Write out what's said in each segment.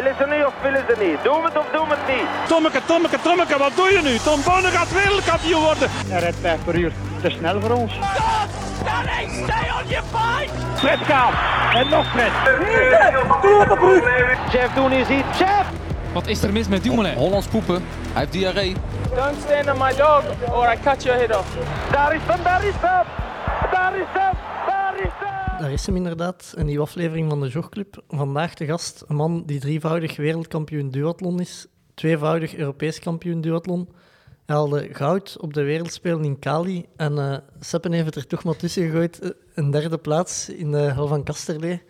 Willen ze niet of willen ze niet? Doen we het of doen we het niet? Tommeke, Tommeke, Tommeke, wat doe je nu? Tom Bonne gaat wereldkampioen worden. Hij rijdt 5 per uur. Te snel voor ons. Stay on your fight! Fred gaat. En nog Fred. Jeff Doen is hier. Jeff! Wat is er mis met Dumoulin? Hollands poepen. Hij heeft diarree. Don't stand on my dog or I cut your head off. Daar is hem, daar is hem! Daar is hem, daar is hem! Inderdaad, een nieuwe aflevering van de Jogclub. Vandaag de gast, een man die drievoudig wereldkampioen duathlon is, tweevoudig Europees kampioen duathlon. Hij haalde goud op de wereldspelen in Cali en uh, Seppen heeft het er toch maar tussen gegooid. eh, Een derde plaats in de Hel van Kasterlee.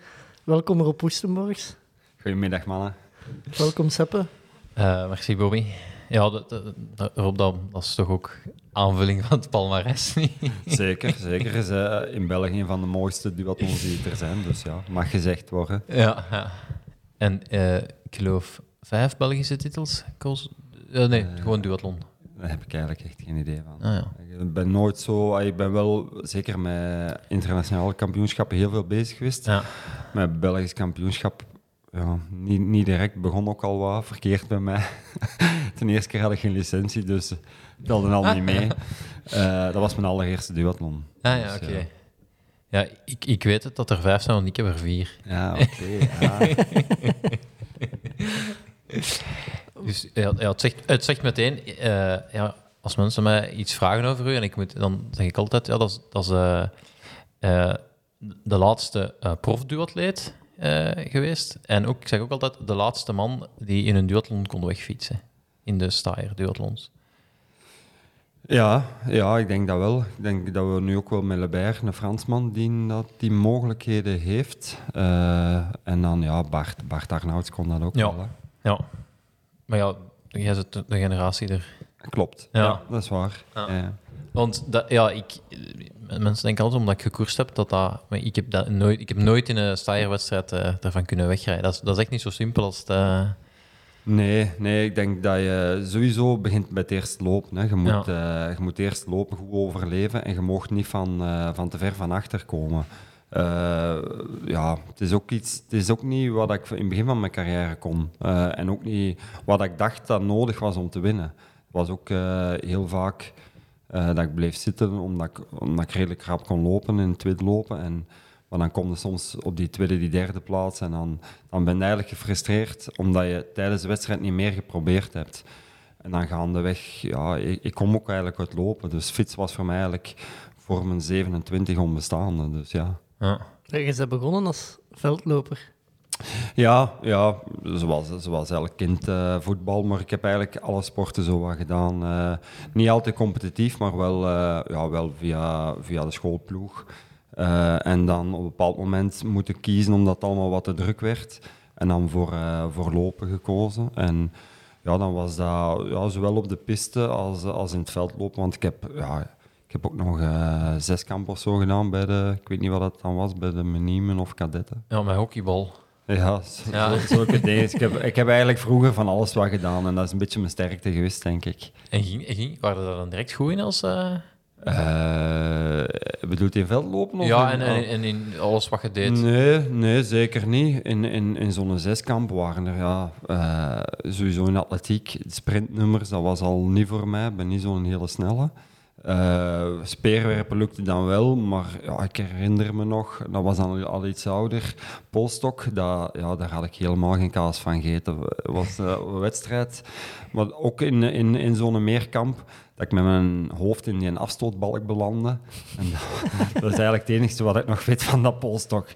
Welkom Rob Woestenborgs. Goedemiddag, mannen. Welkom Seppe. Eh, merci, Bobby. Ja, dat, Rob, dat, dat is toch ook aanvulling van het palmarès, niet? Zeker, zeker. is eh, in België een van de mooiste duathlons die er zijn. Dus ja, mag gezegd worden. Ja, ja. En eh, ik geloof vijf Belgische titels. Eh, nee, gewoon duathlon. Daar heb ik eigenlijk echt geen idee van. Ah, ja. Ik ben nooit zo... Ik ben wel zeker met internationale kampioenschappen heel veel bezig geweest. Ja. Met Belgisch kampioenschap ja, niet, niet direct. Begon ook al wat verkeerd bij mij. Ten eerste keer had ik geen licentie, dus telde al niet mee. Eh, dat was mijn allereerste duathlon. Ah ja, Dus, oké. ja. Ja, ik, ik weet het dat er vijf zijn, want ik heb er vier. Ja, oké. ja. Dus ja, het, zegt, het zegt meteen, eh, ja, als mensen mij iets vragen over u, en ik moet, dan zeg ik altijd, ja, dat is, dat is eh, de laatste profduatleet geweest. En ook, ik zeg ook altijd, de laatste man die in een duathlon kon wegfietsen. In de Steyr duathlons. Ja, ja, ik denk dat wel. Ik denk dat we nu ook wel met Lebert, een Fransman, die dat, die mogelijkheden heeft. Eh, en dan, ja, Bart, Bart Arnouds kon dat ook Ja. wel. Hè. Ja. Maar ja, jij zit de generatie er. Klopt, Ja. ja. dat is waar. Ja. Want dat, ja, ik, mensen denken altijd omdat ik gekoerst heb, dat dat... Maar ik heb, dat nooit, ik heb nooit in een Steyr-wedstrijd eh ervan kunnen wegrijden. Dat is, dat is echt niet zo simpel als het... eh, Nee, nee, ik denk dat je sowieso begint met eerst lopen. Hè. Je, moet, eh, je moet eerst lopen, goed overleven en je mag niet van, van te ver van achter komen. Ja, het is, ook iets, het is ook niet wat ik in het begin van mijn carrière kon. En ook niet wat ik dacht dat nodig was om te winnen. Het was ook heel vaak eh, dat ik bleef zitten omdat ik, omdat ik redelijk rap kon lopen in het tweede lopen. En, maar dan kom je soms op die tweede, die derde plaats en dan, dan ben je eigenlijk gefrustreerd omdat je tijdens de wedstrijd niet meer geprobeerd hebt. En dan gaandeweg, ja, ik, ik kom ook eigenlijk uit lopen. Dus fiets was voor mij eigenlijk voor mijn 27 onbestaande. Dus ja. ja. Je bent begonnen als veldloper. Ja, ja zoals, zoals elk kind eh, voetbal. Maar ik heb eigenlijk alle sporten zo wat gedaan. Eh, niet altijd competitief, maar wel, eh, ja, wel via, via de schoolploeg. En dan op een bepaald moment moeten kiezen omdat het allemaal wat te druk werd. En dan voor, voor lopen gekozen. En ja, dan was dat ja, zowel op de piste als, als in het veld lopen. Want ik heb, ja, ik heb ook nog eh zes of zo gedaan bij de, ik weet niet wat dat dan was, bij de Meniemen of kadetten. ja, met hockeybal. Ja, zo, Ja. zo- zulke dingen. Ik heb, ik heb eigenlijk vroeger van alles wat gedaan en dat is een beetje mijn sterkte geweest, denk ik. En ging, ging, waren er dan direct goed in als... eh, Eh bedoelt in veldlopen? Of ja, en, en, en in alles wat je deed. Nee, nee, zeker niet. In, in, in zo'n zeskamp waren er ja, eh, sowieso in atletiek sprintnummers, dat was al niet voor mij. Ik ben niet zo'n hele snelle. Eh, speerwerpen lukte dan wel, maar ja, ik herinner me nog, dat was dan al iets ouder. Polstok, ja, daar had ik helemaal geen kaas van gegeten. Was een wedstrijd, maar ook in, in, in zo'n meerkamp, dat ik met mijn hoofd in die afstootbalk belandde. En dat, dat is eigenlijk het enige wat ik nog weet van dat polstok.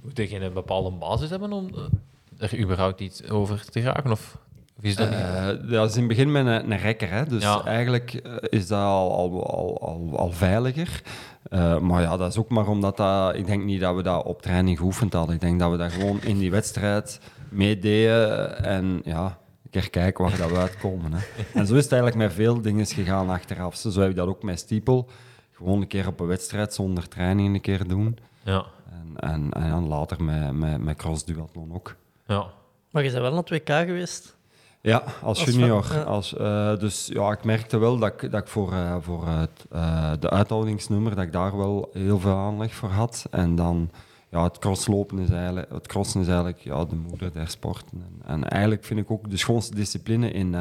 Moet je een bepaalde basis hebben om eh, er überhaupt iets over te geraken? Of, of is dat niet? Eh, dat is in het begin met een, een rekker, hè? dus Ja. eigenlijk eh, is dat al, al, al, al, al veiliger. Eh, maar ja, dat is ook maar omdat dat, ik denk niet dat we dat op training geoefend hadden. Ik denk dat we dat gewoon in die wedstrijd meededen en ja, een keer kijken waar dat we uitkomen. Hè. En zo is het eigenlijk met veel dingen gegaan achteraf. Zo heb ik dat ook met Stiepel. Gewoon een keer op een wedstrijd zonder training een keer doen. Ja, En, en, en dan later met, met, met cross-duathlon ook. ja. Maar je bent wel naar 2K geweest. Ja, als Als junior. ja. Als, eh, dus ja, ik merkte wel dat ik, dat ik voor, eh, voor het, eh, de uithoudingsnummer, dat ik daar wel heel veel aanleg voor had. En dan ja, het crosslopen is eigenlijk, het crossen is eigenlijk ja, de moeder der sporten. En, en eigenlijk vind ik ook de schoonste discipline in,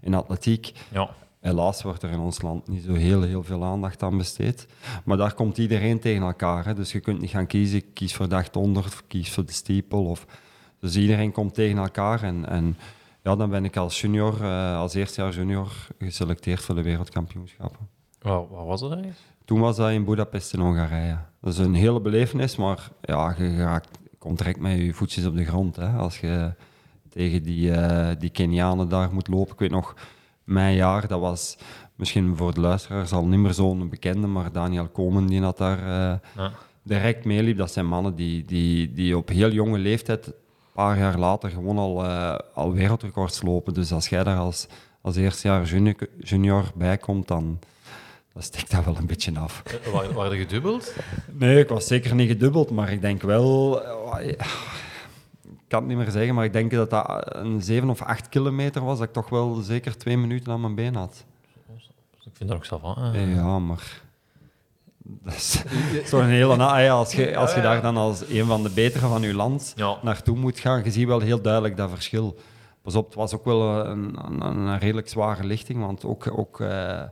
in atletiek. Ja. Helaas wordt er in ons land niet zo heel, heel veel aandacht aan besteed. Maar daar komt iedereen tegen elkaar. Hè. Dus je kunt niet gaan kiezen, ik kies voor 100 of kies voor de steeple. Of... Dus iedereen komt tegen elkaar. En, en ja, dan ben ik als junior, uh, als eerstejaars junior, geselecteerd voor de wereldkampioenschappen. Waar, waar was dat eigenlijk? Toen was dat in Budapest in Hongarije. Dat is een hele belevenis, maar ja, je raakt, komt direct met je voetjes op de grond. Hè. Als je tegen die, uh, die Kenianen daar moet lopen. Ik weet nog, mijn jaar, dat was misschien voor de luisteraars al niet meer zo'n bekende, maar Daniel Komen die had daar uh, ja. direct meeliep. Dat zijn mannen die, die, die op heel jonge leeftijd, paar jaar later, gewoon al, uh, al wereldrecords lopen. Dus als jij daar als, als eerstejaar junior, junior bij komt, dan dan steekt dat wel een beetje af. Waren war je gedubbeld? Nee, ik was zeker niet gedubbeld, maar ik denk wel... Ik kan het niet meer zeggen, maar ik denk dat dat een 7 of 8 kilometer was, dat ik toch wel zeker twee minuten aan mijn been had. Ik vind dat ook zelf aan. Ja, maar... Dat is toch een hele... Ja, als je, als je daar dan als een van de betere van je land ja. naartoe moet gaan, je ziet wel heel duidelijk dat verschil. Pas op, het was ook wel een, een, een redelijk zware lichting, want ook... ook uh,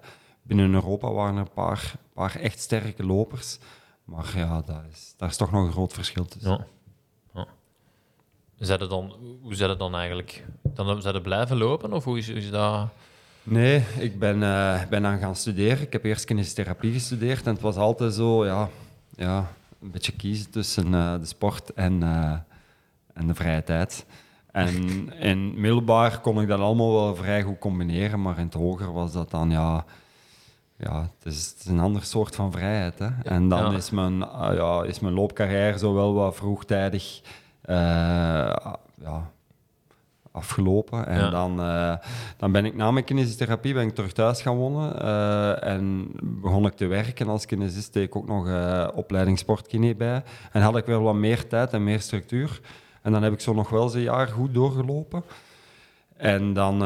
binnen Europa waren er een paar, paar echt sterke lopers. Maar ja, daar is, daar is toch nog een groot verschil tussen. Ja. dan, hoe zijn het dan eigenlijk? Dan zijn blijven lopen of hoe is, is dat? Nee, ik ben, uh, ben aan gaan studeren. Ik heb eerst kinesiotherapie gestudeerd en het was altijd zo, ja, ja een beetje kiezen tussen uh, de sport en, uh, en de vrije tijd. En in middelbaar kon ik dat allemaal wel vrij goed combineren, maar in het hoger was dat dan, ja, ja, het is, het is, een ander soort van vrijheid. Hè? En dan ja. is, mijn, uh, ja, is mijn loopcarrière zo wel wat vroegtijdig uh, ja, afgelopen. En ja. dan, uh, dan ben ik na mijn kinesiotherapie ben ik terug thuis gaan wonen. en begon ik te werken als kinesist. Deed ik ook nog opleiding sportkine bij. En had ik weer wat meer tijd en meer structuur. En dan heb ik zo nog wel eens een jaar goed doorgelopen. En dan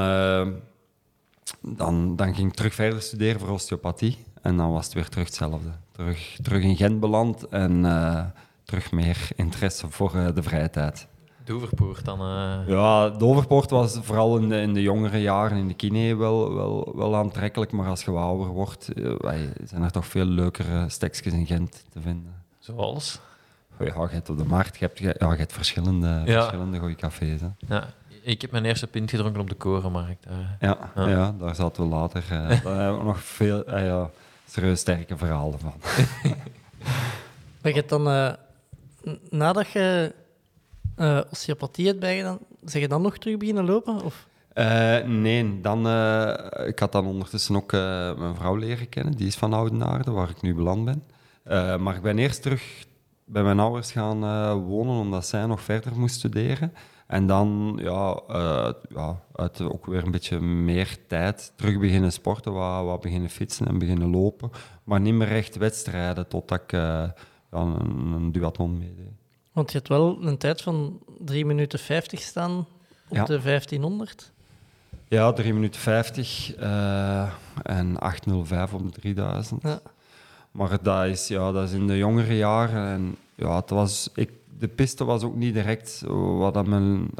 dan, dan ging ik terug verder studeren voor osteopathie. En dan was het weer terug hetzelfde. Terug, terug in Gent beland en uh, terug meer interesse voor uh, de vrije tijd. Doverpoort dan? Uh... Ja, Doverpoort was vooral in de, in de jongere jaren in de kine wel, wel, wel aantrekkelijk. Maar als je wat ouder wordt, zijn er toch veel leukere stekjes in Gent te vinden. Zoals? Ja, je hebt op de markt je hebt, ja, je hebt verschillende, ja. verschillende goede cafés. Hè. Ja, ik heb mijn eerste pint gedronken op de Korenmarkt. Uh. Ja, ja. ja, daar zaten we later. Uh, daar hebben we nog veel uh, ja, serieus sterke verhalen van. maar je hebt dan, uh, nadat je osteopathie hebt bijgedaan, zeg je dan nog terug beginnen lopen? Of? nee, dan, ik had dan ondertussen ook mijn vrouw leren kennen. Die is van Oudenaarde, waar ik nu beland ben. maar ik ben eerst terug bij mijn ouders gaan wonen, omdat zij nog verder moest studeren. En dan ja, ja, uit ook weer een beetje meer tijd terug beginnen sporten, wat, wat beginnen fietsen en beginnen lopen. Maar niet meer echt wedstrijden totdat ik ja, een, een duathlon meedeed. Want je hebt wel een tijd van 3 minuten 50 staan op ja. de 1500? Ja, 3 minuten 50 uh, en 8.05 op de 3000. Ja. Maar dat is, ja, dat is in de jongere jaren. En ja, het was, ik de piste was ook niet direct wat aan mijn,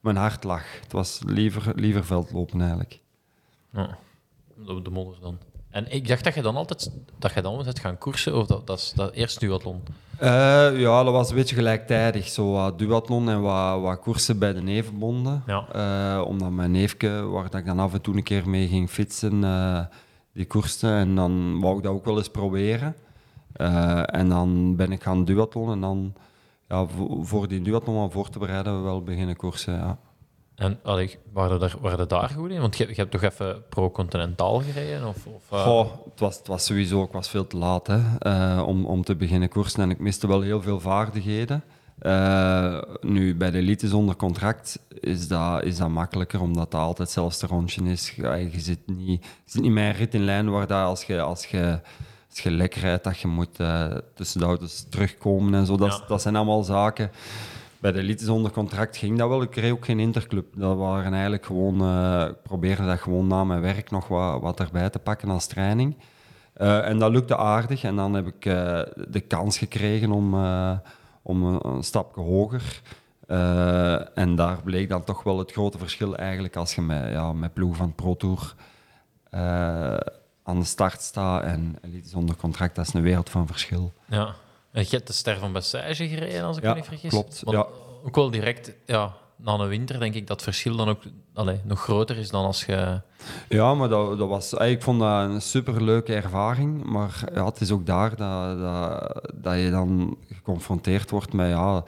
mijn hart lag. Het was liever, liever veldlopen eigenlijk. Ja, op de modder dan. En ik dacht dat je dan altijd dat je dan gaan koersen, of dat, dat is dat eerst duathlon? Uh, ja, dat was een beetje gelijktijdig. Zo wat duathlon en wat, wat koersen bij de nevenbonden. Ja. Uh, omdat mijn neefje, waar dat ik dan af en toe een keer mee ging fietsen, uh, die koerste. En dan wou ik dat ook wel eens proberen. en dan ben ik gaan duathlon en dan ja, voor die duathlon aan voor te bereiden, we wel beginnen koersen. Ja. En allee, waren, er, waren er daar goed in? Want je, je hebt toch even pro-continentaal gereden? Of, of uh... Goh, het, was, het was sowieso ik was veel te laat hè, uh, om, om te beginnen koersen en ik miste wel heel veel vaardigheden. Uh, nu, bij de elite zonder contract is dat, is dat makkelijker, omdat dat altijd zelfs rondje is. Ja, je, zit niet, zit niet meer rit in lijn waar dat als je, als je als je lekker rijdt, dat je moet tussen de auto's terugkomen en zo. Dat, ja. dat zijn allemaal zaken. Bij de elite zonder contract ging dat wel. Ik kreeg ook geen interclub. Dat waren eigenlijk gewoon... Uh, ik probeerde dat gewoon na mijn werk nog wat, wat erbij te pakken als training. Uh, en dat lukte aardig. En dan heb ik de kans gekregen om, om een, stapje hoger. Eh, en daar bleek dan toch wel het grote verschil eigenlijk als je met, ja, met ploeg van Pro Tour eh, aan de start staat en elite zonder contract. Dat is een wereld van verschil. Ja. Je hebt de ster van Bessage gereden, als ik Ja, me niet vergis. klopt, Want ja. Ook wel direct, ja, na een winter denk ik dat het verschil dan ook allee, nog groter is dan als je... Ja, maar dat, dat was, eh, ik vond dat een superleuke ervaring. Maar ja, het is ook daar dat, dat, dat je dan geconfronteerd wordt met... Ja,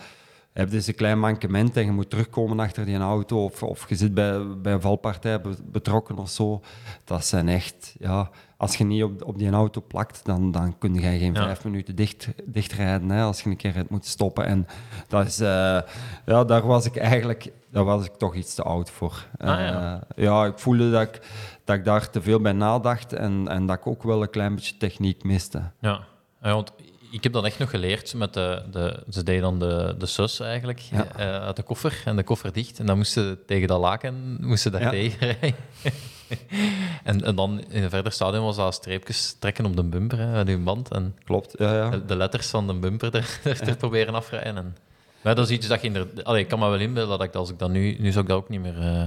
je hebt dus een klein mankement en je moet terugkomen achter die auto. Of, of je zit bij, bij een valpartij be- betrokken of zo. Dat zijn echt... Ja, als je niet op, op die auto plakt, dan, dan kun je geen Ja. vijf minuten dicht, dichtrijden. Hè, als je een keer moeten stoppen. En dat is... eh, ja, daar was ik eigenlijk... Daar was ik toch iets te oud voor. Ah, ja. Eh, ja, ik voelde dat ik, dat ik daar te veel bij nadacht en, en dat ik ook wel een klein beetje techniek miste. Ja. ja, want ik heb dat echt nog geleerd met de... de ze deden dan de, de sus eigenlijk Ja. eh, uit de koffer en de koffer dicht. En dan moesten ze tegen dat laken moesten daar Ja. tegen rijden. en, en dan in een verder stadion was dat streepjes trekken op de bumper hè, met hun band. En Klopt, ja, ja. de, de letters van de bumper er, er te proberen afrijden. En, maar dat is iets dat je inderdaad... Allee, ik kan me wel inbeelden dat ik, als ik dat nu... Nu zou ik dat ook niet meer eh,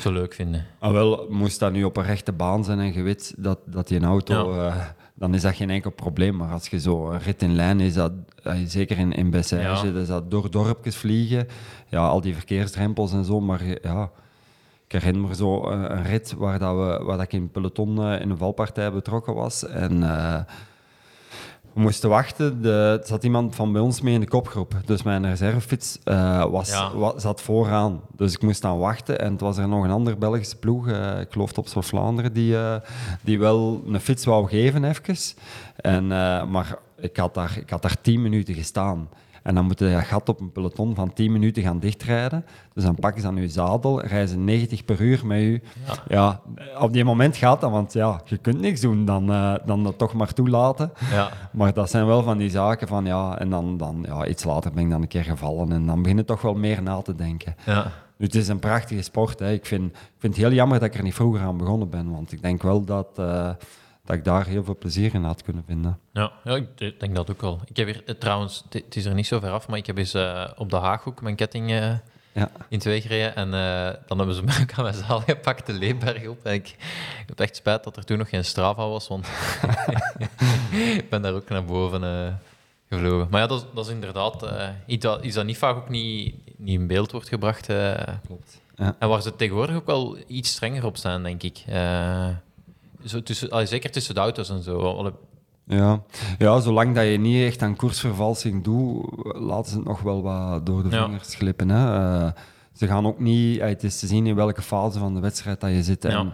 zo leuk vinden. Ah, wel, moest dat nu op een rechte baan zijn en je weet dat, dat die een auto... eh, dan is dat geen enkel probleem. Maar als je zo een rit in lijn is, dat, eh, zeker in, in Bessage, Ja. dus dat door dorpjes vliegen, ja, al die verkeersdrempels en zo. Maar ja, ik herinner me zo een rit waar, dat we, waar dat ik in peloton eh, in een valpartij betrokken was. En eh, we moesten wachten. De, er zat iemand van bij ons mee in de kopgroep. Dus mijn reservefiets eh, was, Ja. zat vooraan. Dus ik moest dan wachten. En het was er nog een andere Belgische ploeg, eh, ik geloof op Vlaanderen, die, eh, die wel een fiets wou geven even. En, maar ik had, daar, ik had daar tien minuten gestaan. En dan moet je dat gat op een peloton van 10 minuten gaan dichtrijden. Dus dan pakken ze aan je zadel, rijden ze 90 per uur met u. Ja. op die moment gaat dat, want ja, je kunt niks doen dan, eh, dan dat toch maar toelaten. Ja. Maar dat zijn wel van die zaken van ja, en dan, dan ja, iets later ben ik dan een keer gevallen en dan begin je toch wel meer na te denken. Ja. Nu, het is een prachtige sport. Hè. Ik, vind, ik vind het heel jammer dat ik er niet vroeger aan begonnen ben, want ik denk wel dat, eh, dat ik daar heel veel plezier in had kunnen vinden. Ja, ja, ik denk dat ook wel. Ik heb hier, eh, trouwens, het- is er niet zo ver af, maar ik heb eens eh, op de Haaghoek mijn ketting eh, Ja. in twee gereden. En dan hebben ze me ook aan mijn zaal gepakt, de Leemberg op. En ik, ik heb echt spijt dat er toen nog geen Strava was, want ik ben daar ook naar boven gevlogen. Maar ja, dat, is- dat is inderdaad iets, dat, iets dat niet vaak ook niet, niet in beeld wordt gebracht. Klopt. Ja. En waar ze tegenwoordig ook wel iets strenger op zijn, denk ik. Zo tussen, allee, zeker tussen de auto's en zo. Allee, Ja. ja, zolang dat je niet echt aan koersvervalsing doet, laten ze het nog wel wat door de vingers glippen. Hè. Eh, ze gaan ook niet, eh, het is te zien in welke fase van de wedstrijd dat je zit. En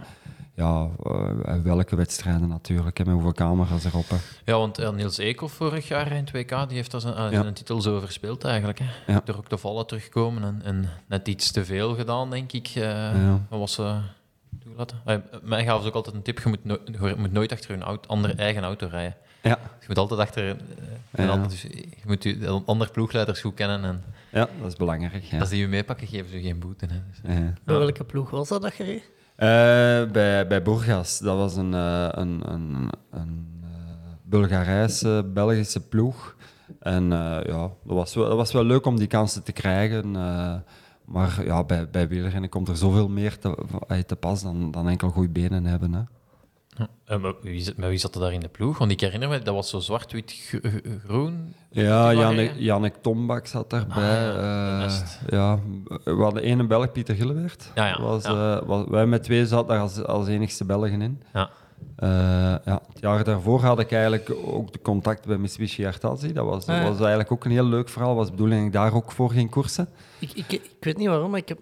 Ja. eh, welke wedstrijden natuurlijk, en met hoeveel camera's erop. Hè. Ja, want Niels Eekhoff vorig jaar in 2K, die heeft ah, Ja. zijn titel zo verspeeld eigenlijk. Hè. Ja. Door ook te vallen terugkomen en, en net iets te veel gedaan, denk ik. eh Ja. Was Eh, mij gaven ze ook altijd een tip, je moet, no- je moet nooit achter een auto, andere eigen auto rijden. Ja. Je moet altijd achter een Ja. ander, dus je moet je andere ploegleiders goed kennen en ja, dat is belangrijk. Ja. als die je meepakken, geven ze je geen boete. Hè. Dus, Ja. Bij welke ploeg was dat dat je reed? Eh, bij, bij Burgas, dat was een, eh, een, een, een eh, Bulgarijse, Belgische ploeg. En eh, ja, dat was, wel, dat was wel leuk om die kansen te krijgen. Eh, maar ja, bij, bij wielrennen komt er zoveel meer te, uit te pas dan, dan enkel goede benen hebben. Hè. Ja. Met wie, wie zat er daar in de ploeg? Want ik herinner me, dat was zo zwart-wit-groen. Ja, Die Jannik, waren- Jannik Tombak zat daarbij. Ah, ja, Eh, rest. ja, we hadden één Belg, Pieter Gillewert. Ja, ja, Was, ja. eh, was, wij met twee zaten daar als, als enigste Belgen in. Ja. Eh, ja, het jaar daarvoor had ik eigenlijk ook de contact bij Mitsubishi Artazi. Dat was, Ah, ja. was eigenlijk ook een heel leuk verhaal. was de bedoeling dat ik daar ook voor ging koersen. Ik, ik, ik weet niet waarom, maar ik heb,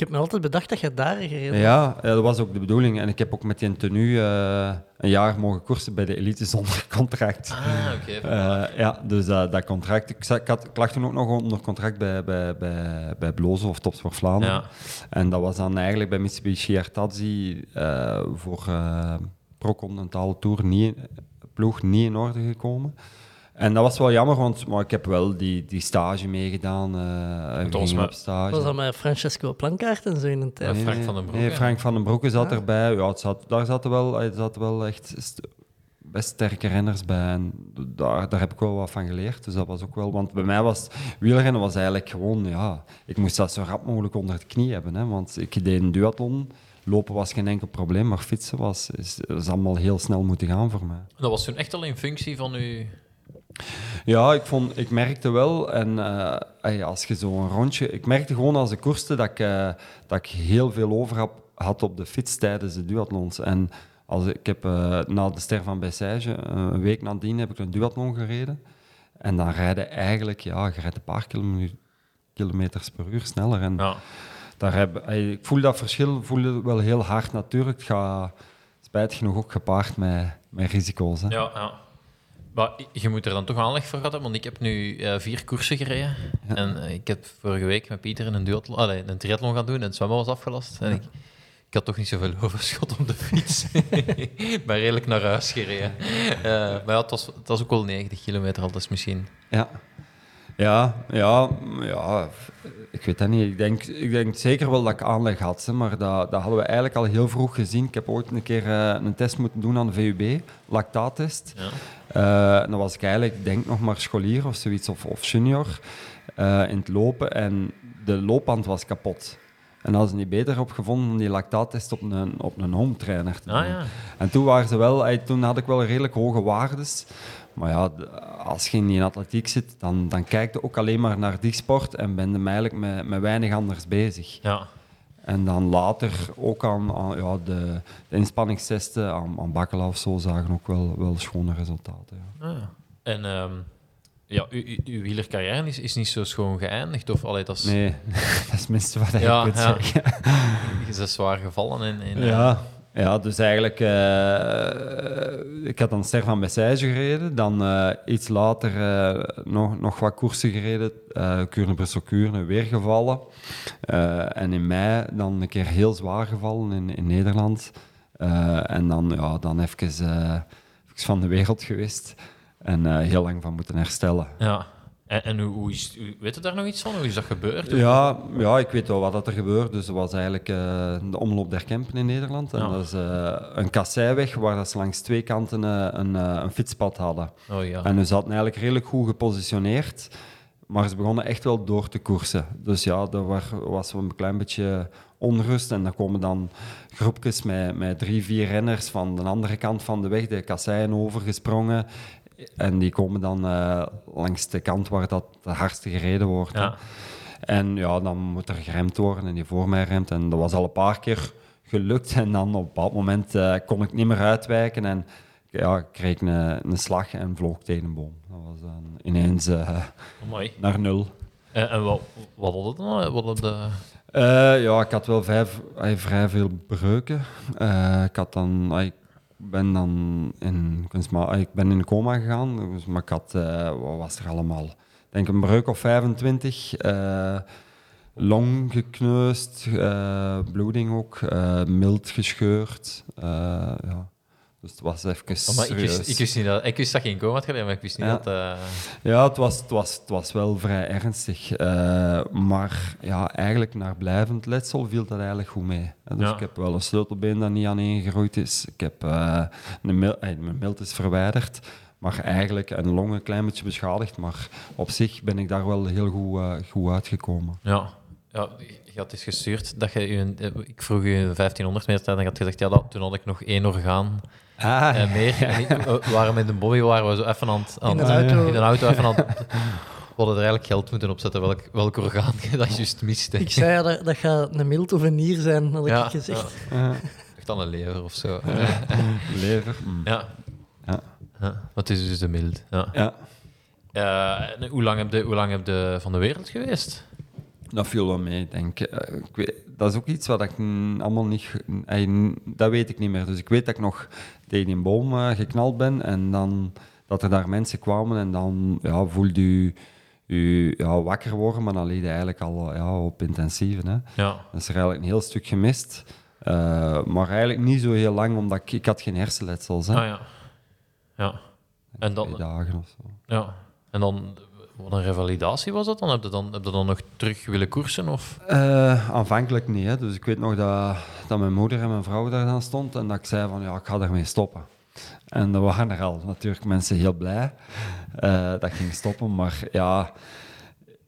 ik heb me altijd bedacht dat je daar gereden. Ja, ja, dat was ook de bedoeling. En ik heb ook met die tenue eh, een jaar mogen koersen bij de elite zonder contract. Ah, oké. Eh, ja, dus dat dat contract. Ik, zat- ik, had, ik lag toen ook nog onder contract bij, bij, bij, bij Blozen of Topsport Vlaanderen. Ja. En dat was dan eigenlijk bij Mitsubishi Artazi eh voor eh pro-continentale tour niet, ploeg niet in orde gekomen. En dat was wel jammer, want maar ik heb wel die, die stage meegedaan. eh was op stage. Was dat met Francesco Plankaart en zo in een tijd? Frank van den Broeke. Nee, Frank van den Broeke zat Ah. erbij. Ja, het zat, daar zaten wel, er zaten wel echt st- best sterke renners bij. En daar, daar heb ik wel wat van geleerd. Dus dat was ook wel... Want bij mij was wielrennen was eigenlijk gewoon... Ja, ik moest dat zo rap mogelijk onder de knie hebben. Hè, want ik deed een duathlon. Lopen was geen enkel probleem, maar fietsen was, is, is allemaal heel snel moeten gaan voor mij. Dat was toen echt al in functie van uw... Ja, ik, vond, ik merkte wel, en ey, als je zo'n rondje... Ik merkte gewoon als ik koerste dat ik, eh, dat ik heel veel over had, had op de fiets tijdens de duathlons. En als, ik heb eh, na de Ster van Bessage, een week nadien, heb ik een duathlon gereden. En dan rijden eigenlijk, ja, je rijdt een paar kilometer, kilometers per uur sneller. En Ja. daar heb, ik voel dat verschil voel wel heel hard natuurlijk. Het gaat spijtig genoeg ook gepaard met, met risico's. Hè. Ja, ja. Maar je moet er dan toch aanleg voor hebben, want ik heb nu eh, vier koersen gereden. En eh, ik heb vorige week met Pieter een, duathlon, allee, een triathlon gaan doen en het zwemmen was afgelast. En ik, ik had toch niet zoveel overschot op de fiets. ik ben redelijk naar huis gereden. Eh, maar ja, het was, het was ook wel 90 kilometer al, dus misschien... Ja. Ja, ja, ja, ik weet dat niet. Ik denk, ik denk zeker wel dat ik aanleg had, hè, maar dat, dat hadden we eigenlijk al heel vroeg gezien. Ik heb ooit een keer eh, een test moeten doen aan de VUB, lactaattest. Ja. Eh, en dan was ik eigenlijk, denk nog maar scholier of zoiets, of, of junior, eh, in het lopen. En de loopband was kapot. En hadden ze niet beter op gevonden om die lactaattest op een, op een home trainer te doen. Ah ja. En toen, waren ze wel, toen had ik wel redelijk hoge waardes. Maar ja, als je in atletiek zit, dan, dan kijk je ook alleen maar naar die sport en ben je eigenlijk met, met weinig anders bezig. Ja. En dan later ook aan, aan ja, de, de inspanningstesten, aan, aan Bakkela of zo, zagen ook wel, wel schone resultaten. Ja. Ah, ja. En ehm, ja, uw, uw, uw wielercarrière is, is niet zo schoon geëindigd? Of, allee, dat is, Nee, dat is het minste wat ik Ja, kunt ja. zeggen. Je bent zwaar gevallen in... in eh, Ja, ja dus eigenlijk, eh, ik had dan Ster van Bessage gereden, dan eh, iets later eh, nog, nog wat koersen gereden, Kuurne-Brussel-Kuurne, weer gevallen. En in mei dan een keer heel zwaar gevallen in, in Nederland. En dan, ja, dan even, van de wereld geweest en heel lang van moeten herstellen. Ja. En, en hoe, hoe is, weet je daar nog iets van? Hoe is dat gebeurd? Ja, ja, ik weet wel wat dat er gebeurt. Dus dat was eigenlijk eh, de omloop der Kempen in Nederland. En Ja. dat is eh, een kasseiweg waar dat ze langs twee kanten eh, een, een fietspad hadden. Oh ja. En ze hadden eigenlijk redelijk goed gepositioneerd. Maar ze begonnen echt wel door te koersen. Dus ja, er wa- was een klein beetje onrust. En dan komen dan groepjes met, met drie, vier renners van de andere kant van de weg, de kasseien overgesprongen. En die komen dan eh, langs de kant waar dat het hardste gereden wordt. Ja. En ja, dan moet er geremd worden en die voor mij remt. En dat was al een paar keer gelukt. En dan op een bepaald moment eh, kon ik niet meer uitwijken. En ja, ik kreeg een, een slag en vloog tegen een boom. Dat was dan ineens eh, naar nul. En, en wat, wat had het dan? Wat had de... Ja, ik had wel vijf, vrij veel breuken. Ik had dan... ik ben dan in, eh, ik ben in coma gegaan, dus, maar ik had... eh, wat was er allemaal? Ik denk een breuk of 25. eh, long gekneusd, eh, bloeding ook, eh, mild gescheurd. ja. Dus het was even Oh, maar ik, wist, ik, wist niet dat, ik wist dat je in coma had gereden, maar ik wist niet Ja. dat... eh, Ja, het was, het was, het was wel vrij ernstig. Eh, maar ja, eigenlijk naar blijvend letsel viel dat eigenlijk goed mee. Dus Ja. ik heb wel een sleutelbeen dat niet aan gegroeid is. Ik heb eh, een mil, mijn milt is verwijderd. Maar eigenlijk een long een klein beetje beschadigd. Maar op zich ben ik daar wel heel goed, goed uitgekomen. Ja. ja, je had eens gestuurd dat je... ik vroeg je 1500 meter tijd en je had gezegd, ja, dat, toen had ik nog één orgaan Ah, eh, meer. En ik- we waren met de Bobby waren we zo even aan het... aan In de auto. In de auto even aan het... We hadden er eigenlijk geld moeten opzetten welk, welk orgaan je dat juist miste. Ik zei ja, dat, dat gaat een mild of een nier zijn, had ik ja, gezegd. ja. Echt dan een lever of zo. lever. mm. Ja. Ja. ja. Wat is dus de mild. Ja. Ja, Eh, en hoe lang heb je hoe lang heb je van de wereld geweest? dat viel wel mee, denk ik. Eh, ik weet, dat is ook iets wat ik mm, allemaal niet... dat weet ik niet meer. Dus ik weet dat ik nog tegen een boom eh, geknald ben en dan dat er daar mensen kwamen en dan ja, voelde u, u ja, wakker worden, maar dan leed je eigenlijk al ja, op intensieve. Hè. Ja. Dat is er eigenlijk een heel stuk gemist. Eh, maar eigenlijk niet zo heel lang, omdat ik, ik had geen hersenletsels. Hè. Ah ja. Ja. En dan, dagen of zo. ja. En dan, wat een revalidatie was dat dan? Heb je dan, heb je dan nog terug willen koersen? Of? Eh, aanvankelijk niet. Hè. Dus ik weet nog dat, dat mijn moeder en mijn vrouw daar dan stond en dat ik zei van ja, ik ga ermee stoppen. En er waren er al natuurlijk mensen heel blij uh, dat ging stoppen. Maar ja,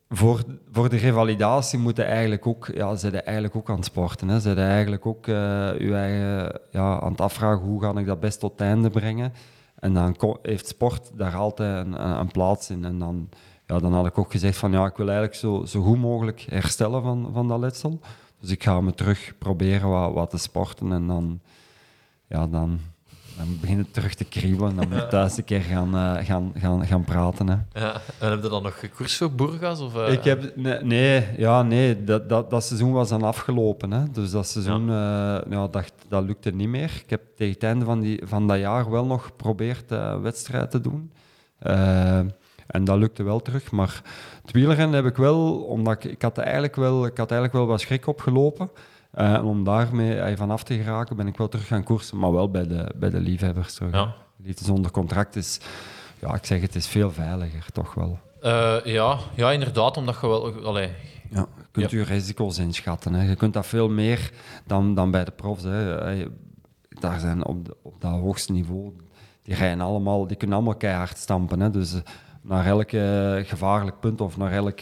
voor, voor de revalidatie moeten eigenlijk ook, ja, ze eigenlijk ook aan het sporten. Hè. Ze eigenlijk ook uh, eigen, ja, aan het afvragen hoe ga ik dat best tot einde brengen. En dan heeft sport daar altijd een, een, plaats in. En dan, ja, dan had ik ook gezegd van ja, ik wil eigenlijk zo, zo goed mogelijk herstellen van, van dat letsel. Dus ik ga me terug proberen wat, wat te sporten en dan, ja, dan, dan begint het terug te kriebelen. Dan moet je thuis een keer gaan, uh, gaan, gaan, gaan praten. Hè. Ja, en heb je dan nog gekoerst voor Burgas? Of, uh... Ik heb, nee, nee, ja, nee dat, dat, dat seizoen was dan afgelopen. Hè. Dus dat seizoen ja. Uh, ja, dat, dat lukte niet meer. Ik heb tegen het einde van, die, van dat jaar wel nog geprobeerd wedstrijd te doen. En dat lukte wel terug. Maar het wielrennen heb ik wel, omdat ik, ik, had eigenlijk wel, ik had eigenlijk wel wat schrik opgelopen. Uh, en om daarmee uh, van af te geraken, ben ik wel terug gaan koersen, maar wel bij de, bij de liefhebbers terug. Ja. Zonder contract is, ja, ik zeg het is veel veiliger, toch wel. Uh, ja, ja, inderdaad, omdat je wel... Allee. Ja, je kunt ja. je risico's inschatten. Hè. Je kunt dat veel meer dan, dan bij de profs. Hè. Daar zijn op, de, op dat hoogste niveau, die, rijden allemaal, die kunnen allemaal keihard stampen. Hè. Dus naar elk gevaarlijk punt of naar elk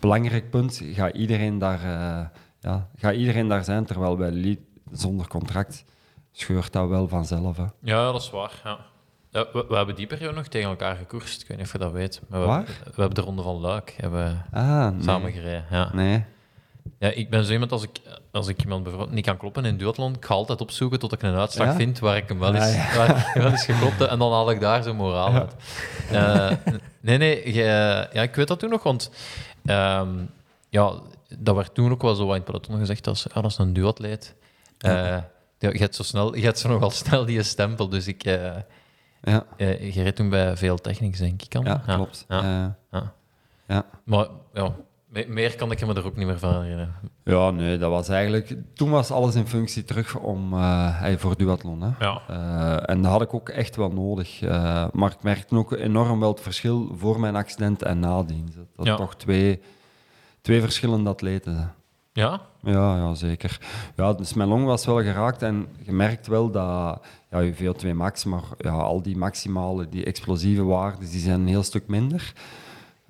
belangrijk punt gaat iedereen daar ja, gaat iedereen daar zijn, terwijl bij Lied zonder contract scheurt dat wel vanzelf. Hè. Ja, dat is waar. Ja. Ja, we, we, hebben die periode nog tegen elkaar gekoerst. Ik weet niet of je dat weet. Maar we, waar? We, hebben de Ronde van Luik hebben ah, nee. samen gereden. Ja. Nee. Ja, ik ben zo iemand, als ik, als ik iemand bijvoorbeeld niet kan kloppen in duathlon, ik ga altijd opzoeken tot ik een uitslag ja? vind waar ik hem wel eens, ja, ja. Waar ik wel eens geklopt heb. En dan haal ik daar zo'n moraal uit. Uh, nee, nee, ja, ik weet dat toen nog, want... Um, ja, dat werd toen ook wel zo in het peloton gezegd als, ja, dat is een duatleet. Ja. Uh, je hebt zo snel, je hebt zo nogal snel die stempel, dus ik... Uh, ja. Je reed toen bij veel technics, denk ik. Al. Ja, klopt. Ja. ja. ja. Maar ja, meer kan ik me er ook niet meer van herinneren. Ja, nee, dat was eigenlijk... Toen was alles in functie terug om, uh, voor duathlon. Hè. Ja. Uh, en dat had ik ook echt wel nodig. Uh, maar ik merkte ook enorm wel het verschil voor mijn accident en nadien. Dat ja. toch twee twee verschillende atleten. Ja? Ja, ja zeker. Ja, dus mijn long was wel geraakt en je merkt wel dat ja, je VO2 max, maar ja, al die maximale, die explosieve waarden, die zijn een heel stuk minder.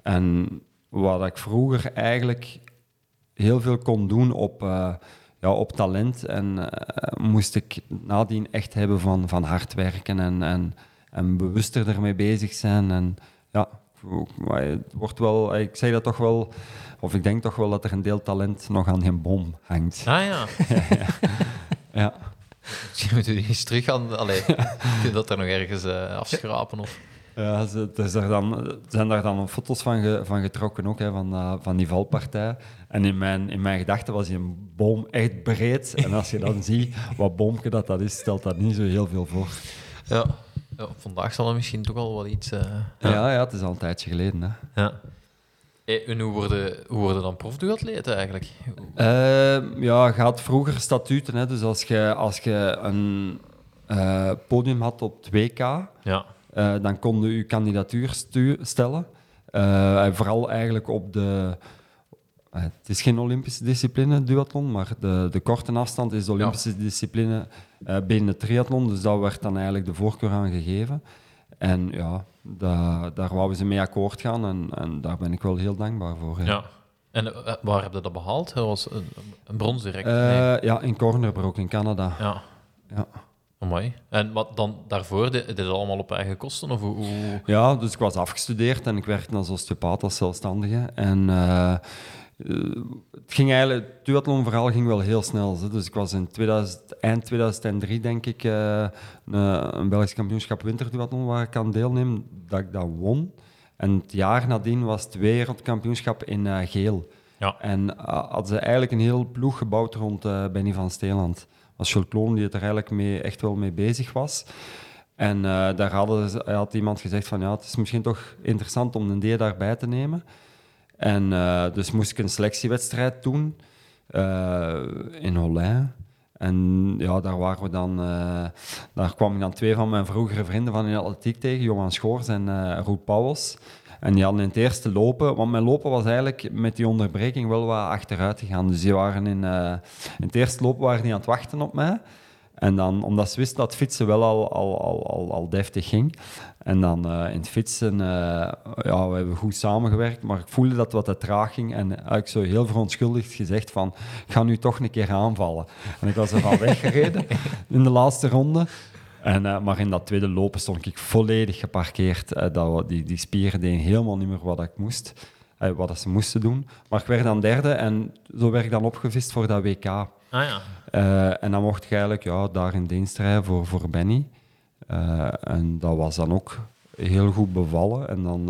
En wat ik vroeger eigenlijk heel veel kon doen op, uh, ja, op talent en uh, moest ik nadien echt hebben van, van hard werken en, en, en bewuster ermee bezig zijn. En ja, het wordt wel, ik zeg dat toch wel of ik denk toch wel dat er een deel talent nog aan geen boom hangt. Ah ja. ja. Misschien moeten we die eens terug gaan. Allee, dat er nog ergens uh, afschrapen of. Ja, er, dan, zijn daar dan foto's van, ge, van getrokken ook, hè, van, uh, van die valpartij. En in mijn, in mijn gedachten was die een boom echt breed. En als je dan ziet wat boomke dat, dat is, stelt dat niet zo heel veel voor. Ja, ja vandaag zal er misschien toch al wel iets... Uh, ja. ja, het is al een tijdje geleden. Hè. Ja. Eh, en hoe worden, hoe worden dan profduatleten eigenlijk? Uh, ja, je had vroeger statuten. Hè, dus als je, als je een uh, podium had op 2K, ja. Uh, dan kon je kandidatuur stellen. vooral eigenlijk op de... het is geen Olympische discipline, duathlon, maar de, de korte afstand is de Olympische ja. discipline binnen de triathlon. Dus daar werd dan eigenlijk de voorkeur aan gegeven. En ja, daar, daar wouden ze mee akkoord gaan en, en daar ben ik wel heel dankbaar voor. Ja. ja. En waar heb je dat behaald? Dat was een, een brons direct? Nee. Ja, in Cornerbrook in Canada. Ja. ja. Mooi. En wat dan daarvoor, dat allemaal op eigen kosten? Of hoe, hoe... Ja, dus ik was afgestudeerd en ik werkte als osteopaat, als zelfstandige. En uh, uh, het ging eigenlijk, het duathlon-verhaal ging wel heel snel. Hè. Dus ik was in 2000, eind 2003, denk ik, uh, een, een Belgisch kampioenschap winterduathlon waar ik aan deelneem, dat ik dat won. En het jaar nadien was het wereldkampioenschap in uh, Geel. Ja. En hadden ze eigenlijk een heel ploeg gebouwd rond Benny van Steeland. Was die het er eigenlijk mee, echt wel mee bezig was. En daar hadden had iemand gezegd van ja, het is misschien toch interessant om een D daarbij te nemen. En uh, dus moest ik een selectiewedstrijd doen uh, in Hollijn. En ja, daar waren we dan, daar kwamen dan twee van mijn vroegere vrienden van in de atletiek tegen, Johan Schoors en Roet Pauwels. En die hadden in het eerste lopen, want mijn lopen was eigenlijk met die onderbreking wel wat achteruit gegaan. Dus die waren in, in het eerste lopen waren die aan het wachten op mij. En dan, omdat ze wisten dat fietsen wel al, al, al, al, al deftig ging. En dan eh, in het fietsen, eh, ja, we hebben goed samengewerkt, maar ik voelde dat wat te traag ging. En ik zo heel verontschuldigd gezegd van, ik ga nu toch een keer aanvallen. En ik was er van weggereden in de laatste ronde. En, eh, maar in dat tweede lopen stond ik volledig geparkeerd. Eh, dat, die, die spieren deden helemaal niet meer wat ik moest. eh, wat dat ze moesten doen. Maar ik werd dan derde en zo werd ik dan opgevist voor dat WK. Ah ja. En dan mocht ik eigenlijk ja, daar in dienst rijden voor, voor Benny. En dat was dan ook heel goed bevallen. En dan,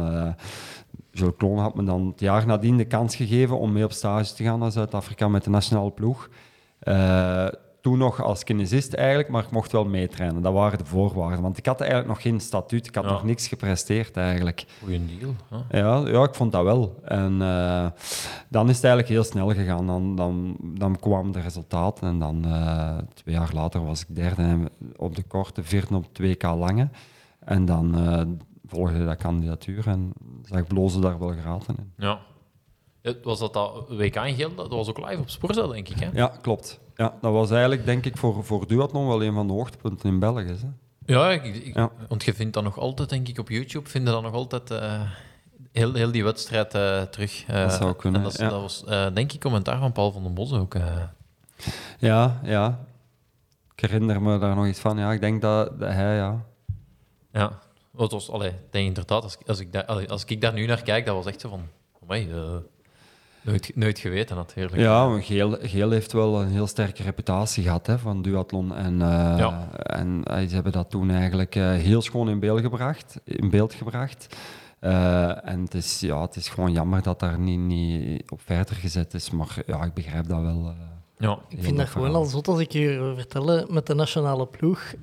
Jules Kloon had me dan het jaar nadien de kans gegeven om mee op stage te gaan naar Zuid-Afrika met de nationale ploeg. Toen nog als kinesist eigenlijk, maar ik mocht wel meetrainen. Dat waren de voorwaarden. Want ik had eigenlijk nog geen statuut, ik had Ja. nog niks gepresteerd eigenlijk. Goeie deal. hè. Ja, ja, ik vond dat wel. En eh, dan is het eigenlijk heel snel gegaan. Dan, dan, dan kwamen de resultaten. En dan eh, twee jaar later was ik derde op de korte, vierde op 2K lange. En dan eh, volgde dat kandidatuur en zag ik blozen daar wel graten in. Ja. Was dat dat WK in Gelder? Dat was ook live op Sporza, denk ik. Hè? Ja, klopt. Ja, dat was eigenlijk, denk ik, voor, voor duathlon wel een van de hoogtepunten in België. Hè. Ja, ik, ik- Ja. want je vindt dat nog altijd, denk ik, op YouTube, vind je dat nog altijd eh, heel, heel die wedstrijd eh, terug. Eh, Dat zou kunnen, en dat, ja. dat was, denk ik, commentaar van Paul van den Bos ook. Ja, ja. Ik herinner me daar nog iets van. Ja, ik denk dat, dat hij, ja... Ja, wat was, allee, denk inderdaad, als, als, ik daar, als ik daar nu naar kijk, dat was echt zo van, amai, nooit, nooit geweten natuurlijk. Ja, Geel, Geel heeft wel een heel sterke reputatie gehad hè, van duathlon. En, eh, Ja. en eh, ze hebben dat toen eigenlijk eh, heel schoon in beeld gebracht. In beeld gebracht. Eh, en het is, ja, het is gewoon jammer dat daar niet, niet op verder gezet is. Maar ja, ik begrijp dat wel. eh. Ja, Ik vind dat gewoon al zot als ik je vertellen met de nationale ploeg.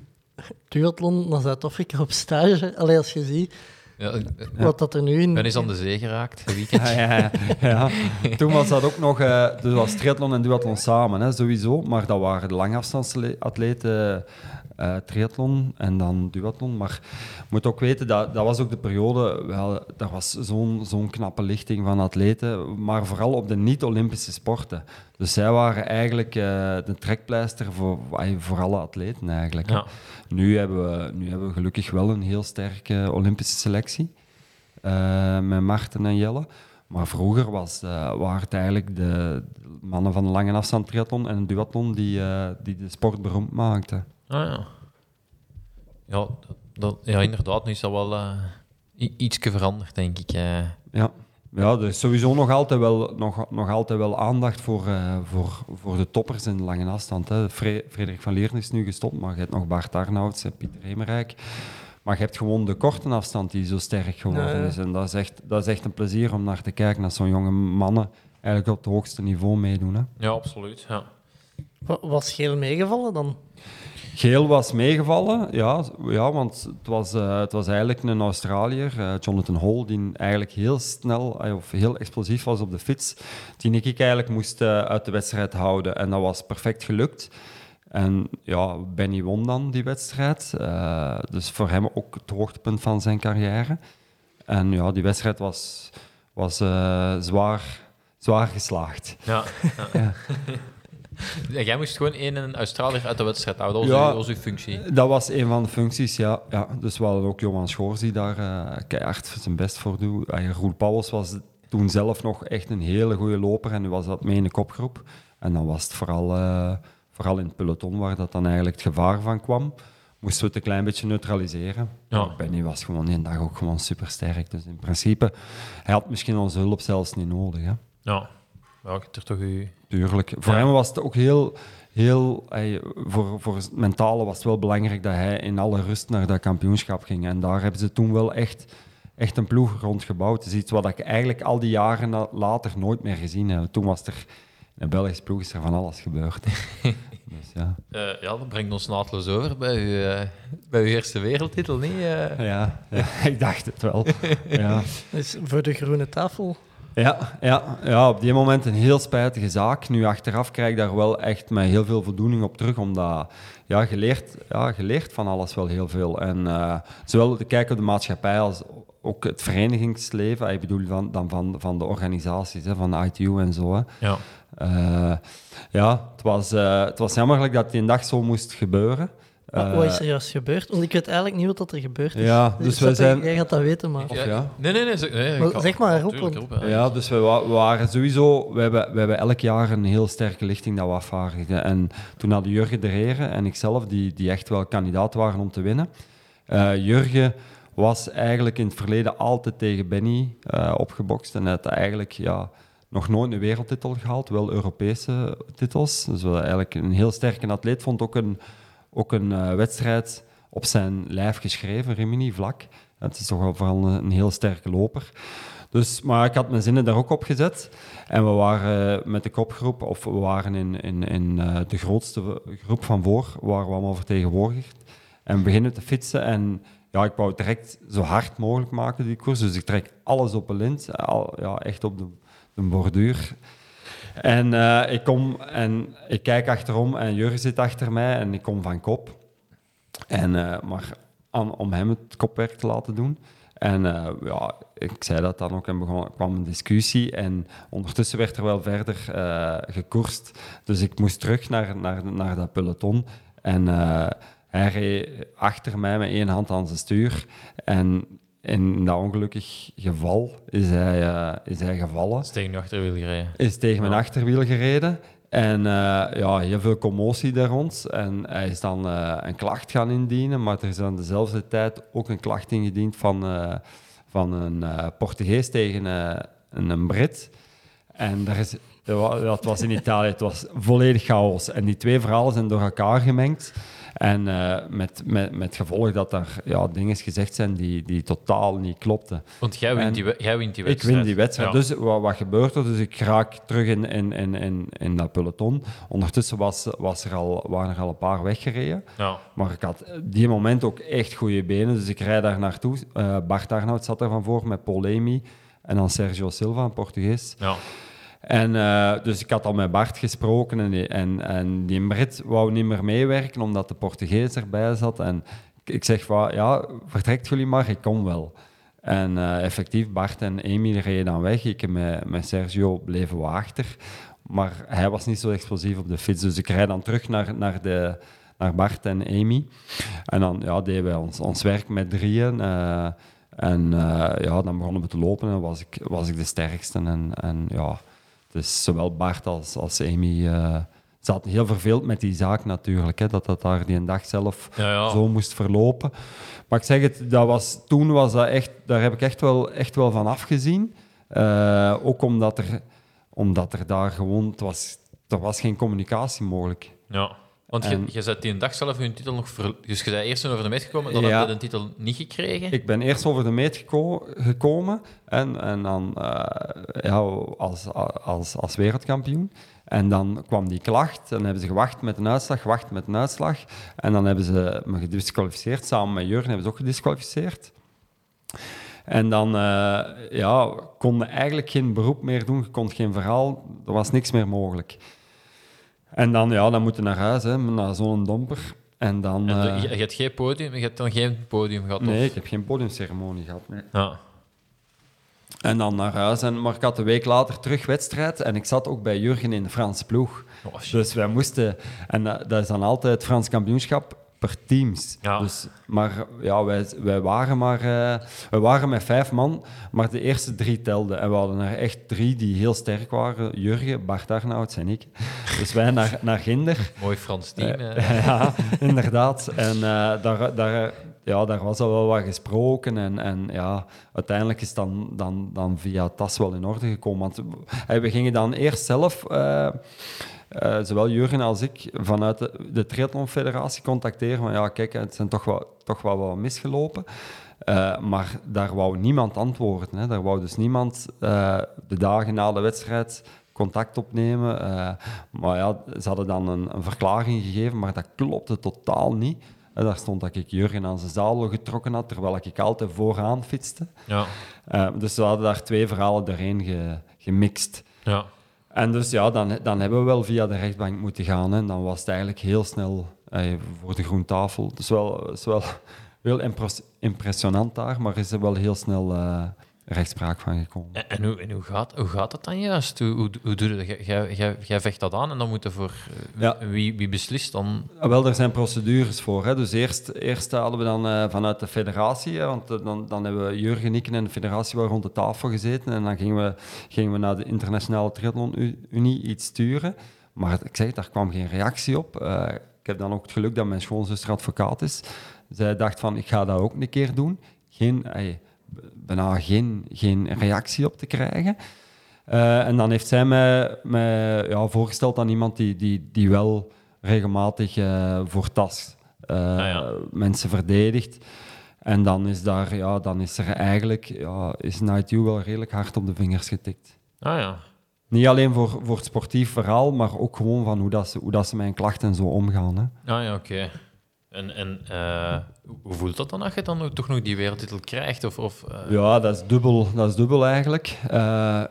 Duathlon naar Zuid-Afrika op stage. Allee, als je ziet ja, ik wat dat er nu in... ben eens aan de zee geraakt, een weekend. Ja, ja, ja. Toen was dat ook nog, eh dus was triathlon en duathlon samen, hè, sowieso. Maar dat waren de langafstandsatleten, eh triathlon en dan duathlon. Maar je moet ook weten, dat, dat was ook de periode, wel, daar was zo'n zo'n knappe lichting van atleten, maar vooral op de niet-Olympische sporten. Dus zij waren eigenlijk eh, de trekpleister voor, voor alle atleten eigenlijk. Ja. Nu, hebben we, nu hebben we gelukkig wel een heel sterke Olympische selectie. eh, met Marten en Jelle. Maar vroeger was, waren het eigenlijk de mannen van de lange afstand triathlon en duathlon die, die de sport beroemd maakten. Ah, ja. Ja, dat, ja, inderdaad, nu is dat wel eh ietsje veranderd, denk ik. eh. Ja. Ja, er is sowieso nog altijd wel, nog, nog altijd wel aandacht voor, eh, voor, voor de toppers in de lange afstand. Hè. Fre- Frederik van Leeren is nu gestopt, maar je hebt nog Bart Arnouds en Pieter Hemerijk. Maar je hebt gewoon de korte afstand die zo sterk geworden is. En dat is, echt, dat is echt een plezier om naar te kijken, dat zo'n jonge mannen eigenlijk op het hoogste niveau meedoen. Hè. Ja, absoluut. Ja. Wa- Was Geel meegevallen dan? Geel was meegevallen, ja, ja want het was, eh, het was eigenlijk een Australiër, eh, Jonathan Hall, die eigenlijk heel snel eh, of heel explosief was op de fiets, die ik eigenlijk moest uit de wedstrijd houden. En dat was perfect gelukt. En ja, Benny won dan die wedstrijd. dus voor hem ook het hoogtepunt van zijn carrière. En ja, die wedstrijd was, was zwaar, zwaar geslaagd. Ja. ja. Jij moest gewoon één Australiër uit de wedstrijd houden. Dat was, Ja. uw, dat was uw functie. Dat was een van de functies, ja. ja. Dus we hadden ook Johan Schoors die daar eh keihard zijn best voor doet. Uh, Roel Pauwels was toen zelf nog echt een hele goede loper en nu was dat mee in de kopgroep. En dan was het vooral, eh, vooral in het peloton waar dat dan eigenlijk het gevaar van kwam. Moesten we het een klein beetje neutraliseren. Ja. Benny was gewoon die dag ook gewoon supersterk. Dus in principe, hij had misschien onze hulp zelfs niet nodig. Hè. Ja. Ja, ik heb er toch uw... Tuurlijk. Voor Ja. hem was het ook heel, heel hij, voor, voor het mentale was het wel belangrijk dat hij in alle rust naar dat kampioenschap ging. En daar hebben ze toen wel echt, echt een ploeg rond gebouwd. Het is iets wat ik eigenlijk al die jaren na- later nooit meer gezien heb. Toen was er, in een Belgische ploeg is er van alles gebeurd. dus ja. Eh, ja, dat brengt ons naadloos over bij uw, eh, bij uw eerste wereldtitel, niet? eh? Ja, ja, ik dacht het wel. Ja. Dus voor de groene tafel. Ja, ja, ja, op die moment een heel spijtige zaak. Nu achteraf krijg ik daar wel echt met heel veel voldoening op terug, omdat ja, je, leert, ja, je leert van alles wel heel veel. En eh, zowel de kijk op de maatschappij als ook het verenigingsleven, ik bedoel dan, dan van, van de organisaties, hè, van de ITU en zo. Hè. Ja. Eh, ja, het was, eh, het was jammerlijk dat die dag zo moest gebeuren. Wat, wat is er juist gebeurd? Want ik weet eigenlijk niet wat er gebeurd is. Ja, dus Ik wij zijn- Jij gaat dat weten, maar... Of ja. Nee, nee, nee. zeg- nee Maar zeg erop, ja. Ja, dus we, wa- we waren sowieso... We hebben, we hebben elk jaar een heel sterke lichting dat we afvaardigden. En toen hadden Jurgen de Heren en ikzelf, die, die echt wel kandidaat waren om te winnen. Eh, Jurgen was eigenlijk in het verleden altijd tegen Benny eh, opgebokst. En had eigenlijk ja, nog nooit een wereldtitel gehaald, wel Europese titels. Dus wel eigenlijk een heel sterke atleet. Vond ook een, ook een eh, wedstrijd op zijn lijf geschreven, Rimini, vlak. Het is toch wel vooral een, heel sterke loper. Dus, maar ik had mijn zinnen daar ook op gezet. En we waren met de kopgroep, of we waren in, in, in eh, de grootste groep van voor, waren we allemaal vertegenwoordigd. En we beginnen te fietsen. En ja, ik wou direct zo hard mogelijk maken, die koers. Dus ik trek alles op een lint, al, ja, echt op de, de borduur. En eh, ik kom en ik kijk achterom en Jurgen zit achter mij en ik kom van kop. En, eh, maar om hem het kopwerk te laten doen. En eh, ja, ik zei dat dan ook en begon, kwam een discussie. En ondertussen werd er wel verder gekoerst. Dus ik moest terug naar, naar, naar dat peloton. En hij reed achter mij met één hand aan zijn stuur. En in dat ongelukkig geval is hij, eh, is hij gevallen is tegen je achterwiel gereden. is tegen mijn Ja. achterwiel gereden. En eh, ja, heel veel commotie daar rond. En hij is dan eh, een klacht gaan indienen, maar er is aan dezelfde tijd ook een klacht ingediend van, van een Portugees tegen een, Brit. En daar is, dat was in Italië, het was volledig chaos. En die twee verhalen zijn door elkaar gemengd. En eh, met, met, met gevolg dat er ja, dingen gezegd zijn die, die totaal niet klopten. Want jij wint, die, jij wint die Ik wedstrijd. win die wedstrijd. Ja. Dus wat, wat gebeurt er? Dus ik raak terug in, in, in, in, in dat peloton. Ondertussen was, was er al, waren er al een paar weggereden. Ja. Maar ik had die moment ook echt goede benen. Dus ik rijd daar naartoe. Eh Bart Arnoud zat er van voor met Lamy. En dan Sergio Silva, een Portugees. Ja. En eh, dus ik had al met Bart gesproken en die, en, en die Brit wou niet meer meewerken omdat de Portugees erbij zat. En ik, zeg van, ja, vertrekt jullie maar, ik kom wel. En eh, effectief, Bart en Amy reden dan weg. Ik en met, met Sergio bleven we achter. Maar hij was niet zo explosief op de fiets. Dus ik rijd dan terug naar, naar, de, naar Bart en Amy. En dan ja, deden wij ons, ons werk met drieën. eh, en ja, dan begonnen we te lopen en was ik, was ik de sterkste. En, en ja, dus zowel Bart als, als Amy eh zaten heel verveeld met die zaak natuurlijk. Hè, dat dat daar die dag zelf Ja, ja. zo moest verlopen. Maar ik zeg het, dat was, toen was dat echt, daar heb ik echt wel, echt wel van afgezien. Eh, ook omdat er, omdat er daar gewoon, het was, er was geen communicatie mogelijk. ja. Want je, En- je zet die een dag zelf je titel nog... Ver... Dus je bent eerst over de meet gekomen, dan Ja. heb je de titel niet gekregen. Ik ben eerst over de meet geko- gekomen en, en dan eh, ja, als, als, als wereldkampioen. En dan kwam die klacht en dan hebben ze gewacht met een uitslag, gewacht met een uitslag. En dan hebben ze me gedisqualificeerd, samen met Jurgen hebben ze ook gedisqualificeerd. En dan eh, ja, konden eigenlijk geen beroep meer doen, je kon geen verhaal, er was niks meer mogelijk. En dan, ja, dan moeten naar huis, hè, naar zo'n domper. En dan... En de- eh, je, je hebt geen podium, je hebt dan geen podium gehad? nee, of- ik heb geen podiumceremonie gehad. Nee. Ja. En dan naar huis. En, maar ik had een week later terug wedstrijd. En ik zat ook bij Jurgen in de Franse ploeg. Oh. Dus wij moesten... En dat, dat is dan altijd het Frans kampioenschap per teams. Ja. Dus, maar ja, wij, wij, waren maar, eh, wij waren met vijf man, maar de eerste drie telden. En we hadden er echt drie die heel sterk waren. Jurgen, Bart Arnouds en ik. Dus wij naar, naar Ginder. Mooi Frans team. eh. ja, inderdaad. En eh, daar, daar, ja, daar was al wel wat gesproken. En, en ja, uiteindelijk is dan, dan, dan via TAS wel in orde gekomen. Want eh, we gingen dan eerst zelf, eh, zowel Jurgen als ik, vanuit de, de Triathlon Federatie contacteren. Van ja, kijk, het zijn toch wel, toch wel wat misgelopen. Eh, maar daar wou niemand antwoorden. Hè. Daar wou dus niemand eh, de dagen na de wedstrijd contact opnemen. Maar ja, ze hadden dan een, een verklaring gegeven, maar dat klopte totaal niet. En daar stond dat ik Jurgen aan zijn zadel getrokken had, terwijl ik altijd vooraan fietste. Ja. Dus we hadden daar twee verhalen doorheen ge- gemixt. Ja. En dus ja, dan, dan hebben we wel via de rechtbank moeten gaan. En dan was het eigenlijk heel snel eh, voor de groentafel. Is wel, is wel heel impres- impressionant daar, maar is wel heel snel eh, rechtspraak van gekomen. En, en hoe, en hoe, gaat, hoe gaat dat dan juist? Hoe, hoe, hoe doe je dat? Jij- Jij, jij, jij vecht dat aan en dan moet er voor... eh, Ja. Wie, wie beslist dan? Ah, Wel, er zijn procedures voor. Hè. Dus eerst, eerst hadden we dan eh, vanuit de federatie, hè, want eh, dan, dan hebben we Jurgen, ik en de federatie wel rond de tafel gezeten. En dan gingen we, gingen we naar de Internationale Triathlon Unie iets sturen. Maar ik zeg, daar kwam geen reactie op. Ik heb dan ook het geluk dat mijn schoonzuster advocaat is. Zij dacht van, ik ga dat ook een keer doen. Geen, bijna geen, geen reactie op te krijgen. Eh, en dan heeft zij mij, mij ja, voorgesteld aan iemand die, die, die wel regelmatig eh, voor TAS eh, ja. mensen verdedigt. En dan is, daar, ja, dan is er eigenlijk, ja, is Night You wel redelijk hard op de vingers getikt. Ah ja. Niet alleen voor, voor het sportief verhaal, maar ook gewoon van hoe, dat ze, hoe dat ze met mijn klachten zo omgaan. Hè. Ah ja, oké. En, en eh, hoe- voelt dat dan als je dan toch nog die wereldtitel krijgt? Of, of, eh, Ja, dat is dubbel, dat is dubbel eigenlijk. Eh,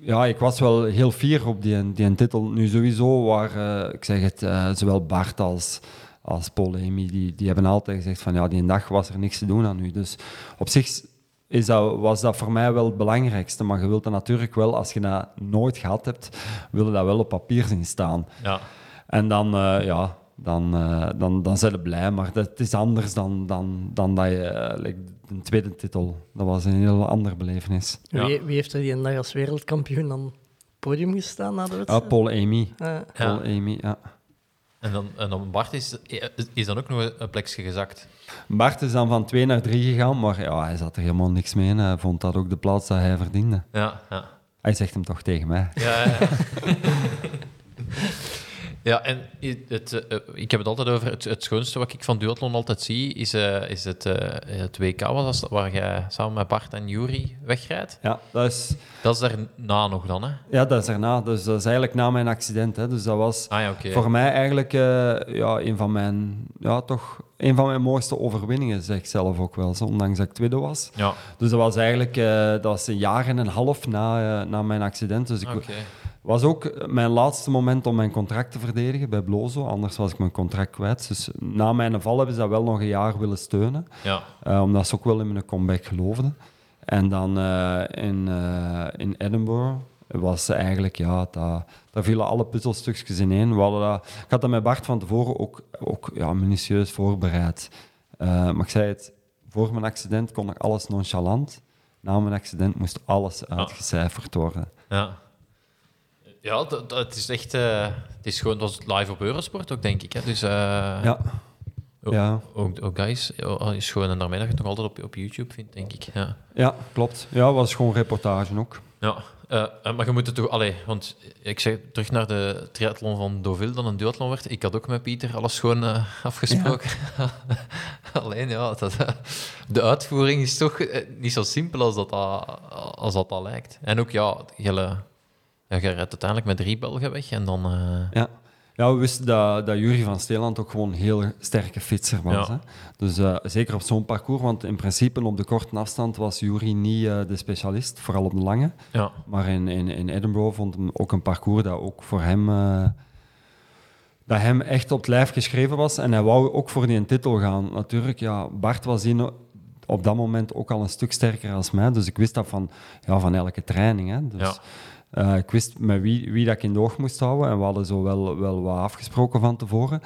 ja, ik was wel heel fier op die, die titel. Nu sowieso, waar, ik zeg het, zowel Bart als, als Paul Amy, die, die hebben altijd gezegd van ja, die dag was er niks te doen aan u. Dus op zich is dat, was dat voor mij wel het belangrijkste. Maar je wilt dat natuurlijk wel, als je dat nooit gehad hebt, wil je dat wel op papier zien staan. ja. En dan, ja, dan, eh, dan, dan zijn ze blij. Maar dat is anders dan, dan, dan dat je eh, like, een tweede titel. Dat was een heel andere belevenis. Ja. Wie, wie heeft er die een dag als wereldkampioen dan op het podium gestaan na de Ah? Paul Amy. Eh, Paul Amy, ja. En dan, en dan Bart is, is dan ook nog een plekje gezakt. Bart is dan van twee naar drie gegaan, maar ja, hij zat er helemaal niks mee. in. Hij vond dat ook de plaats dat hij verdiende. Ja, ja. Hij zegt hem toch tegen mij. Ja, ja. ja en het, eh, ik heb het altijd over het, het schoonste wat ik van duathlon altijd zie, is, eh, is het, eh, het WK was dat, waar jij samen met Bart en Jury wegrijdt. Ja, dat is, Dat is daarna nog dan, hè? ja, dat is erna. Dus dat is eigenlijk na mijn accident. Hè. Dus dat was Ah ja, voor mij eigenlijk eh, ja, een van mijn, ja, toch een van mijn mooiste overwinningen, zeg ik zelf ook wel. Zo, ondanks dat ik tweede was. Ja, Dus dat was eigenlijk eh, dat was een jaar en een half na, eh, na mijn accident. Dus ik oké. Was ook mijn laatste moment om mijn contract te verdedigen bij Blozo. Anders was ik mijn contract kwijt. Dus na mijn val hebben ze dat wel nog een jaar willen steunen. Ja, eh, omdat ze ook wel in mijn comeback geloofden. En dan eh, in, eh, in Edinburgh was eigenlijk, ja, dat, daar vielen alle puzzelstukjes ineen. We hadden dat, ik had dat met Bart van tevoren ook, ook ja, minutieus voorbereid. Eh, maar ik zei het, voor mijn accident kon ik alles nonchalant. Na mijn accident moest alles uitgecijferd worden. ja. Ja, dat, is echt... eh, het is gewoon is live op Eurosport ook, denk ik. Hè? Dus, eh, Ja. Ook, Ja. ook, ook dat is, gewoon... En daarmee dat je het nog altijd op, op YouTube vindt, denk ik. Ja. Ja, klopt. Ja, was gewoon reportage ook. Ja, eh, maar je moet het toch... Allee, want ik zeg terug naar de triathlon van Deauville, dan een duathlon werd. Ik had ook met Pieter alles gewoon afgesproken. Alleen, ja, dat, de uitvoering is toch niet zo simpel als dat, als dat, dat lijkt. En ook, ja, je, ja, je rijdt uiteindelijk met drie Belgen weg en dan... eh, Ja. Ja, we wisten dat, dat Jury van Steeland ook gewoon een heel sterke fietser was. Ja. Hè? Dus eh, zeker op zo'n parcours, want in principe op de korte afstand was Jury niet eh, de specialist, vooral op de lange. ja, Maar in, in, in Edinburgh vond hem ook een parcours dat ook voor hem, dat hem echt op het lijf geschreven was. En hij wou ook voor die titel gaan. Natuurlijk, ja, Bart was in, op dat moment ook al een stuk sterker als mij. Dus ik wist dat van, ja, van elke training. Hè? Dus, Ja. Eh, ik wist met wie, wie dat ik in de oog moest houden. En we hadden zo wel, wel wat afgesproken van tevoren.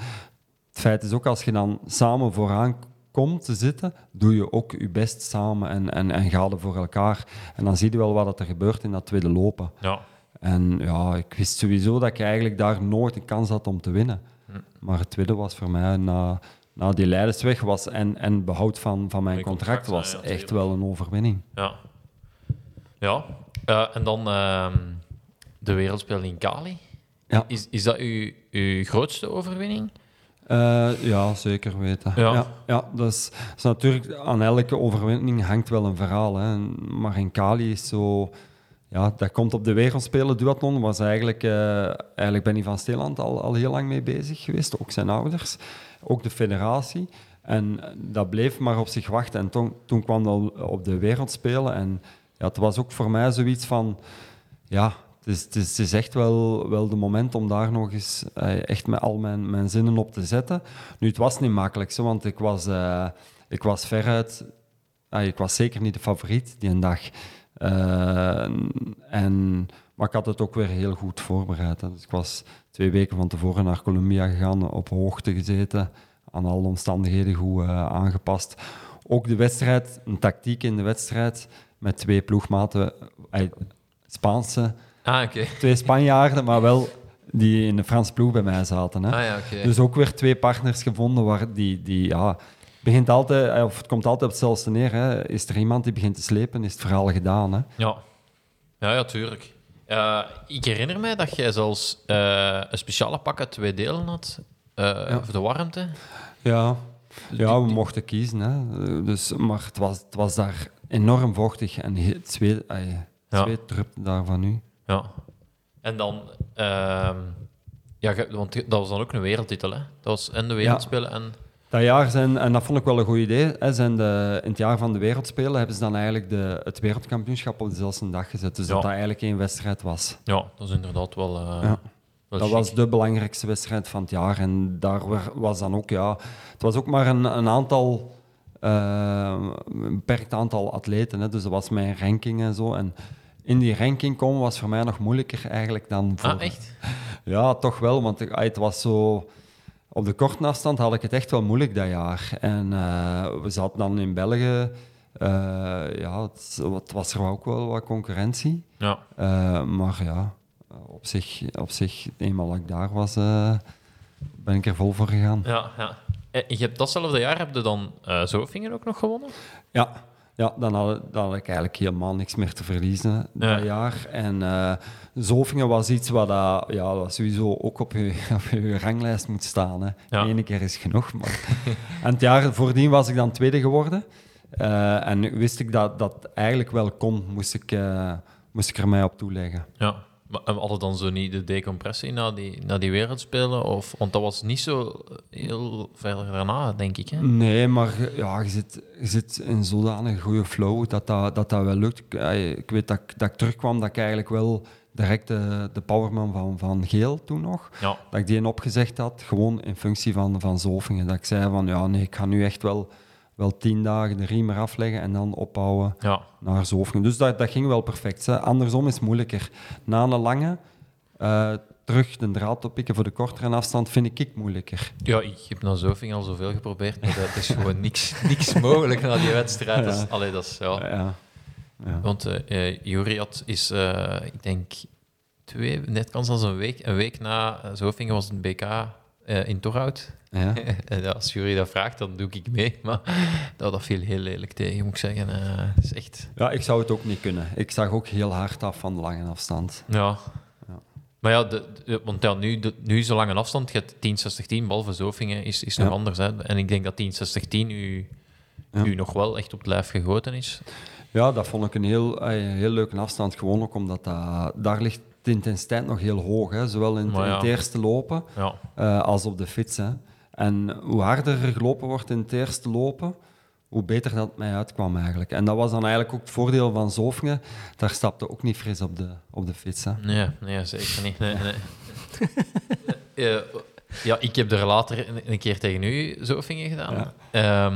Het feit is ook, als je dan samen vooraan komt te zitten, doe je ook je best samen en, en, en ga er voor elkaar. En dan zie je wel wat er gebeurt in dat tweede lopen. ja. En ja, ik wist sowieso dat ik eigenlijk daar nooit een kans had om te winnen. Hm. Maar het tweede was voor mij, na, na die leidersweg was en, en behoud van, van mijn contract, contract, was ja, ja, echt wel een overwinning. Ja. Ja. Eh, en dan ehm, de wereldspelen in Cali. Ja. Is, is dat uw, uw grootste overwinning? Eh, ja, zeker weten. Ja. Ja. Ja, dus, dus natuurlijk, aan elke overwinning hangt wel een verhaal. Hè. Maar in Cali is zo... Ja, dat komt op de wereldspelen. Duathlon was eigenlijk... eh, eigenlijk ben ik van Steeland al, al heel lang mee bezig geweest. Ook zijn ouders. Ook de federatie. En dat bleef maar op zich wachten. En toen, toen kwam dat op de wereldspelen. En ja, het was ook voor mij zoiets van... Ja, het is, het is, echt wel, wel de moment om daar nog eens eh, echt met al mijn, mijn zinnen op te zetten. Nu, het was niet makkelijk, zo, want ik was, eh, ik was veruit ah, ik was zeker niet de favoriet die een dag. Eh, en, maar ik had het ook weer heel goed voorbereid. Dus ik was twee weken van tevoren naar Colombia gegaan, op hoogte gezeten, aan alle omstandigheden goed aangepast. Ook de wedstrijd, een tactiek in de wedstrijd, met twee ploegmaten, eh, Spaanse, Ah, oké. twee Spanjaarden, maar wel die in de Franse ploeg bij mij zaten. Hè. Ah ja. Dus ook weer twee partners gevonden waar die, die ja, begint altijd, eh, of het komt altijd op hetzelfde neer. Hè. Is er iemand die begint te slepen, is het verhaal gedaan. Hè. Ja, ja, ja tuurlijk. Eh, ik herinner mij dat jij zelfs een speciale pak uit twee delen had eh, voor de warmte. Ja, ja we mochten kiezen. Hè. Dus, maar het was, het was daar enorm vochtig en het Ja. zweet drupte daar van nu. Ja. En dan... ehm, ja, want dat was dan ook een wereldtitel, hè? Dat was en de wereldspelen en... Dat jaar zijn, en dat vond ik wel een goed idee, hè, zijn de, in het jaar van de Wereldspelen hebben ze dan eigenlijk de, het wereldkampioenschap op dezelfde dag gezet. Dus Ja. dat dat eigenlijk één wedstrijd was. Ja, dat is inderdaad wel... eh, Ja. wel Dat chic. was de belangrijkste wedstrijd van het jaar. En daar wa- was dan ook, ja... Het was ook maar een, een aantal... eh, een beperkt aantal atleten. Hè, dus dat was mijn ranking en zo. En in die ranking komen was voor mij nog moeilijker eigenlijk dan voor... Ah, echt? Ja, toch wel. Want ik- het was zo... Op de korte afstand had ik het echt wel moeilijk dat jaar. En eh, we zaten dan in België. eh, ja, het, het was er ook wel wat concurrentie. Ja. Eh, maar ja, op zich, op zich, eenmaal dat ik daar was, ben ik er vol voor gegaan. Ja, ja. En je hebt datzelfde jaar heb je dan eh Zofingen ook nog gewonnen? Ja, ja dan, had, dan had ik eigenlijk helemaal niks meer te verliezen Ja. dat jaar. En eh Zofingen was iets wat dat, ja, dat sowieso ook op je, op je ranglijst moet staan. Hè. Ja. Eén keer is genoeg. Maar... en het jaar voordien was ik dan tweede geworden. Eh, en wist ik dat dat eigenlijk wel kon, moest ik, eh, moest ik er mij op toeleggen. Ja. Maar en hadden dan zo niet de decompressie na die, na die wereldspelen? Of, want dat was niet zo heel verder daarna, denk ik. Hè? Nee, maar je- ja, je, zit, je zit in zodanig goede flow dat dat, dat, dat wel lukt. Ik, eh, weet dat, ik- dat ik terugkwam, dat ik eigenlijk wel direct de, de powerman van, van Geel toen nog, Ja. dat ik die opgezegd had, gewoon in functie van, van Zovingen. Dat ik zei van, ja nee, ik ga nu echt wel, wel tien dagen de riem eraf leggen en dan opbouwen Ja. naar Zovingen. Dus dat, dat ging wel perfect. Hè. Andersom is het moeilijker. Na een lange, eh, terug de draad oppikken voor de kortere afstand vind ik moeilijker. Ja, ik heb na Zofingen al zoveel geprobeerd, maar dat is gewoon niks, niks mogelijk na die wedstrijd. Dat is, allee, dat is, ja. Ja. Ja. Want eh eh, Juri had is, eh, ik denk, twee, net kan zelfs een week, een week na eh, Zofingen was het BK eh, in Torhout. Ja. en als Jury dat vraagt, dan doe ik mee. Maar dat, dat viel heel lelijk tegen, moet ik zeggen. Eh, is echt... Ja, ik zou het ook niet kunnen. Ik zag ook heel hard af van de lange afstand. Ja. Ja. Maar ja, de, de- want ja, nu, de, nu is een lange afstand. Je hebt 10-60-10, behalve Zofingen, is, is nog Ja. anders. Hè. En ik denk dat 10-60-10 u, u nog wel echt op het lijf gegoten is. Ja, dat vond ik een heel, eh, heel leuke afstand. Gewoon ook omdat dat, daar ligt de intensiteit nog heel hoog. Hè. Zowel in, het eerste lopen Ja. eh, als op de fiets. Hè. En hoe harder er gelopen wordt in het eerste lopen, hoe beter dat mij uitkwam eigenlijk. En dat was dan eigenlijk ook het voordeel van Zofingen. Daar stapte ook niet fris op de, op de fiets. Hè. Nee, nee, zeker niet. Nee, nee. Eh, ja, ik heb er later een, keer tegen u Zofingen gedaan. Ja.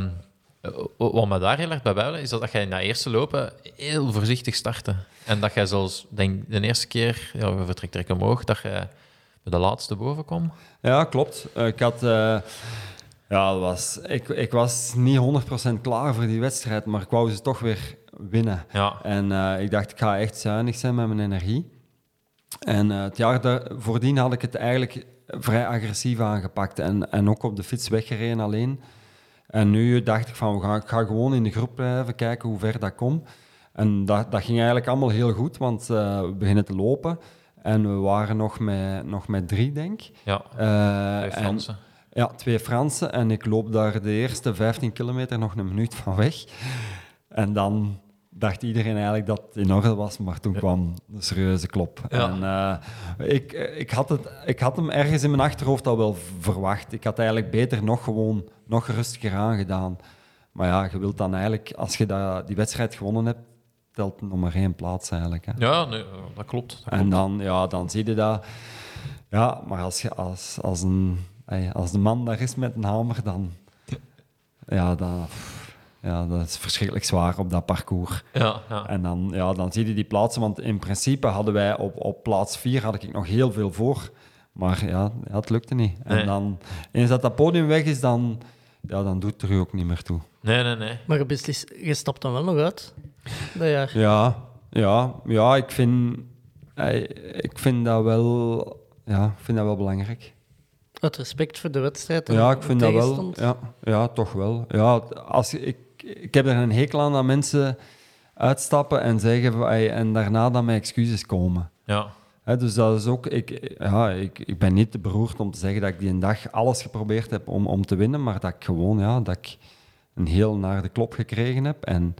Eh, wat me daar heel erg bij bijblijft, is dat jij na eerste lopen heel voorzichtig startte. En dat jij zelfs, denk de eerste keer, ja, je vertrekt direct omhoog, dat jij bij de laatste boven kwam. Ja, klopt. Eh, ik had... eh, ja, dat was, ik, ik was niet 100% klaar voor die wedstrijd, maar ik wou ze toch weer winnen. Ja, En ik dacht, ik ga echt zuinig zijn met mijn energie. En het jaar daar, voordien had ik het eigenlijk vrij agressief aangepakt en, en ook op de fiets weggereden alleen. En nu dacht ik van, we gaan, ik ga gewoon in de groep blijven, kijken hoe ver dat kom. En dat, dat ging eigenlijk allemaal heel goed, want eh, we beginnen te lopen. En we waren nog met, nog met drie, denk ik. ja. Eh, en- Fransen. ja, twee Fransen. En ik loop daar de eerste 15 kilometer nog een minuut van weg. En dan dacht iedereen eigenlijk dat het in orde was, maar toen kwam de serieuze klop. Ja. En, eh, ik, ik, had het, ik had hem ergens in mijn achterhoofd al wel verwacht. Ik had eigenlijk beter nog gewoon nog rustiger aangedaan. Maar ja, je wilt dan eigenlijk, als je dat, die wedstrijd gewonnen hebt, telt nog maar één plaats eigenlijk. Hè. Ja, nee, dat klopt. Dat En dan, ja, dan zie je dat. Ja, maar als, je, als, als, een, als de man daar is met een hamer, dan. Ja, dan, ja, dat is verschrikkelijk zwaar op dat parcours. Ja, ja. En dan, ja, dan zie je die plaatsen, want in principe hadden wij op, op plaats 4 had ik nog heel veel voor. Maar ja, ja het lukte niet. En Nee. dan, eens dat dat podium weg is, dan, ja, dan doet het er u ook niet meer toe. Nee, nee, nee. Maar je, beslis, je stapt dan wel nog uit, dat jaar. Ja, ja, ja ik, vind, eh, ik vind dat wel, ja, ik vind dat wel belangrijk. Uit respect voor de wedstrijd en Ja, de ik vind dat wel. Ja, ja toch wel. Ja, als, je- ik, ik heb er een hekel aan dat mensen uitstappen en zeggen en daarna dan met excuses komen. Ja. Dus dat is ook, ik, ja, ik, ik ben niet te beroerd om te zeggen dat ik die een dag alles geprobeerd heb om, om te winnen, maar dat ik gewoon ja, dat ik een heel naar de klop gekregen heb en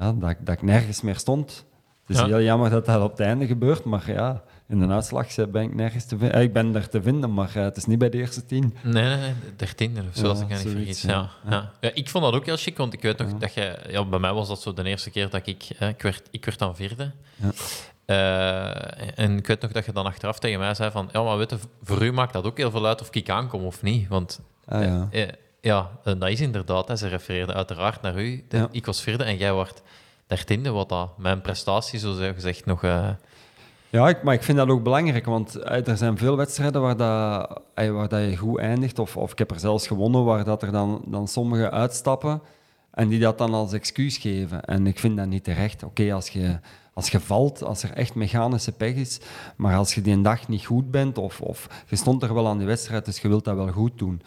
ja, dat, ik- dat ik nergens meer stond. Het is Ja. heel jammer dat dat op het einde gebeurt, maar ja, in de uitslag ben ik nergens te vinden. Ik ben er te vinden, maar eh, het is niet bij de eerste tien. Nee, nee, nee, dertiende of zo, als ik me niet vergis. Ja. ja. Ik vond dat ook heel chic, want ik weet nog dat jij... Ja, bij mij was dat zo de eerste keer dat ik... Hè, ik, werd, ik werd dan vierde. Ja. Eh, en ik weet nog dat je dan achteraf tegen mij zei van... Ja, maar weet je, voor u maakt dat ook heel veel uit of ik aankom of niet. Want Ah, ja. eh, ja, dat is inderdaad... Hè, ze refereerde uiteraard naar u. De- Ja. Ik was vierde en jij wordt dertiende, wat dat mijn prestatie, zo gezegd, nog... eh, Ja, maar ik vind dat ook belangrijk, want eh, er zijn veel wedstrijden waar, dat, eh, waar dat je goed eindigt, of, of ik heb er zelfs gewonnen, waar dat er dan, dan sommigen uitstappen en die dat dan als excuus geven. En ik vind dat niet terecht. Oké, als, je, als je valt, als er echt mechanische pech is, maar als je die dag niet goed bent, of, of je stond er wel aan die wedstrijd, dus je wilt dat wel goed doen,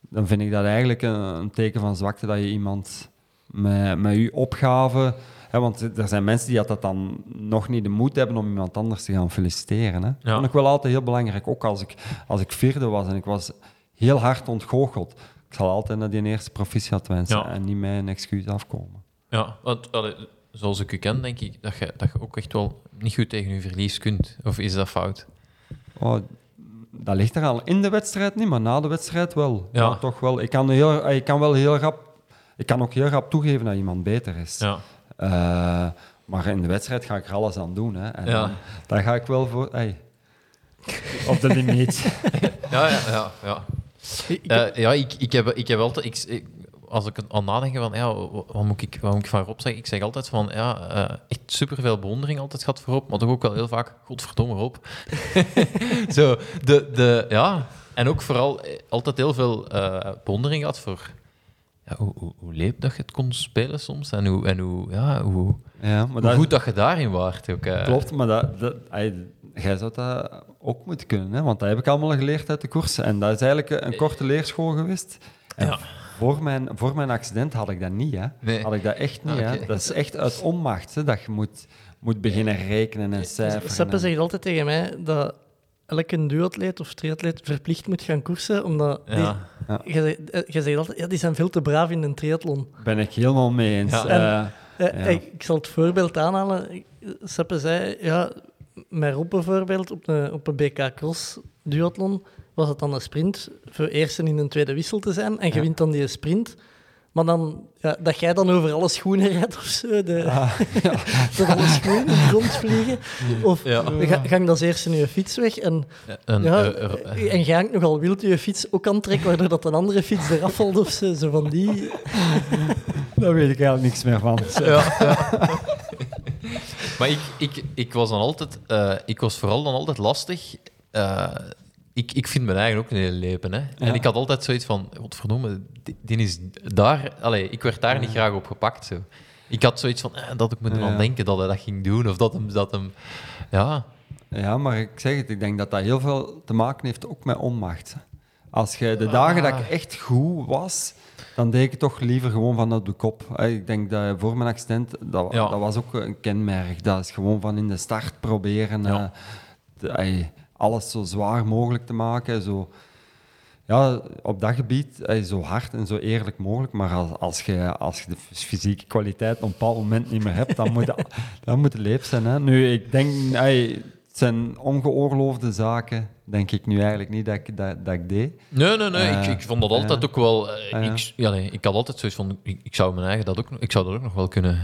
dan vind ik dat eigenlijk een, een teken van zwakte dat je iemand met, met je opgave... Want er zijn mensen die dat dan nog niet de moed hebben om iemand anders te gaan feliciteren. Hè. Dat vond ik wel altijd heel belangrijk. Ook als ik, als ik vierde was en ik was heel hard ontgoocheld. Ik zal altijd naar die eerste proficiat wensen Ja. en niet een excuus afkomen. Ja, want allee, zoals ik u ken, denk ik dat je, dat je ook echt wel niet goed tegen je verlies kunt. Of is dat fout? Oh, dat ligt er al in de wedstrijd niet, maar na de wedstrijd wel. Ja. Ja, toch wel. Ik kan, heel, ik kan wel heel rap... Ik kan ook heel rap toegeven dat iemand beter is. Ja. Eh, maar in de wedstrijd ga ik er alles aan doen. Hè. En Ja. dan, dan ga ik wel voor... Hey, op de limiet. Ja, ja, ja. ja. Ik- ik- Eh, ja, ik, ik, heb, ik heb altijd... Ik, ik- als ik aan nadenken van, ja, wa- wat moet ik, wat moet ik van Rob zeggen? Ik zeg altijd van, ja, eh, echt superveel bewondering altijd gehad voor Rob, maar toch ook wel heel vaak, godverdomme Rob. Zo, de, de, ja, en ook vooral altijd heel veel eh, bewondering gehad voor ja, hoe, hoe, hoe leep dat je het kon spelen soms en hoe, en hoe, ja, hoe, ja, maar hoe dat, goed dat je daarin waart. Ook, eh. Klopt, maar dat, dat, jij zou dat ook moeten kunnen, hè? want dat heb ik allemaal geleerd uit de koers. En dat is eigenlijk een korte leerschool geweest. En Ja. voor, mijn, voor mijn accident had ik dat niet. Hè? Nee. Had ik dat echt niet. Ah. Hè? Dat is echt uit onmacht, hè? dat je moet, moet beginnen rekenen en cijferen. Seppe en- zegt altijd tegen mij dat elke duatleet of triatleet verplicht moet gaan koersen, omdat die, Ja. je, zegt, eh, zegt altijd, ja, die zijn veel te braaf in een triathlon. Ben ik helemaal mee eens. Ja. Eh, Eh, Ja. ik, ik zal het voorbeeld aanhalen. Seppe zei, ja, met Rob bijvoorbeeld, op een, op een BK Cross duathlon, was het dan een sprint voor eerste in een tweede wissel te zijn en je Ja. wint dan die sprint. Maar dan, ja, dat jij dan over alle schoenen rijdt of zo, de, Ah, door alle schoenen in de grond vliegen. Of Ja. ga, gang als eerste nu je fiets weg en, En, ja, eh, er- en ga ik nogal wild je fiets ook aantrekken, waardoor dat een andere fiets eraf valt of zo. Zo van die... daar weet ik eigenlijk niks meer van. Ja, ja. maar ik, ik, ik was dan altijd, eh, ik was vooral dan altijd lastig. eh, ik, ik vind mijn eigen ook een hele lepen. Hè. En ik had altijd zoiets van, godverdomme, die, die is daar... Allee, ik werd daar niet graag op gepakt. Zo. Ik had zoiets van, eh, dat ik me Ja. denken dat hij dat ging doen. Of dat hem... Dat hem ja, Ja, maar ik zeg het, ik denk dat dat heel veel te maken heeft ook met onmacht. hè. Als je de dagen dat ik echt goed was, dan deed ik toch liever gewoon van op de kop. Ik denk dat voor mijn accident, dat, dat was ook een kenmerk. Dat is gewoon van in de start proberen ey, alles zo zwaar mogelijk te maken. Zo, ja, op dat gebied ey, zo hard en zo eerlijk mogelijk. Maar als, als, je, als je de fys- fysieke kwaliteit op een bepaald moment niet meer hebt, dan moet, het- dan moet het leef zijn. Hè. Nu, ik denk, het zijn ongeoorloofde zaken, denk ik nu eigenlijk niet dat ik, dat, dat ik deed. Nee, nee, nee. ik, Eh, ik vond dat altijd ja. ook wel... eh, ik, ja, nee, ik had altijd zoiets van... Ik, ik zou mijn eigen dat ook... Ik zou dat ook nog wel kunnen...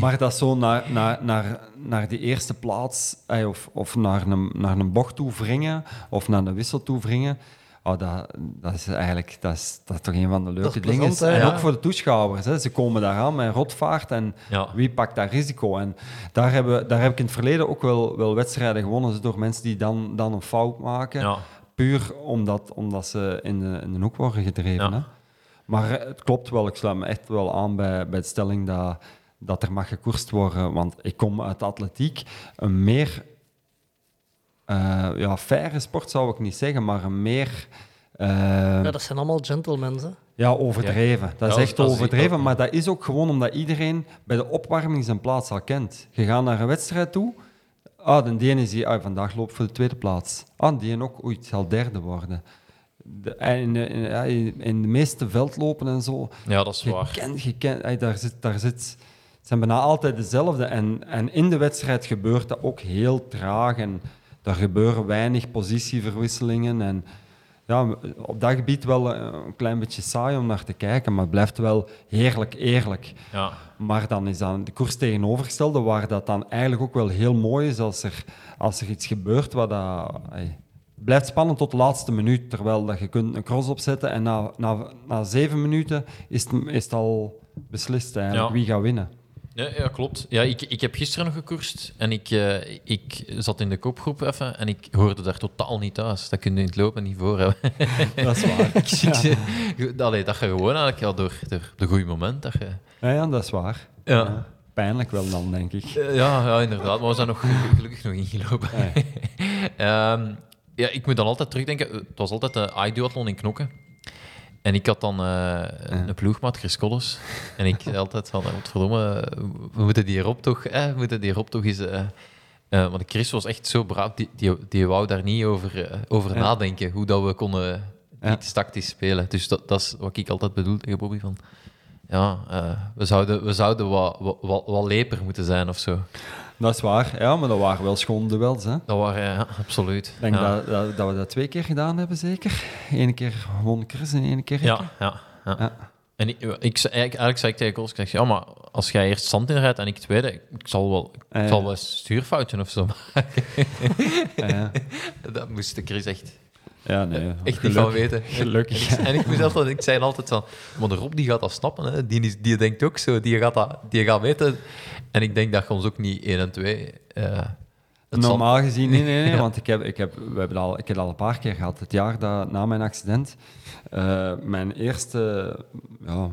Maar dat zo naar, naar, naar, naar die eerste plaats, ey, of, of naar, een, naar een bocht toe wringen, of naar een wissel toe wringen, Oh, dat, dat is eigenlijk dat is, dat is toch een van de leuke plezant, dingen. hè? En Ja. ook voor de toeschouwers. Hè. Ze komen daar aan met rotvaart en Ja. wie pakt daar risico? En daar, hebben, daar heb ik in het verleden ook wel, wel wedstrijden gewonnen dus door mensen die dan, dan een fout maken. Ja. Puur omdat, omdat ze in de, in de hoek worden gedreven. Hè. Maar eh, het klopt wel, ik sluit me echt wel aan bij, bij de stelling dat, dat er mag gekoerst worden. Want ik kom uit de atletiek. Een meer eh ja, faire sport zou ik niet zeggen, maar een meer eh, Ja, dat zijn allemaal gentlemen. Hè. ja, overdreven. Dat is Ja, echt dat is- overdreven, dat- maar dat is ook gewoon omdat iedereen bij de opwarming zijn plaats al kent. Je gaat naar een wedstrijd toe. Ah, de ene is die ah, vandaag loopt voor de tweede plaats. Ah, die ene ook, oei, het zal derde worden. De, en in, de- in, in de meeste veldlopen en zo, ja, dat is je waar. kent, je kent, ey, daar zit, daar zit, zijn bijna altijd dezelfde. En, en in de wedstrijd gebeurt dat ook heel traag. En daar gebeuren weinig positieverwisselingen. En ja, op dat gebied wel eh, een klein beetje saai om naar te kijken, maar het blijft wel heerlijk eerlijk. Ja. Maar dan is dan de koers tegenovergestelde, waar dat dan eigenlijk ook wel heel mooi is als er, als er iets gebeurt wat dat... blijft spannend tot de laatste minuut, terwijl dat je kunt een cross opzetten en na, na, na zeven minuten is het, is het al beslist eigenlijk Ja. wie gaat winnen. Ja, ja, klopt. Ja, ik, ik heb gisteren nog gekoerst en ik, eh, ik zat in de kopgroep even en ik hoorde daar totaal niet thuis. Dat kun je in het lopen niet voor hebben. Dat is waar. Ik- ik- Allee, dat je gewoon eigenlijk ja, door, door de goede moment... Dat je, Ja, ja, dat is waar. ja. Pijnlijk wel dan, denk ik. Eh, Ja, ja, inderdaad. Maar we zijn nog gelukkig nog ingelopen. Ehm, ja, ik moet dan altijd terugdenken. Het was altijd de I-duathlon in Knokken. En ik had dan eh, een ploegmaat, Chris Collers. En ik zei altijd van, eh, wat verdomme, we moeten die erop toch, eh, we moeten die erop toch eens... eh, eh, want Chris was echt zo braaf, die, die, die wou daar niet over, eh, over Ja. nadenken, hoe dat we konden Ja. iets tactisch spelen. Dus dat, dat is wat ik altijd bedoel tegen Bobby, van... Ja, eh, we zouden, we zouden wat, wat, wat, wat leper moeten zijn of zo. Dat is waar, ja, maar dat waren wel schoon duels. Hè. Dat waren, ja, absoluut. Ik denk ja. dat, dat, dat we dat twee keer gedaan hebben, zeker. Eén keer won Chris en één keer. Ja, ja, ja. Ja. En ik, ik, eigenlijk, zei ik tegen Kols, ik zeg, ja, maar als jij eerst zand inrijdt en ik tweede, ik zal wel, ik ja. zal wel een stuurfoutje of zo maken. Ja. Dat moest de Chris echt, Ja, nee. echt niet van weten. Gelukkig. En ik, en ik, moest altijd, ik zei altijd van, maar de Rob die gaat dat snappen, hè. Die, die denkt ook zo, die gaat, dat, die gaat weten. En ik denk dat je ons ook niet 1 en 2... eh het zand- Normaal gezien, nee, nee, nee. Ja. Want ik heb, ik, heb, we hebben al, ik heb het al een paar keer gehad. Het jaar dat, na mijn accident, eh, mijn eerste ja,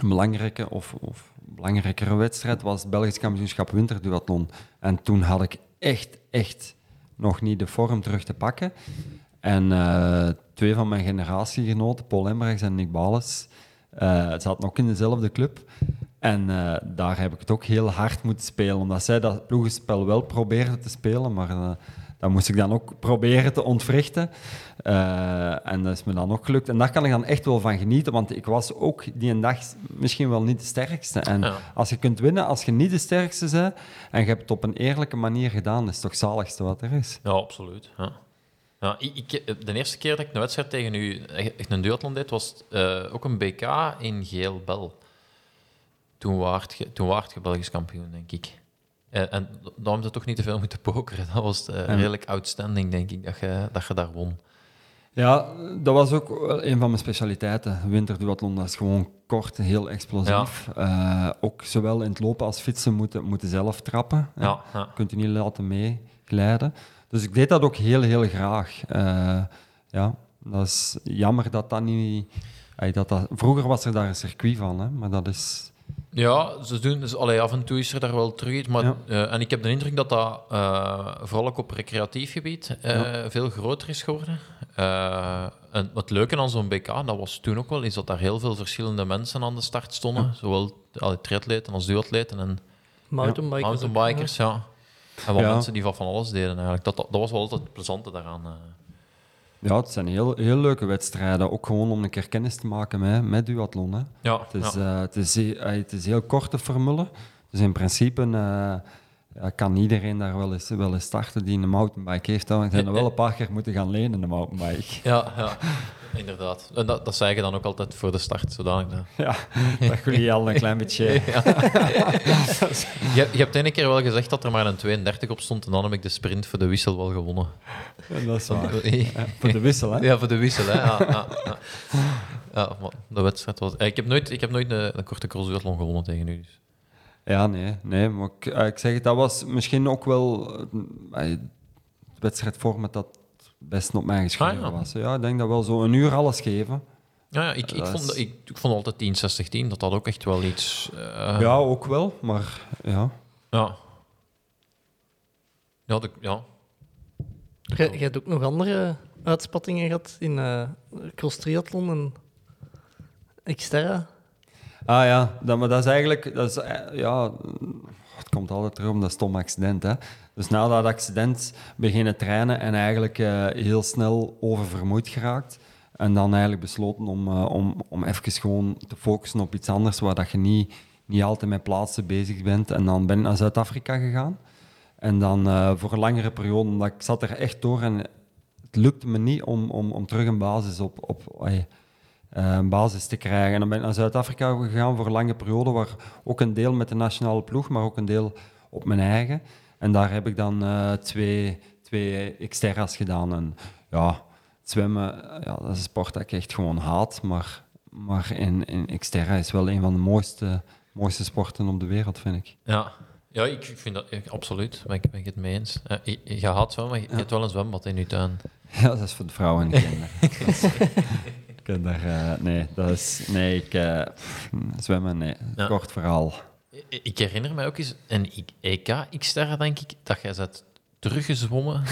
belangrijke of, of belangrijkere wedstrijd was het Belgisch kampioenschap winterduathlon. En toen had ik echt, echt nog niet de vorm terug te pakken. En eh, twee van mijn generatiegenoten, Paul Embrechts en Nick Bales, eh zaten ook in dezelfde club. En eh, daar heb ik het ook heel hard moeten spelen, omdat zij dat ploegenspel wel probeerden te spelen, maar eh, dat moest ik dan ook proberen te ontwrichten. Eh, en dat is me dan ook gelukt. En daar kan ik dan echt wel van genieten, want ik was ook die een dag misschien wel niet de sterkste. En Ja. als je kunt winnen, als je niet de sterkste bent, en je hebt het op een eerlijke manier gedaan, dat is toch het zaligste wat er is. Ja, absoluut. Ja. Ja, ik, de eerste keer dat ik een wedstrijd tegen u, echt een duathlon deed, was ook een BK in Geel-Bel. Toen waart je, toen waart je Belgisch kampioen, denk ik. En, en dan hebben ze toch niet te veel moeten pokeren. Dat was eh, redelijk outstanding, denk ik, dat je, dat je daar won. Ja, dat was ook een van mijn specialiteiten. Winterduathlon, dat is gewoon kort, heel explosief. Eh, ook zowel in het lopen als fietsen moeten, moeten zelf trappen. Ja, kunt je niet laten meeglijden. Dus ik deed dat ook heel, heel graag. Eh, ja, dat is jammer dat dat niet... dat, vroeger was er daar een circuit van, hè, maar dat is... Ja, ze doen, dus, allee, af en toe is er daar wel terug iets. Maar, Ja. eh, en ik heb de indruk dat dat eh, vooral ook op recreatief gebied eh, veel groter is geworden. Eh, en het leuke aan zo'n BK, dat was toen ook wel, is dat daar heel veel verschillende mensen aan de start stonden. Zowel allee, triatleten als duatleten en Mountainbikers. mountainbikers. Ja. En wat Ja. mensen die van van alles deden eigenlijk. Dat, dat, dat was wel altijd het plezante daaraan. Ja, het zijn heel, heel leuke wedstrijden. Ook gewoon om een keer kennis te maken met, met duathlon. Hè. Ja, Het is, ja. eh, het, is, he- het is heel korte formule. Dus in principe, eh, ja, kan iedereen daar wel eens, wel eens starten die een mountainbike heeft. Dan zijn er wel een paar keer moeten gaan lenen, een mountainbike. Ja, ja. Inderdaad. En dat, dat zei je dan ook altijd voor de start, zodanig dat... Ja, dat jullie al een klein beetje... Ja. je, je hebt ene keer wel gezegd dat er maar een 32 op stond en dan heb ik de sprint voor de wissel wel gewonnen. Ja, dat is waar. Ja, voor de wissel, hè? Ja, voor de wissel, hè. Ja, ja, ja. de wedstrijd was... eh, Ik heb nooit, ik heb nooit een, een korte crossduathlon gewonnen tegen u. Dus. Ja, nee, nee maar ik, eh, ik zeg het, dat was misschien ook wel eh, eh, het wedstrijdformat dat het best op mij geschreven Ah, ja. was. Ja, ik denk dat wel zo een uur alles geven. Ja, ja ik, ik, Dat vond, is- ik, ik vond altijd 10, 60, 10, dat dat ook echt wel iets... eh, ja, ook wel, maar ja. Ja. Ja, de, ja. Je, je hebt ook nog andere uitspattingen gehad in eh cross triathlon en Xterra. Ah ja, dat, maar dat is eigenlijk, dat is, eh, ja, het komt altijd terug om dat stom accident. Hè. Dus na dat accident beginnen trainen en eigenlijk eh, heel snel oververmoeid geraakt. En dan eigenlijk besloten om, eh, om, om even gewoon te focussen op iets anders, waar dat je niet, niet altijd met plaatsen bezig bent. En dan ben ik naar Zuid-Afrika gegaan. En dan voor een langere periode, omdat ik zat er echt door en het lukte me niet om, om, om terug een basis op, op basis te krijgen. En dan ben ik naar Zuid-Afrika gegaan voor een lange periode, waar ook een deel met de nationale ploeg, maar ook een deel op mijn eigen. En daar heb ik dan eh, twee, twee Xterra's gedaan. En ja, zwemmen, eh, ja, dat is een sport dat ik echt gewoon haat, maar, maar in, in Xterra is wel een van de mooiste, mooiste sporten op de wereld, vind ik. Ja. Ja, ik vind dat ik- absoluut. Ben ik, ben ik het mee eens. Ja, je, je haat zwemmen, maar je, hebt wel een zwembad in je tuin. Ja, dat is voor de vrouwen en de kinderen. Kan daar, nee, dat is, nee, ik, eh, zwemmen, nee, Ja. kort verhaal. Ik, herinner mij ook eens een EK X-Terra, denk ik, dat jij bent teruggezwommen.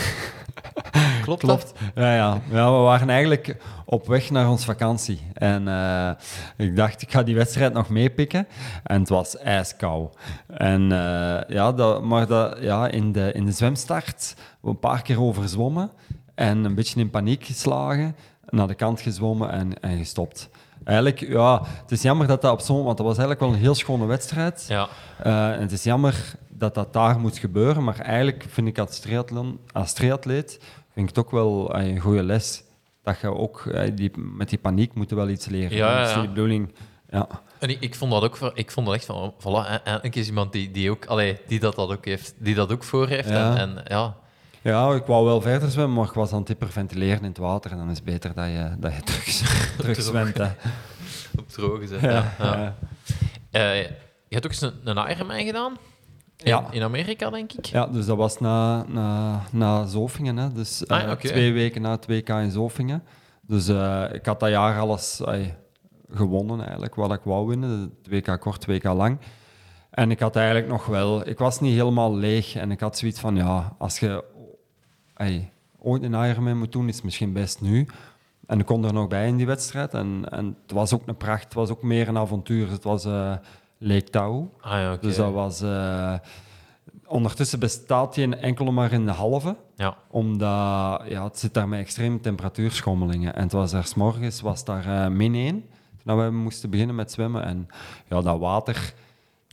Klopt, dat? Ja, ja. ja, we waren eigenlijk op weg naar onze vakantie. En eh, ik dacht, ik ga die wedstrijd nog meepikken. En het was ijskou. En eh, ja, dat, maar dat, ja, in, de, in de zwemstart een paar keer overzwommen. En een beetje in paniek geslagen. Naar de kant gezwommen en, en gestopt. Eigenlijk, ja, het is jammer dat dat op zo'n... Want dat was eigenlijk wel een heel schone wedstrijd. Ja. Eh, en het is jammer dat dat daar moet gebeuren, maar eigenlijk vind ik als, triathlon, als triatleet vind ik het ook wel eh, een goede les. Dat je ook eh, die, met die paniek moet wel iets leren. Ja, ja, Dat is ja. de bedoeling. Ja. En ik, ik vond dat ook, ik vond dat echt van, voilà, eindelijk is iemand die, die, ook, allee, die, dat, dat ook heeft, die dat ook voor heeft. Ja. En, en ja, ja, ik wou wel verder zwemmen, maar ik was aan het hyperventileren in het water. En dan is het beter dat je, dat je terug, terug zwemt. Hè. op droog gezet. Ja, Ja. Eh, je hebt ook eens een, een Ironman gedaan? In, Ja. in Amerika, denk ik? Ja, dus dat was na, na, na Zofingen. Hè. Dus Ah, eh, oké. twee weken na het WK in Zofingen. Dus eh, ik had dat jaar alles gewonnen, eigenlijk, wat ik wou winnen. Het WK kort, WK lang. En ik had eigenlijk nog wel... Ik was niet helemaal leeg. En ik had zoiets van, ja, als je ey, ooit een Ironman moet doen, is misschien best nu. En ik kon er nog bij in die wedstrijd. En, en het was ook een pracht. Het was ook meer een avontuur. Het was eh Lake Tahoe. Ah ja. Dus dat was... eh, ondertussen bestaat die enkel maar in de halve, Ja. omdat ja, het zit daar met extreme temperatuurschommelingen. En het was daar 's morgens was daar eh, min 1, toen we moesten beginnen met zwemmen. En ja, dat water...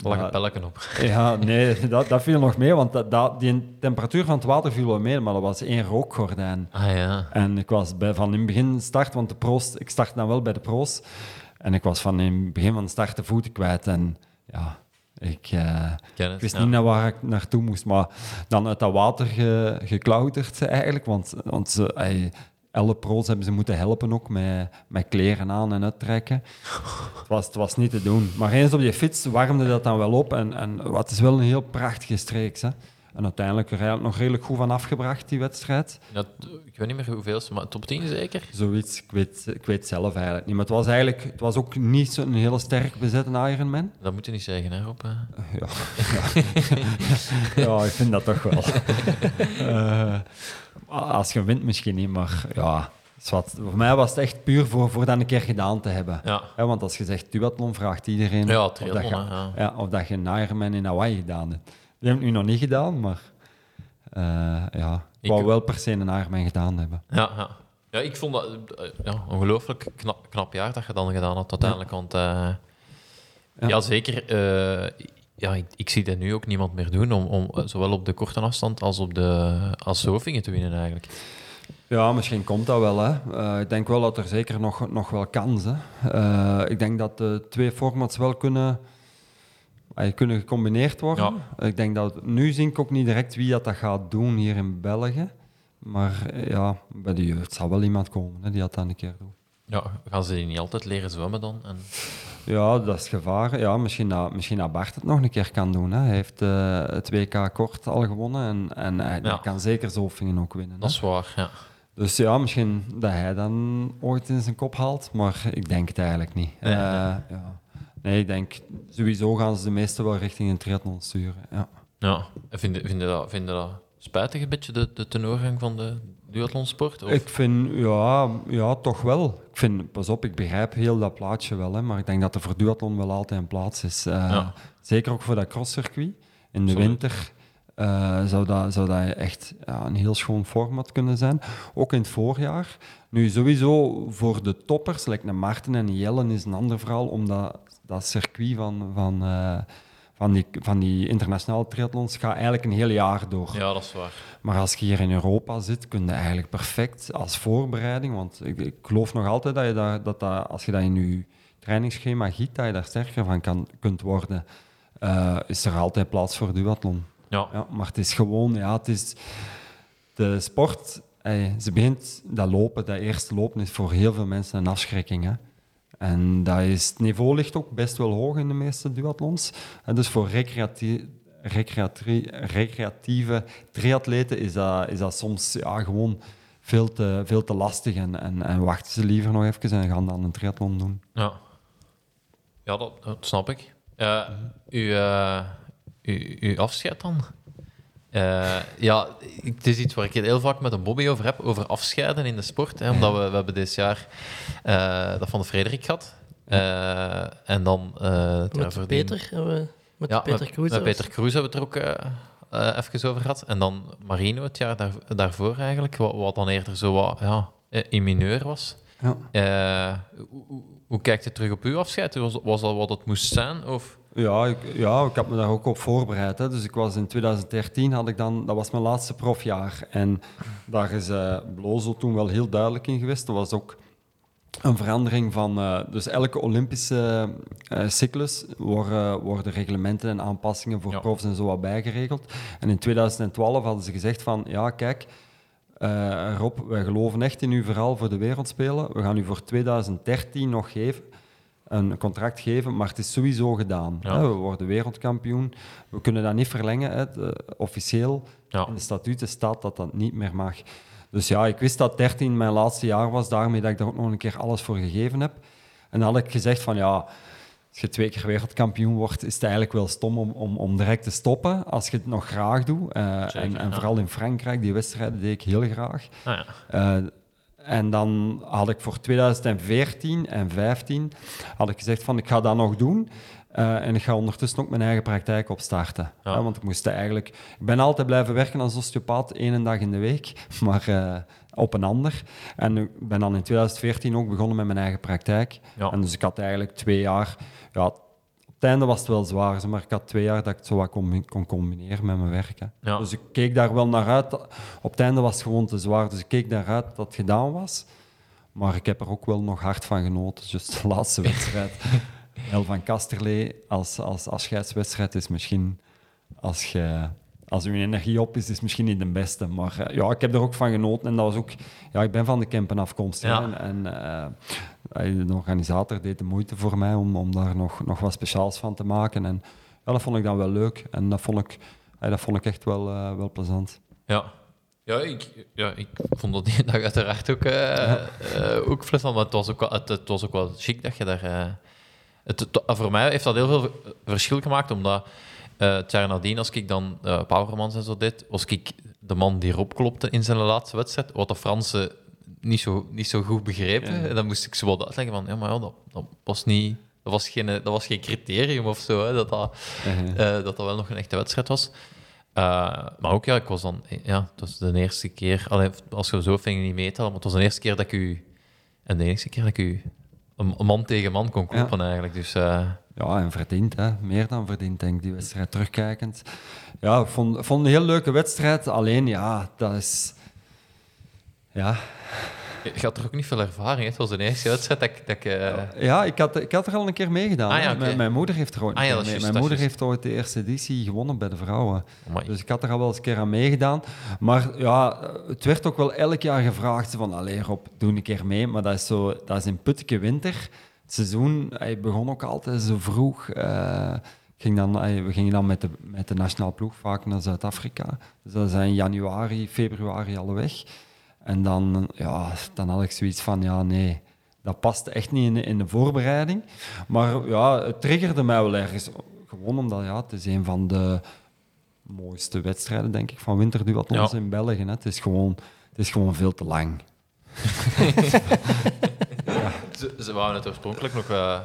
Lag een op. ja, nee, dat, dat viel nog mee, want dat, dat, die temperatuur van het water viel wel mee, maar dat was één rookgordijn. Ah ja. En ik was bij, van in het begin start, want de pro's, ik start dan wel bij de pro's. En ik was van in het begin van de start de voeten kwijt. En ja, ik, eh, het, ik wist ja. niet naar waar ik naartoe moest. Maar dan uit dat water ge, geklauterd eigenlijk. Want, want ze, ey, alle pro's hebben ze moeten helpen ook met, met kleren aan en uittrekken. het, was, het was niet te doen. Maar eens op die fiets warmde dat dan wel op. En, en wat is wel een heel prachtige streeks. Hè? En uiteindelijk er eigenlijk nog redelijk goed van afgebracht, die wedstrijd. Ja, t- ik weet niet meer hoeveel, maar top 10 zeker? Zoiets, ik weet, ik weet zelf eigenlijk niet. Maar het was eigenlijk het was ook niet zo'n hele sterk bezette Ironman. Dat moet je niet zeggen, hè, Rob? Ja, ja. ja, ik vind dat toch wel. Eh, als je wint misschien niet, maar ja, voor mij was het echt puur voor, voor dat een keer gedaan te hebben. Ja. Want als je zegt duathlon, vraagt iedereen Ja, of, dat je, ja. ja, of dat je een Ironman in Hawaii gedaan hebt. Die heb ik nu nog niet gedaan, maar eh, ja, ik Ik- wou wel per se een Ironman gedaan hebben. Ja, ja. ja, ik vond dat eh, ja, ongelooflijk knap, knap jaar dat je dan gedaan had uiteindelijk. Want eh, ja. Ja. zeker. Ja, ik, ik zie dat nu ook niemand meer doen, om, om eh, zowel op de korte afstand als op de als Zofingen te winnen eigenlijk. Ja, misschien komt dat wel. Hè. Eh, ik denk wel dat er zeker nog, nog wel kansen. Uh, ik denk dat de twee formats wel kunnen, uh, kunnen gecombineerd worden. Ik denk dat nu zie ik ook niet direct wie dat, dat gaat doen hier in België. Maar ja, bij de jeugd zal wel iemand komen hè, die dat dan een keer doet. Ja, gaan ze die niet altijd leren zwemmen dan? En... Ja, dat is gevaar. Ja, misschien, dat, misschien dat Bart het nog een keer kan doen. Hè. Hij heeft uh, het WK kort al gewonnen en, en hij ja. kan zeker Zofingen ook winnen. Dat is waar, ja. Dus ja, misschien dat hij dan ooit in zijn kop haalt, maar ik denk het eigenlijk niet. Nee, uh, ja. nee ik denk sowieso gaan ze de meeste wel richting een triathlon sturen. Ja, ja. Vind, je, vind, je dat, vind dat spijtig een beetje, de, de tenorgang van de duathlonsport? Of? Ik vind, ja, ja, toch wel. Ik vind, pas op, ik begrijp heel dat plaatje wel, hè, maar ik denk dat er voor duathlon wel altijd een plaats is. Uh, ja. Zeker ook voor dat crosscircuit. In de Sorry. winter uh, zou, dat, zou dat echt ja, een heel schoon format kunnen zijn. Ook in het voorjaar. Nu, sowieso voor de toppers, like Maarten en Jellen, is een ander verhaal, omdat dat circuit van, van, uh, van, die, van die internationale triathlons gaat eigenlijk een heel jaar door. Ja, dat is waar. Maar als je hier in Europa zit, kun je eigenlijk perfect als voorbereiding, want ik, ik geloof nog altijd dat, je dat, dat, dat als je dat in je trainingsschema giet, dat je daar sterker van kan, kunt worden. Uh, is er altijd plaats voor duathlon. Ja. ja. Maar het is gewoon, ja, het is de sport. Hey, ze begint dat lopen, dat eerste lopen is voor heel veel mensen een afschrikking. Hè? En dat is, het niveau ligt ook best wel hoog in de meeste duathlons. En dus voor recreatieve recreatieve triatleten is dat, is dat soms gewoon veel te, veel te lastig. En, en, en wachten ze liever nog even en gaan dan een triathlon doen. Ja, ja dat, snap ik. Uh, u, uh, u, uw afscheid dan? Uh, ja, het is iets waar ik het heel vaak met een Bobby over heb, over afscheiden in de sport. Hè, omdat we, we hebben dit jaar uh, dat van de Frederik gehad. Uh, en dan... met Peter hebben we... Met ja, Peter Kroes. Met, met Peter Kroes hebben we het er ook even over gehad. En dan Marino het jaar daar, daarvoor eigenlijk, wat, wat, dan eerder zo wat ja, in mineur was. Ja. hoe, hoe kijkt je terug op uw afscheid? Was, was dat wat het moest zijn? Of... Ja, ik, ja, ik heb me daar ook op voorbereid. Hè. Dus ik was in 2013, had ik dan, dat was mijn laatste profjaar. En daar is uh, Blozo toen wel heel duidelijk in geweest. Dat was ook een verandering van... Uh, dus elke Olympische uh, cyclus worden, worden reglementen en aanpassingen voor ja. profs en zo wat bijgeregeld. En in 2012 hadden ze gezegd van, ja, kijk... Rob, wij geloven echt in uw verhaal voor de wereldspelen. We gaan u voor 2013 nog geven een contract geven, maar het is sowieso gedaan. Ja. We worden wereldkampioen. We kunnen dat niet verlengen. Hè. officieel ja. in de statuten staat dat dat niet meer mag. Dus ja, ik wist dat 13 mijn laatste jaar was, daarmee dat ik daar ook nog een keer alles voor gegeven heb. En dan had ik gezegd van ja, als je twee keer wereldkampioen wordt, is het eigenlijk wel stom om, om, om direct te stoppen als je het nog graag doet. Uh, Zeker, en, en ja. vooral in Frankrijk, die wedstrijden deed ik heel graag. Ah, ja. uh, en dan had ik voor 2014 en 2015 had ik gezegd van ik ga dat nog doen. Uh, en ik ga ondertussen ook mijn eigen praktijk opstarten. Ja. Ja, want ik moest eigenlijk... Ik ben altijd blijven werken als osteopaat, één dag in de week, maar uh, op een ander. En ik ben dan in 2014 ook begonnen met mijn eigen praktijk. Ja. En dus ik had eigenlijk twee jaar... Ja, het einde was het wel zwaar, maar ik had twee jaar dat ik het zo wat kon, kon combineren met mijn werk. Ja. Dus ik keek daar wel naar uit. Op het einde was het gewoon te zwaar, dus ik keek daaruit dat het gedaan was. Maar ik heb er ook wel nog hard van genoten. Dus de laatste wedstrijd, El van Kasterlee als, als afscheidswedstrijd is misschien, als je als uw energie op is, is misschien niet de beste. Maar uh, ja, ik heb er ook van genoten. En dat was ook... Ja, ik ben van de Kempen afkomstig. Ja. En, en uh, de organisator deed de moeite voor mij om, om daar nog, nog wat speciaals van te maken. En ja, dat vond ik dan wel leuk. En dat vond ik, ja, dat vond ik echt wel, uh, wel plezant. Ja. Ja ik, ja, ik vond dat die dag uiteraard ook, ja. ook plezant. Maar het was ook, wel, het, het, was ook wel chic dat je daar... Het, het, voor mij heeft dat heel veel verschil gemaakt, omdat... Uh, het jaar nadien, als ik dan uh, Powermans en zo deed, was ik de man die erop klopte in zijn laatste wedstrijd, wat de Fransen niet zo, niet zo goed begrepen. Ja. En dan moest ik ze wat uitleggen van, ja, maar ja, dat, dat was niet... Dat was geen, dat was geen criterium of zo, hè, dat, dat, uh, dat dat wel nog een echte wedstrijd was. Uh, maar ook, ja, ik was dan... Ja, het was de eerste keer... Allee, als je zo ving niet meetellen, maar het was de eerste keer dat ik u... En de eerste keer dat ik u een een man tegen man kon kloppen eigenlijk. Dus eh, Ja, en verdiend, hè. meer dan verdiend, denk ik, die wedstrijd terugkijkend. Ja, ik vond, vond een heel leuke wedstrijd. Alleen, ja, dat is... Ja, je had er ook niet veel ervaring. Het was de eerste wedstrijd dat. Dat ik eh, ja ik, had, ik had er al een keer meegedaan. Ah, ja, mijn, moeder heeft er ooit, Ah, ja, een mijn moeder heeft ooit de eerste editie gewonnen bij de vrouwen. Dus ik had er al wel eens een keer aan meegedaan. Maar ja, het werd ook wel elk jaar gevraagd van, allee Rob, doe een keer mee. Maar dat is, zo, dat is in Putteke winter. Het seizoen hij begon ook altijd zo vroeg. Eh, ging dan, we gingen dan met de, met de nationale ploeg vaak naar Zuid-Afrika. Dus dat is in januari, februari al weg. En dan, ja, dan had ik zoiets van, ja nee, dat past echt niet in, in de voorbereiding. Maar ja, het triggerde mij wel ergens. Gewoon omdat ja, het is een van de mooiste wedstrijden, denk ik, van winterduathlons Ja. in België. Hè. Het, is gewoon, het is gewoon veel te lang. Ze, ze wouden het oorspronkelijk nog... eh,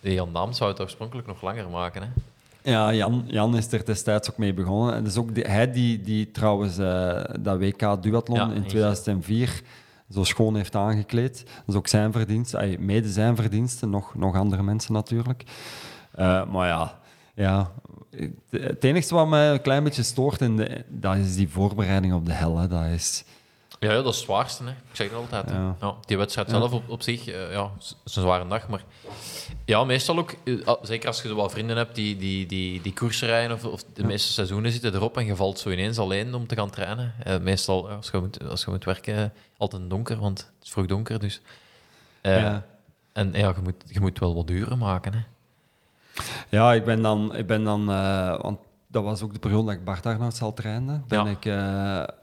de Jan Daams zou het oorspronkelijk nog langer maken. Hè? Ja, Jan, Jan is er destijds ook mee begonnen. En is ook die- hij die, die trouwens eh, dat WK duathlon Ja, in eens. 2004 zo schoon heeft aangekleed. Dat is ook zijn verdienst, ay, mede zijn verdiensten, nog, nog andere mensen natuurlijk. Eh, maar ja, ja, het enige wat mij een klein beetje stoort, in de, dat is die voorbereiding op de hel. Hè. Dat is, Ja, ja, dat is het zwaarste. Hè. Ik zeg het altijd. Ja. Ja, die wedstrijd zelf op, op zich, eh, ja, is een zware dag. Maar ja, meestal ook, eh, zeker als je zo wat vrienden hebt die, die, die, die koersen rijden of, of de meeste seizoenen zitten erop en je valt zo ineens alleen om te gaan trainen. Eh, meestal, als, je moet, als je moet werken, eh, altijd donker, want het is vroeg donker. Dus. Ja. En ja, je moet, je moet wel wat uren maken. Hè. Ja, ik ben dan, ik ben dan want dat was ook de periode dat ik Bart Arnouds al trainde. Ben, Ja. ik,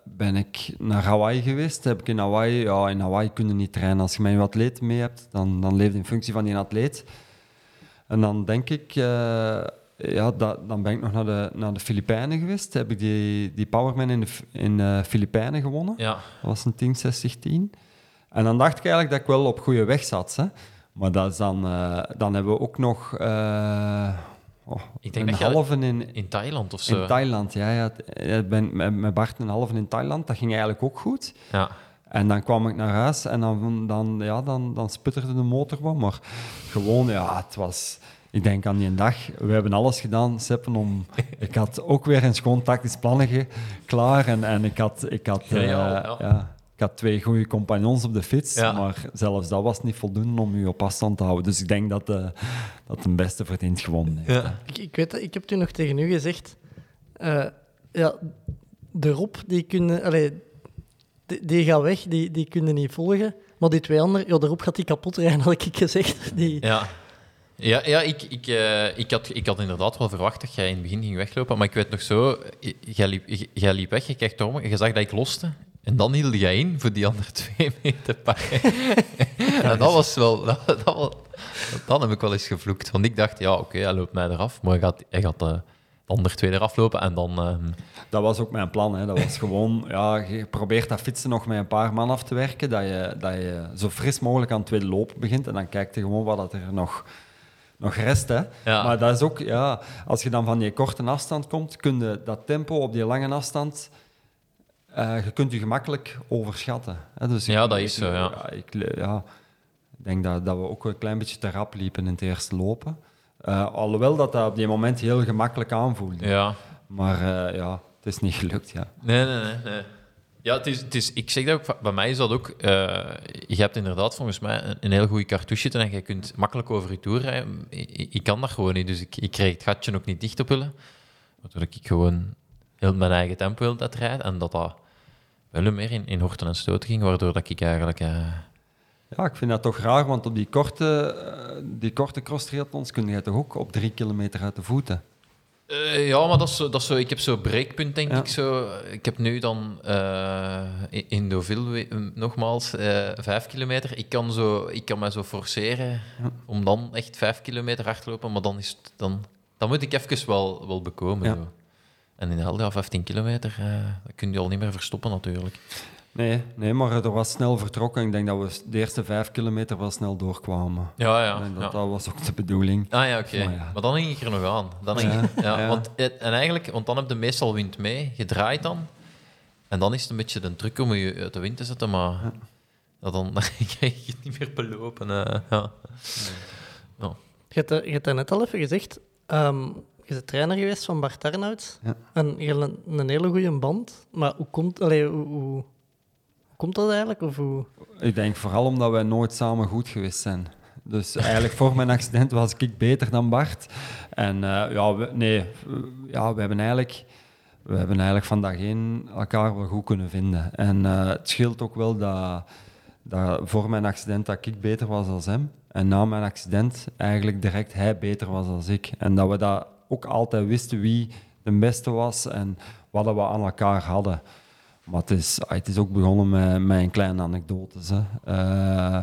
ben ik naar Hawaii geweest. Heb ik in Hawaii, ja, in Hawaii kun je niet trainen. Als je met je atleet mee hebt, dan, dan leef je in functie van die atleet. En dan denk ik, eh, ja, dat, dan ben ik nog naar de, naar de Filipijnen geweest. Heb ik die, die Powerman in de in de Filipijnen gewonnen. Ja. Dat was een 10, 60, 10. En dan dacht ik eigenlijk dat ik wel op goede weg zat. Hè. Maar dat is dan, eh, dan hebben we ook nog oh, Ik denk een dat halve in, In Thailand of zo. in Thailand. Ja, ja, ik ben met, met Bart een halve in Thailand. Dat ging eigenlijk ook goed. ja. En dan kwam ik naar huis en dan, dan, ja, dan, dan sputterde de motor wat. Maar gewoon, ja, het was... Ik denk aan die dag, we hebben alles gedaan, Seppen, om... Ik had ook weer een schoon tactisch plannetje klaar en, en ik had... Ik had, Ja, eh, ja. ja, ik had twee goede compagnons op de fiets, Ja. maar zelfs dat was niet voldoende om u op afstand te houden. Dus ik denk dat, eh dat de beste verdient gewonnen heeft. Ja. Ik, ik weet dat, ik heb toen nog tegen u gezegd... eh, ja, de Rob, die kunnen... Allee, die, die gaat weg, die, die kunnen niet volgen. Maar die twee anderen, ja, de Rob gaat die kapot rijden, had ik gezegd. Die, Ja, ja, ja ik, ik, eh, ik, had, ik had inderdaad wel verwacht dat jij in het begin ging weglopen. Maar ik weet nog zo, jij liep, j- jij liep weg, je kijkt om, je zag dat ik loste. En dan hield jij in voor die andere twee meter pakken. en dat was wel... Dat, dat was- dan heb ik wel eens gevloekt. Want ik dacht, ja, oké, hij loopt mij eraf. Maar hij gaat, hij gaat eh, de andere twee eraf lopen. En dan... ehm, Dat was ook mijn plan. Hè. Dat was gewoon, ja, je probeert dat fietsen nog met een paar man af te werken, dat je, dat je zo fris mogelijk aan het tweede lopen begint en dan kijk je gewoon wat er nog, nog rest. Hè. Ja. Maar dat is ook, ja, als je dan van die korte afstand komt, kun je dat tempo op die lange afstand, eh, je kunt je gemakkelijk overschatten. Hè. Dus Ja, ik- dat is zo, ja. ik, ja, ik denk dat, dat we ook een klein beetje te rap liepen in het eerste lopen. Eh, alhoewel dat dat op die moment heel gemakkelijk aanvoelde. ja, Maar eh, ja, het is niet gelukt, ja. Nee, nee, nee. nee. Ja, het is, het is, ik zeg dat ook, bij mij is dat ook... eh, je hebt inderdaad volgens mij een, een heel goede cartouche zitten en je kunt makkelijk over je toer rijden. Ik, ik kan dat gewoon niet, dus ik, ik kreeg het gatje ook niet dicht op willen. Waardoor ik gewoon heel mijn eigen tempo wilde dat rijden en dat dat wel meer in, in horten en stoten ging, waardoor dat ik eigenlijk... Ja, ik vind dat toch raar, want op die korte, eh, die korte cross triathlons kun je toch ook op drie kilometer uit de voeten. Eh, ja, maar dat is dat is zo, ik heb zo'n breekpunt, denk Ja. ik. Zo. Ik heb nu dan eh, in- Deauville, nogmaals, eh, vijf kilometer. Ik kan, zo, ik kan mij zo forceren om dan echt vijf kilometer hard te lopen, maar dan, is het, dan, dan moet ik even wel, wel bekomen. Ja. Zo. En in de hel, ja, 15 kilometer, dat kun je al niet meer verstoppen natuurlijk. Nee, nee, maar er was snel vertrokken. Ik denk dat we de eerste vijf kilometer wel snel doorkwamen. Ja, ja. Dat ja. dat was ook de bedoeling. Ah ja, oké. Maar ja. Maar dan hing ik er nog aan. Dan Ja, ik- ja, ja. Want, en eigenlijk, want dan heb je meestal wind mee, je draait dan. En dan is het een beetje de truc om je uit de wind te zetten, maar dat dan, krijg je het niet meer belopen. eh, ja. Je hebt, dat- je hebt dat net al even gezegd. ehm, je bent trainer geweest van Bart Arnouds. Ja. En je hebt een, een hele goede band. Maar hoe komt, allee, hoe, hoe komt dat eigenlijk? Of hoe... Ik denk vooral omdat wij nooit samen goed geweest zijn. Dus eigenlijk voor mijn accident was ik beter dan Bart. En eh, ja, we, nee, ja, we hebben eigenlijk... We hebben eigenlijk van dag één elkaar wel goed kunnen vinden. En eh, het scheelt ook wel dat, dat voor mijn accident dat ik beter was dan hem. En na mijn accident eigenlijk direct hij beter was dan ik. En dat we dat ook altijd wisten wie de beste was en wat we aan elkaar hadden. Maar het is, ah, het is ook begonnen met, met een kleine anekdotes. Hè. Eh,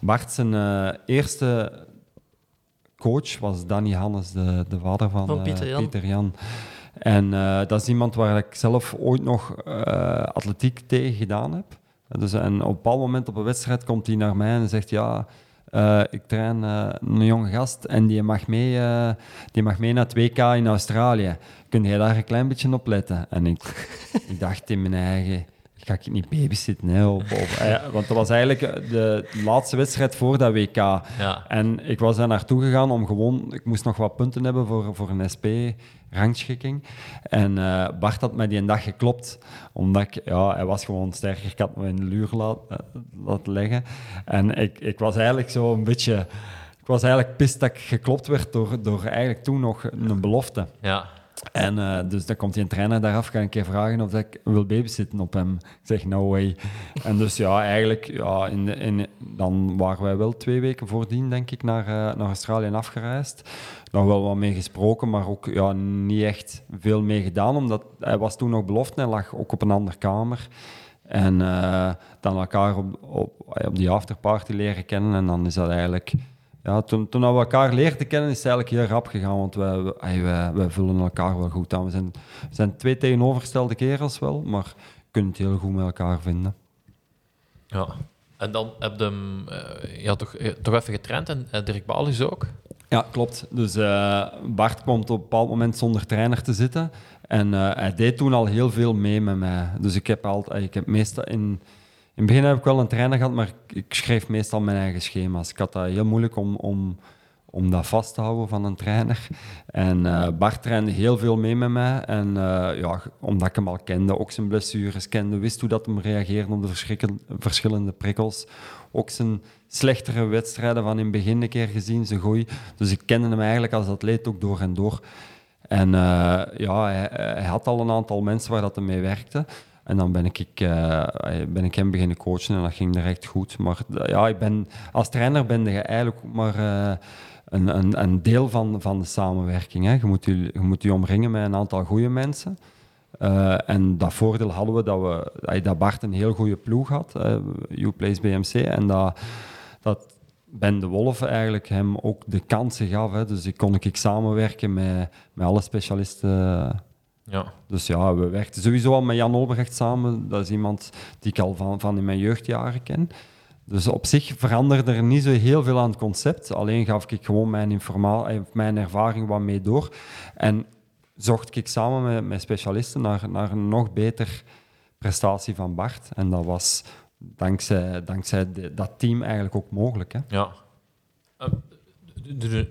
Bart zijn eh, eerste coach was Danny Hannes, de, de vader van, Van eh, Pieter Jan. Pieter Jan. En dat is iemand waar ik zelf ooit nog atletiek tegen gedaan heb. Dus, en op een bepaald moment op een wedstrijd komt hij naar mij en zegt: Ja, eh, ik train eh, een jonge gast en die mag, mee, eh, die mag mee naar het WK in Australië. Kun jij daar een klein beetje op letten? En ik, ik dacht in mijn eigen. Ga ik niet babysitten, hè, op, op, eh, want dat was eigenlijk de laatste wedstrijd voor dat WK. Ja. En ik was daar naartoe gegaan om gewoon... Ik moest nog wat punten hebben voor, voor een SP-rangschikking. En eh, Bart had mij die een dag geklopt. Omdat ik... Ja, hij was gewoon sterker. Ik had me in de luur laat, eh, laten leggen. En ik, ik was eigenlijk zo een beetje... Ik was eigenlijk pist dat ik geklopt werd door, door eigenlijk toen nog een belofte. Ja. En eh, dus dan komt die trainer daar af, ga ik een keer vragen of ik wil babysitten op hem. Ik zeg, no way. en dus ja, eigenlijk, ja, in, in, dan waren wij wel twee weken voordien, denk ik, naar, eh, naar Australië afgereisd. Nog wel wat mee gesproken, maar ook ja, niet echt veel mee gedaan, omdat hij was toen nog belofte en lag ook op een andere kamer. En eh, dan elkaar op, op, op die afterparty leren kennen en dan is dat eigenlijk... Ja, toen, toen we elkaar leerden kennen, is het eigenlijk heel rap gegaan, want wij, wij, wij, wij vullen elkaar wel goed aan. We zijn, we zijn twee tegenovergestelde kerels wel, maar kunnen het heel goed met elkaar vinden. ja. En dan heb je hem eh, ja, toch, eh, toch even getraind en eh, Dirk Balis ook. Ja, klopt. Dus Bart komt op een bepaald moment zonder trainer te zitten. En hij deed toen al heel veel mee met mij. Dus ik heb, altijd, ik heb meestal in, in het begin heb ik wel een trainer gehad, maar ik, schreef meestal mijn eigen schema's. Ik had dat heel moeilijk om, om, om dat vast te houden van een trainer. En eh, Bart trainde heel veel mee met mij. En eh, ja, omdat ik hem al kende, ook zijn blessures kende, wist hoe dat hem reageerde op de verschillende prikkels. Ook zijn slechtere wedstrijden van in het begin een keer gezien, zijn gooi. Dus ik kende hem eigenlijk als atleet ook door en door. En eh, ja, hij, hij had al een aantal mensen waar dat hij mee werkte. En dan ben ik, eh, ben ik hem beginnen coachen en dat ging direct goed. Maar ja, ik ben, als trainer ben je eigenlijk maar eh, een, een, een deel van, van de samenwerking. Hè. Je, moet je, je moet je omringen met een aantal goede mensen. Eh, en dat voordeel hadden we dat, we dat Bart een heel goede ploeg had, uh, U-Place BMC. En dat, dat Ben de Wolf eigenlijk hem ook de kansen gaf. Hè. Dus ik kon ik samenwerken met, met alle specialisten. Ja. Dus ja, we werkten sowieso al met Jan Olbrecht samen. Dat is iemand die ik al van, van in mijn jeugdjaren ken. Dus op zich veranderde er niet zo heel veel aan het concept. Alleen gaf ik gewoon mijn, eh, mijn ervaring wat mee door. En zocht ik samen met, met specialisten naar, naar een nog beter prestatie van Bart. En dat was dankzij, dankzij de, dat team eigenlijk ook mogelijk. Hè. Ja.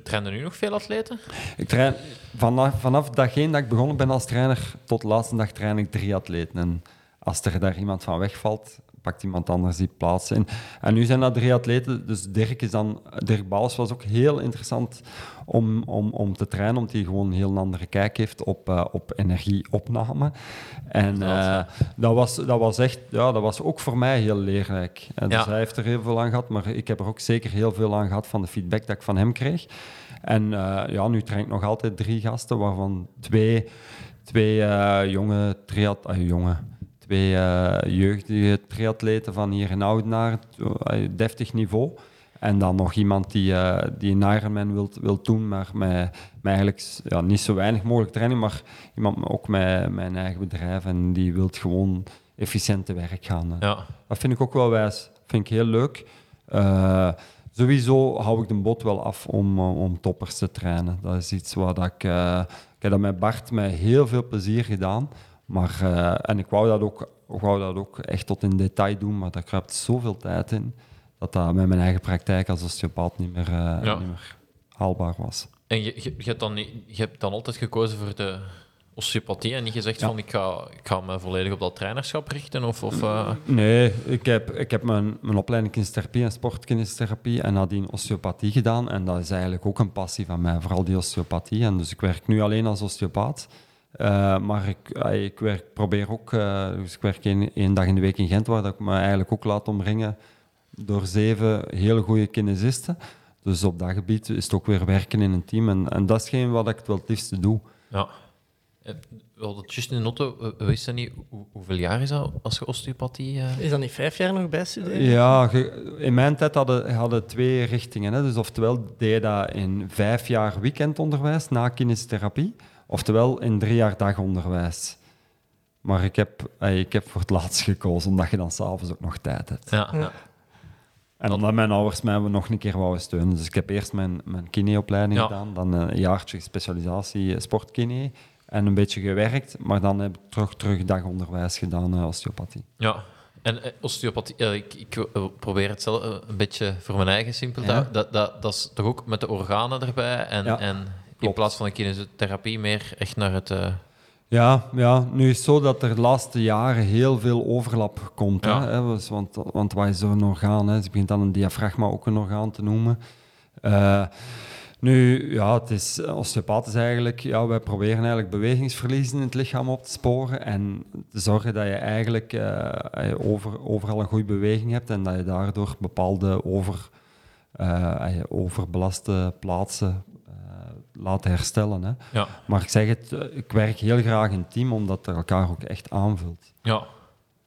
Trainen nu nog veel atleten? Ik train, vanaf, vanaf datgene dat ik begonnen ben als trainer, tot de laatste dag train ik drie atleten. En als er daar iemand van wegvalt, pakt iemand anders die plaats in. En nu zijn dat drie atleten, dus Dirk is dan... Dirk Baals was ook heel interessant om, om, om te trainen, omdat hij gewoon een heel andere kijk heeft op, uh, op energieopname. En uh, dat, was, dat was echt... Ja, dat was ook voor mij heel leerrijk. En dus ja. hij heeft er heel veel aan gehad, maar ik heb er ook zeker heel veel aan gehad van de feedback dat ik van hem kreeg. En uh, ja, nu train ik nog altijd drie gasten, waarvan twee, twee jonge triat... jonge twee uh, jeugdige triatleten van hier in Oudenaar, uh, deftig niveau. En dan nog iemand die, uh, die een Ironman wil, wil doen, maar met, met eigenlijk ja, niet zo weinig mogelijk training, maar iemand ook met, een eigen bedrijf en die wil gewoon efficiënt te werk gaan. Ja. Dat vind ik ook wel wijs. vind ik heel leuk. Uh, sowieso hou ik de bot wel af om, om toppers te trainen. Dat is iets wat ik... ik heb dat met Bart met heel veel plezier gedaan. Maar, eh, en ik wou dat, ook, ik wou dat ook echt tot in detail doen, maar daar kruipt zoveel tijd in dat dat met mijn eigen praktijk als osteopaat niet meer, eh, Ja. niet meer haalbaar was. En je, je, je, hebt dan, je hebt dan altijd gekozen voor de osteopathie en niet gezegd Ja. van ik ga, ik ga me volledig op dat trainerschap richten? Of, of, eh, Nee, ik heb, ik heb mijn, mijn opleiding kinesiotherapie en sportkinesiotherapie en nadien osteopathie gedaan. En dat is eigenlijk ook een passie van mij, vooral die osteopathie. En dus ik werk nu alleen als osteopaat. Eh, maar ik, eh, ik werk, probeer ook, eh, dus ik werk één, één dag in de week in Gent, waar dat ik me eigenlijk ook laat omringen door zeven hele goede kinesisten. Dus op dat gebied is het ook weer werken in een team. En, en dat is geen wat ik het wel het liefste doe. ja. Eh, We hadden het juist in de we, we wisten niet hoe, hoeveel jaar is dat als je osteopathie... eh, Is dat niet vijf jaar nog bijstuderen? Ja, ge- in mijn tijd hadden hadden twee richtingen. Hè. Dus oftewel deed je dat in vijf jaar weekendonderwijs na kinesiotherapie, oftewel in drie jaar dagonderwijs. Maar ik heb, eh, ik heb voor het laatst gekozen, omdat je dan s'avonds ook nog tijd hebt. ja, ja. En omdat mijn ouders mij nog een keer wouden steunen. Dus ik heb eerst mijn, mijn kineopleiding Ja. gedaan, dan een jaartje specialisatie eh, sportkine en een beetje gewerkt. Maar dan heb ik terug, terug dagonderwijs gedaan, eh, osteopathie. Ja, en eh, osteopathie, eh, ik, ik eh, probeer het zelf eh, een beetje voor mijn eigen simpel Ja. Dat, dat, dat is toch ook met de organen erbij en, Ja, en in plaats van de kinesiotherapie meer echt naar het... eh, Ja, ja, nu is het zo dat er de laatste jaren heel veel overlap komt. Ja. Hè, hè, dus want, want wat is zo'n orgaan? Hè? Ze begint dan een diafragma ook een orgaan te noemen. Eh, nu, ja, het is, osteopaat is eigenlijk, ja, wij proberen eigenlijk bewegingsverlies in het lichaam op te sporen en te zorgen dat je eigenlijk eh, over, overal een goede beweging hebt en dat je daardoor bepaalde over, eh, overbelaste plaatsen laat herstellen. Hè. ja, Maar ik zeg het, eh, ik werk heel graag in team, omdat er elkaar ook echt aanvult. ja.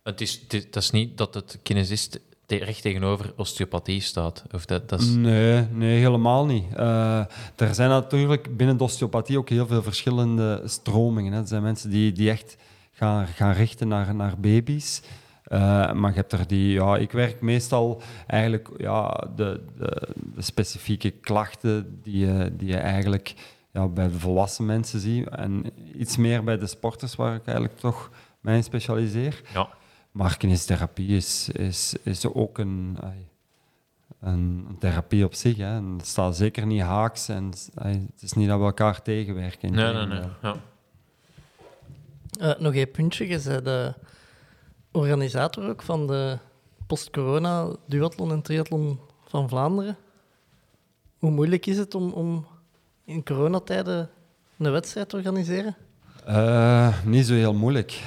Het is, het, dat is niet dat het kinesist recht tegenover osteopathie staat. Of dat, dat is, Nee, nee, helemaal niet. Eh, er zijn natuurlijk binnen de osteopathie ook heel veel verschillende stromingen. Hè. Er zijn mensen die, die echt gaan, gaan richten naar, naar baby's. Eh, maar je hebt er die, ja, ik werk meestal eigenlijk ja, de, de, de specifieke klachten die je, die je eigenlijk ja, bij de volwassen mensen ziet. En iets meer bij de sporters, waar ik eigenlijk toch mij in specialiseer. ja. Maar kinesiotherapie is, is, is ook een, een, een therapie op zich. Hè. En het staat zeker niet haaks en het is niet dat we elkaar tegenwerken. Nee, nee, nee. Ja. Eh, nog één puntje. Je de organisator ook van de post-corona duathlon en triathlon van Vlaanderen. Hoe moeilijk is het om, om in coronatijden een wedstrijd te organiseren? Eh, niet zo heel moeilijk.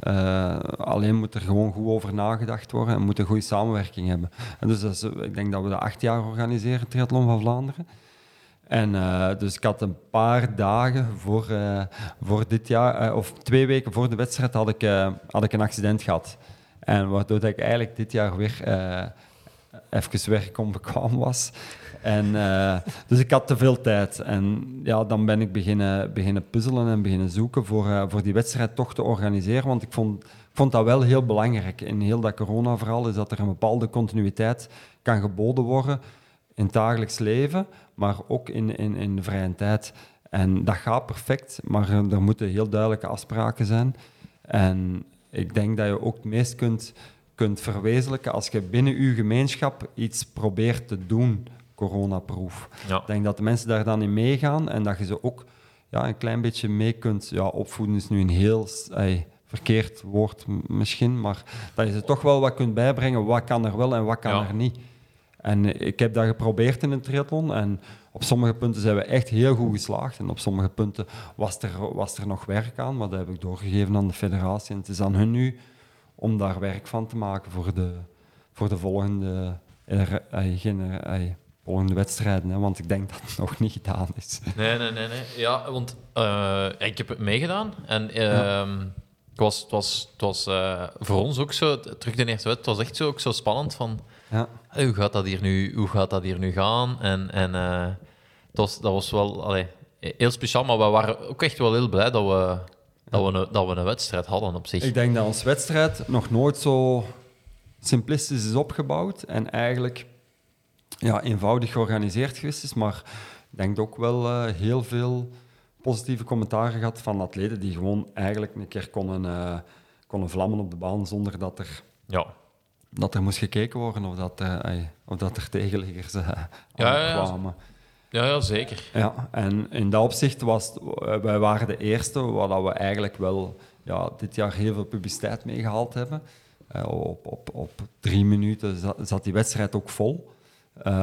Eh, alleen moet er gewoon goed over nagedacht worden en moet een goede samenwerking hebben. En dus ik denk dat we dat acht jaar organiseren, Triathlon van Vlaanderen. En eh, dus ik had een paar dagen voor, eh, voor dit jaar, eh, of twee weken voor de wedstrijd, had ik, had ik een accident gehad. En waardoor ik eigenlijk dit jaar weer even werk onbekwaam was. En, dus ik had te veel tijd. En ja, dan ben ik beginnen, beginnen puzzelen en beginnen zoeken voor, voor die wedstrijd toch te organiseren. Want ik vond, vond dat wel heel belangrijk. In heel dat corona-verhaal is dat er een bepaalde continuïteit kan geboden worden in het dagelijks leven, maar ook in, in, in de vrije tijd. En dat gaat perfect, maar er, moeten heel duidelijke afspraken zijn. En ik denk dat je ook het meest kunt, kunt verwezenlijken als je binnen je gemeenschap iets probeert te doen, coronaproof. Ja. Ik denk dat de mensen daar dan in meegaan en dat je ze ook ja, een klein beetje mee kunt... Ja, opvoeden is nu een heel ey, verkeerd woord misschien, maar dat je ze toch wel wat kunt bijbrengen. Wat kan er wel en wat kan Ja. er niet. En ik heb dat geprobeerd in een triathlon en op sommige punten zijn we echt heel goed geslaagd. En op sommige punten was er, was er nog werk aan, maar dat heb ik doorgegeven aan de federatie. En het is aan hun nu om daar werk van te maken voor de, voor de volgende, er, volgende wedstrijden. Hè, want ik denk dat het nog niet gedaan is. Nee, nee, nee, nee. Ja, want eh, ik heb het meegedaan. En ehm, het was, het was, het was eh, voor ons ook zo, terug de eerste wedstrijd, het was echt zo, ook zo spannend van... Ja. "Hey, Hoe gaat dat hier nu, hoe gaat dat hier nu gaan? En, en eh, het was, dat was wel allee, heel speciaal, maar we waren ook echt wel heel blij dat we, dat we, een, dat we een wedstrijd hadden op zich. Ik denk dat onze wedstrijd nog nooit zo simplistisch is opgebouwd en eigenlijk ja, eenvoudig georganiseerd geweest is, maar ik denk ook wel eh, heel veel positieve commentaren gehad van atleten die gewoon eigenlijk een keer konden, eh, konden vlammen op de baan zonder dat er, Ja. Dat er moest gekeken worden of dat, eh, of dat er tegenliggers eh, Ja, kwamen. Ja, ja, zeker. Ja, en in dat opzicht was eh, wij waren de eerste waar dat we eigenlijk wel ja, dit jaar heel veel publiciteit mee gehaald hebben. Op, op, op drie minuten zat, zat die wedstrijd ook vol.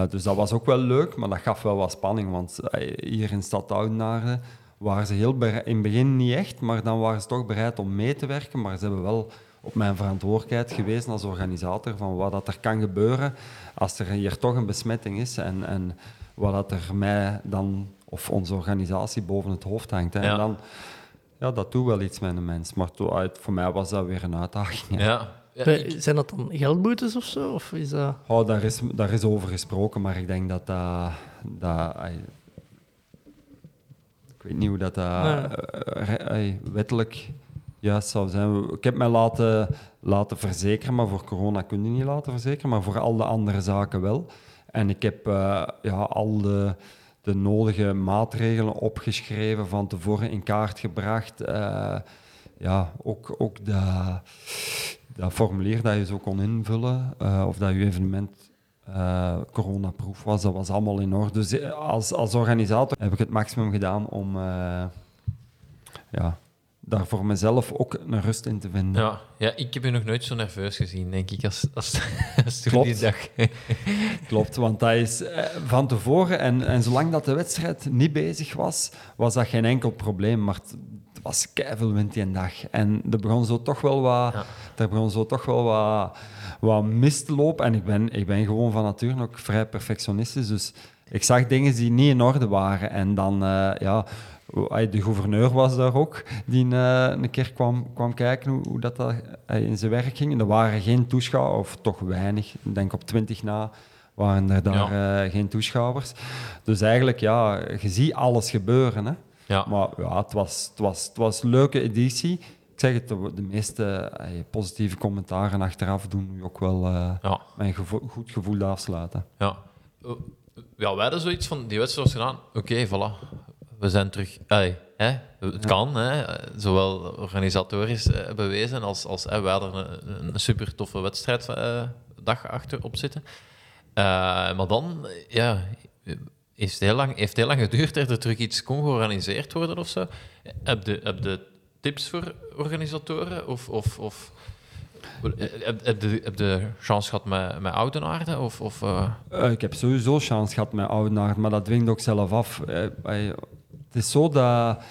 Dus dat was ook wel leuk, maar dat gaf wel wat spanning. Want hier in Stad Oudenaarde waren ze heel in het begin niet echt, maar dan waren ze toch bereid om mee te werken. Maar ze hebben wel op mijn verantwoordelijkheid gewezen als organisator van wat dat er kan gebeuren als er hier toch een besmetting is. En, en wat dat er mij dan, of onze organisatie, boven het hoofd hangt. Hè. Ja. En dan, ja, dat doet wel iets met een mens. Maar to- uit- voor mij was dat weer een uitdaging. hè. Ja. Ja, Bij- ik- Zijn dat dan geldboetes of zo? Of is dat... Oh, daar, is, daar is over gesproken, maar ik denk dat dat... dat ik weet niet hoe dat, dat Ja. eh, re- ai, wettelijk juist zou zijn. Ik heb mij laten, laten verzekeren, maar voor corona kun je niet laten verzekeren, maar voor al de andere zaken wel. En ik heb eh, ja, al de, de nodige maatregelen opgeschreven, van tevoren in kaart gebracht. Eh, ja, ook, ook dat, dat formulier dat je zo kon invullen, eh, of dat je evenement eh coronaproof was, dat was allemaal in orde. Dus als, als organisator heb ik het maximum gedaan om ja, daar voor mezelf ook een rust in te vinden. ja. ja, ik heb je nog nooit zo nerveus gezien, denk ik, als, als, als toen Klopt. die dag. Klopt, want dat is eh, van tevoren, en, en zolang dat de wedstrijd niet bezig was, was dat geen enkel probleem. Maar het, het was keiveel wind die dag. En er begon zo toch wel wat, Ja. er begon zo toch wel wat, wat mis te lopen. En ik ben, ik ben gewoon van nature ook vrij perfectionistisch. Dus ik zag dingen die niet in orde waren. En dan, eh, ja, de gouverneur was daar ook, die eh, een keer kwam, kwam kijken hoe, hoe dat, dat eh, in zijn werk ging. En er waren geen toeschouwers, of toch weinig, ik denk op 20 na waren er daar eh, geen toeschouwers. Dus eigenlijk, ja, je ziet alles gebeuren. Hè. Ja. Maar ja, het was, het, was, het was een leuke editie. Ik zeg het, de, meeste positieve commentaren achteraf doen nu ook wel Ja. mijn gevo- goed gevoel afsluiten. Ja. Ja, wij hadden zoiets van, die wedstrijd was gedaan, oké, voilà. We zijn terug. Allee, hè? Het kan, hè? zowel organisatorisch eh, bewezen als, als hè, wij hadden een, een super toffe wedstrijddag achter op zitten. Eh, maar dan, eh, ja, heeft het heel lang, heeft heel lang geduurd dat er terug iets kon georganiseerd worden of zo. Heb je, heb je tips voor organisatoren? Of, of, of heb, heb, je, heb je chance gehad met, met Oudenaarde? Of, of, eh, Eh, ik heb sowieso chance gehad met Oudenaard, maar dat dwingt ook zelf af. Eh, eh, het is zo dat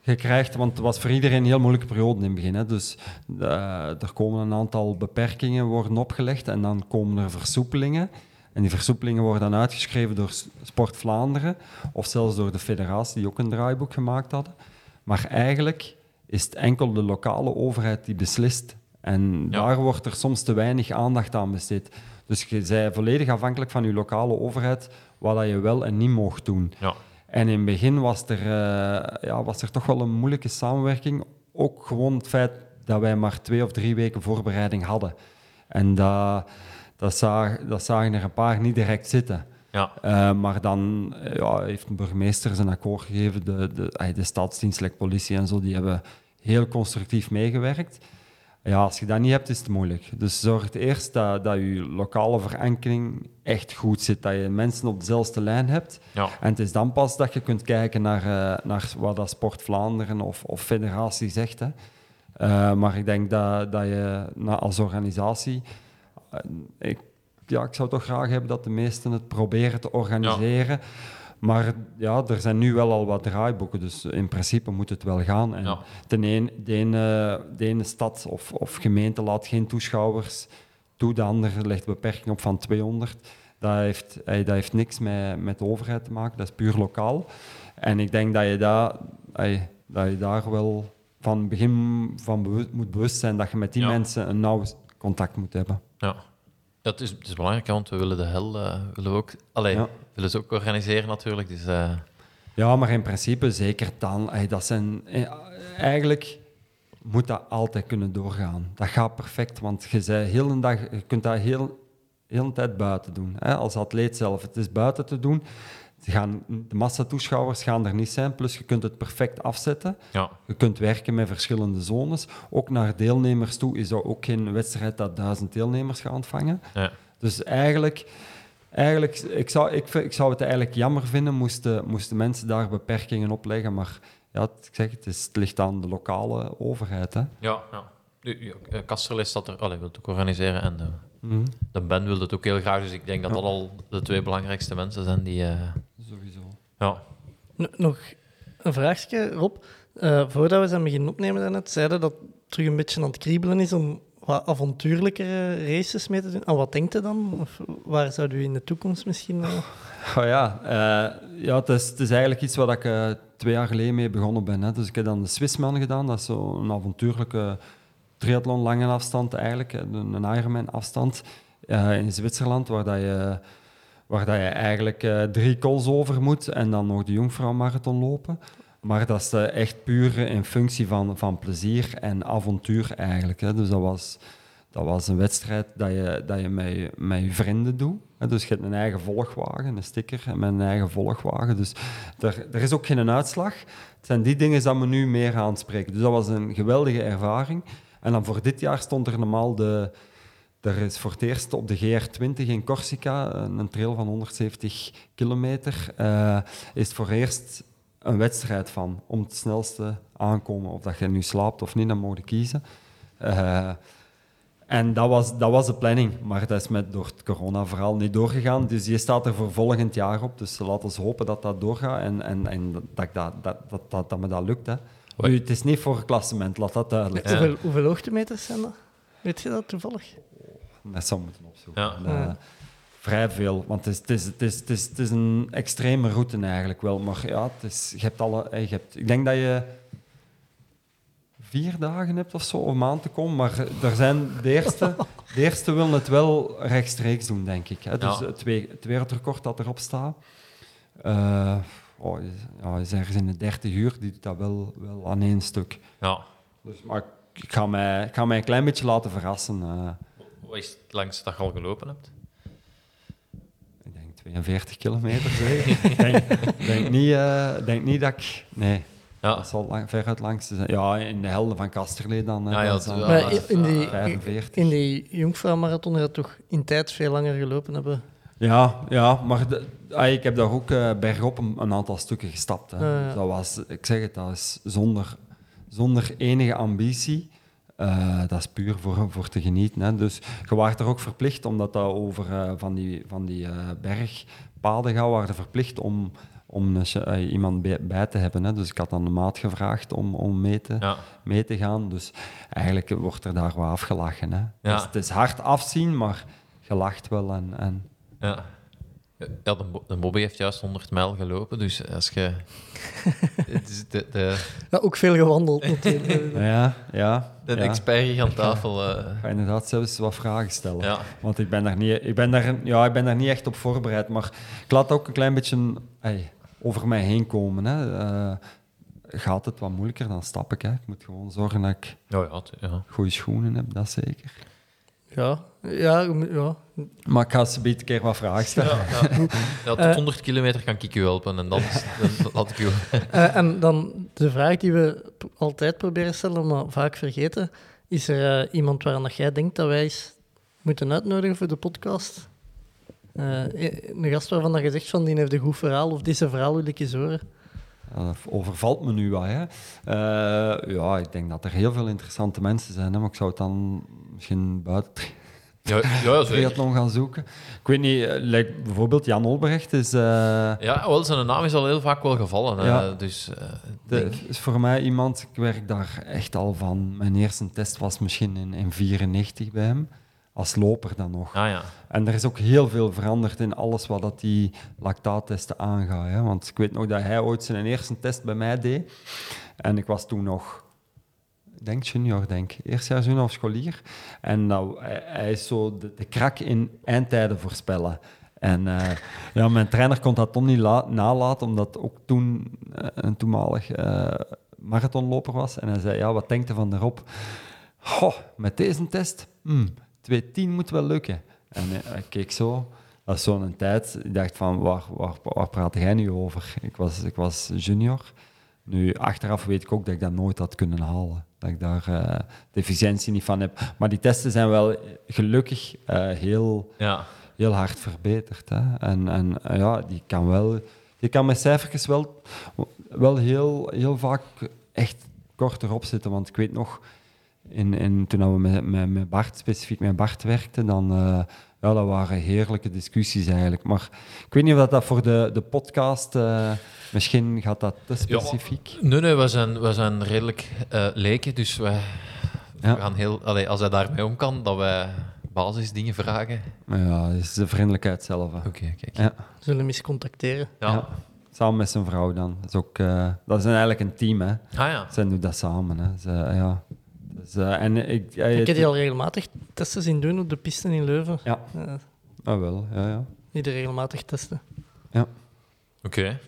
je krijgt, want het was voor iedereen een heel moeilijke periode in het begin. Hè, dus eh, er komen een aantal beperkingen worden opgelegd en dan komen er versoepelingen. En die versoepelingen worden dan uitgeschreven door Sport Vlaanderen of zelfs door de federatie, die ook een draaiboek gemaakt hadden. Maar eigenlijk is het enkel de lokale overheid die beslist. En Ja. daar wordt er soms te weinig aandacht aan besteed. Dus je bent volledig afhankelijk van je lokale overheid wat je wel en niet mocht doen. ja. En in het begin was er, eh, ja, was er toch wel een moeilijke samenwerking. Ook gewoon het feit dat wij maar twee of drie weken voorbereiding hadden. En dat, dat, zag, dat zagen er een paar niet direct zitten. Ja. Eh, maar dan eh, ja, heeft de burgemeester zijn akkoord gegeven. De, de, de politie en zo, die hebben heel constructief meegewerkt. Ja, als je dat niet hebt, is het moeilijk. Dus zorg eerst dat, dat je lokale verankering echt goed zit. Dat je mensen op dezelfde lijn hebt. Ja. En het is dan pas dat je kunt kijken naar, eh, naar wat dat Sport Vlaanderen of, of federatie zegt. Hè. Eh, maar ik denk dat, dat je nou, als organisatie... eh, ik, ja, ik zou toch graag hebben dat de meesten het proberen te organiseren. Maar ja, er zijn nu wel al wat draaiboeken, dus in principe moet het wel gaan. En Ja. ten een, de, ene, de ene stad of, of gemeente laat geen toeschouwers toe, de andere legt beperking op van 200. Dat heeft, dat heeft niks met, met de overheid te maken, dat is puur lokaal. En ik denk dat je, daar dat je daar wel van begin van bewust, moet bewust zijn dat je met die Ja. mensen een nauw contact moet hebben. Ja. Ja, het, is, het is belangrijk, want we willen de hel eh, willen we ook, allee, Ja. willen ze ook organiseren natuurlijk. Dus, eh, Ja, maar in principe zeker dan. dat zijn, eh, eigenlijk moet dat altijd kunnen doorgaan. Dat gaat perfect, want je, zei heel een dag, je kunt dat heel, heel een tijd buiten doen. Hè, als atleet zelf. Het is buiten te doen. Ze gaan, de massatoeschouwers gaan er niet zijn, plus je kunt het perfect afzetten. Ja. Je kunt werken met verschillende zones. Ook naar deelnemers toe is dat ook geen wedstrijd dat duizend deelnemers gaat ontvangen. Ja. Dus eigenlijk, eigenlijk ik, zou, ik, ik zou het eigenlijk jammer vinden moesten, moesten mensen daar beperkingen op leggen. Maar ja, het- ik zeg het, is, het ligt aan de lokale overheid. Hè. Ja, ja. Eh, Kasterlee staat er, allee, wil het ook organiseren en de, Mhm. de Ben wil het ook heel graag. Dus ik denk dat dat al de twee belangrijkste mensen zijn die. eh. Ja. Nog een vraagje, Rob. Eh, voordat we zijn beginnen opnemen daarnet, zeiden dat het terug een beetje aan het kriebelen is om wat avontuurlijkere races mee te doen. Aan wat denkt u dan? Of waar zou u in de toekomst misschien... eh, Oh ja, eh, ja het, is, het is eigenlijk iets waar ik eh, twee jaar geleden mee begonnen ben. Hè. Dus ik heb dan de Swissman gedaan. Dat is zo'n avontuurlijke triathlon, lange afstand eigenlijk. Een, Ironman afstand eh, in Zwitserland, waar, dat je, waar dat je eigenlijk eh, drie calls over moet en dan nog de Jungfrau-marathon lopen. Maar dat is eh, echt puur in functie van, van plezier en avontuur eigenlijk. Hè. Dus dat was, dat was een wedstrijd dat je, dat je met, met je vrienden doet. Dus je hebt een eigen volgwagen, een sticker met een eigen volgwagen. Dus er, er is ook geen uitslag. Het zijn die dingen dat me nu meer aanspreken. Dus dat was een geweldige ervaring. En dan voor dit jaar stond er normaal de... Er is voor het eerst op de GR20 in Corsica, een een trail van 170 kilometer, eh, is het voor eerst een wedstrijd van om het snelste aankomen. Of dat je nu slaapt of niet, dan je kiezen. Eh, en dat was, dat was de planning, maar dat is met, door het corona-verhaal niet doorgegaan. Dus die staat er voor volgend jaar op. Dus laten we hopen dat dat doorgaat en, en, en dat, ik dat, dat, dat, dat, dat me dat lukt. Hè. Nu, het is niet voor een klassement, laat dat duidelijk zijn. hoeveel, hoeveel hoogtemeters zijn dat? Weet je dat toevallig? Dat zou moeten opzoeken. Ja. Eh, vrij veel, want het is, het, is, het, is, het, is, het is een extreme route eigenlijk wel. Maar ja, het is, je hebt alle, eh, je hebt, ik denk dat je vier dagen hebt of zo om aan te komen. Maar er zijn, de, eerste, de eerste willen het wel rechtstreeks doen, denk ik. Hè. Dus Ja. het, het wereldrecord dat erop staat, eh, oh, is, ja, is ergens in de 30 uur, die doet dat wel, wel aan één stuk. ja. Dus, maar ik, ga mij, ik ga mij een klein beetje laten verrassen. eh. Wat is het langste dat je al gelopen hebt? Ik denk 42 kilometer, zeg. ik denk, denk, niet, eh, denk niet dat ik... Nee, Ja. dat zal lang, veruit langste zijn. Ja, in de helden van Kasterlee dan. eh, Ja, ja, dat is dan in, die, 45. in die Jungfrau-marathon gaat toch in tijd veel langer gelopen hebben. Ja, ja maar de- ah, ik heb daar ook eh, bergop een, een aantal stukken gestapt. Hè. Ja. Dat was, ik zeg het, dat is zonder, zonder enige ambitie. Eh, dat is puur voor, voor te genieten. Hè. Dus je waart er ook verplicht, omdat dat over eh, van die, van die eh, bergpaden gaat, waren verplicht om, om een iemand bij, bij te hebben. Hè. Dus ik had aan de maat gevraagd om, om mee, te, Ja. mee te gaan. Dus eigenlijk wordt er daar wat afgelachen. Hè. Ja. Dus het is hard afzien, maar je lacht wel. En, en Ja. Ja, de, de Bobby heeft juist 100 mijl gelopen, dus als je... de, de, Ja, ook veel gewandeld natuurlijk. Ja, ja. de ja. expert hier aan tafel... eh, Ik ga inderdaad zelfs wat vragen stellen. ja. Want ik ben, daar niet, ik, ben daar, ja, ik ben daar niet echt op voorbereid. Maar ik laat ook een klein beetje over mij heen komen. Hè. Eh, gaat het wat moeilijker, dan stap ik. Hè. Ik moet gewoon zorgen dat ik Ja, ja, het- ja. goede schoenen heb, dat zeker. Ja, ja, ja. Maar ik ga ze een keer wat vragen stellen. Ja, ja. ja, tot 100 kilometer kan ik u helpen en dan, dan laat ik u... Eh, en dan de vraag die we altijd proberen stellen, maar vaak vergeten. Is er eh, iemand waaraan jij denkt dat wij eens moeten uitnodigen voor de podcast? Eh, een gast waarvan dat je zegt van die heeft een goed verhaal of deze verhaal wil ik eens horen. Overvalt me nu wat. Hè. Eh, ja, ik denk dat er heel veel interessante mensen zijn. Hè, maar ik zou het dan misschien buiten Ja, ja, triathlon gaan zoeken. Ik weet niet, eh, like bijvoorbeeld Jan Olbrecht is... eh, Ja, wel, zijn naam is al heel vaak wel gevallen. hè. Ja. Dus eh, De, is voor mij iemand, ik werk daar echt al van. Mijn eerste test was misschien in 1994 bij hem, als loper dan nog. Ah ja. En er is ook heel veel veranderd in alles wat dat die lactaattesten aangaat. Hè. Want ik weet nog dat hij ooit zijn eerste test bij mij deed. En ik was toen nog, denk junior, denk ik. Eerstjaars junior of scholier. En nou, hij, is zo de, krak in eindtijden voorspellen. En eh, ja, mijn trainer kon dat toch niet la- nalaten, omdat ook toen eh, een toenmalig eh, marathonloper was. En hij zei, ja, wat denkt u van daarop? Goh, met deze test, hmm, 2.10 moet wel lukken. En hij keek zo, dat is zo'n tijd. Ik dacht van, waar, waar, waar praat jij nu over? Ik was, ik was junior. Nu, achteraf weet ik ook dat ik dat nooit had kunnen halen. Dat ik daar eh, de efficiëntie niet van heb. Maar die testen zijn wel gelukkig eh, heel, Ja. heel hard verbeterd. Hè. En, en eh, ja, die kan wel... Die kan met cijfertjes wel, wel heel, heel vaak echt kort erop zitten. Want ik weet nog, in, in, toen we met, met, met Bart, specifiek met Bart werkten, dan... ja, dat waren heerlijke discussies eigenlijk. Maar ik weet niet of dat, dat voor de, de podcast... eh, misschien gaat dat te specifiek. Nee, nee, we zijn, we zijn redelijk eh, leken, dus we, Ja. we gaan heel... Allee, als hij daarmee om kan, dat wij basisdingen vragen. Ja, dat is de vriendelijkheid zelf. Oké, kijk. Ja. Zullen hem eens contacteren. Ja. Ja. Samen met zijn vrouw dan. Dat is, ook, eh, dat is eigenlijk een team, hè. Ah ja. Zij doen dat samen, hè. Ze, ja. Dus, eh, en ik... ja, heb die al regelmatig testen zien doen op de piste in Leuven. Ja, ah, wel, ja, ja. die er regelmatig testen. Oké.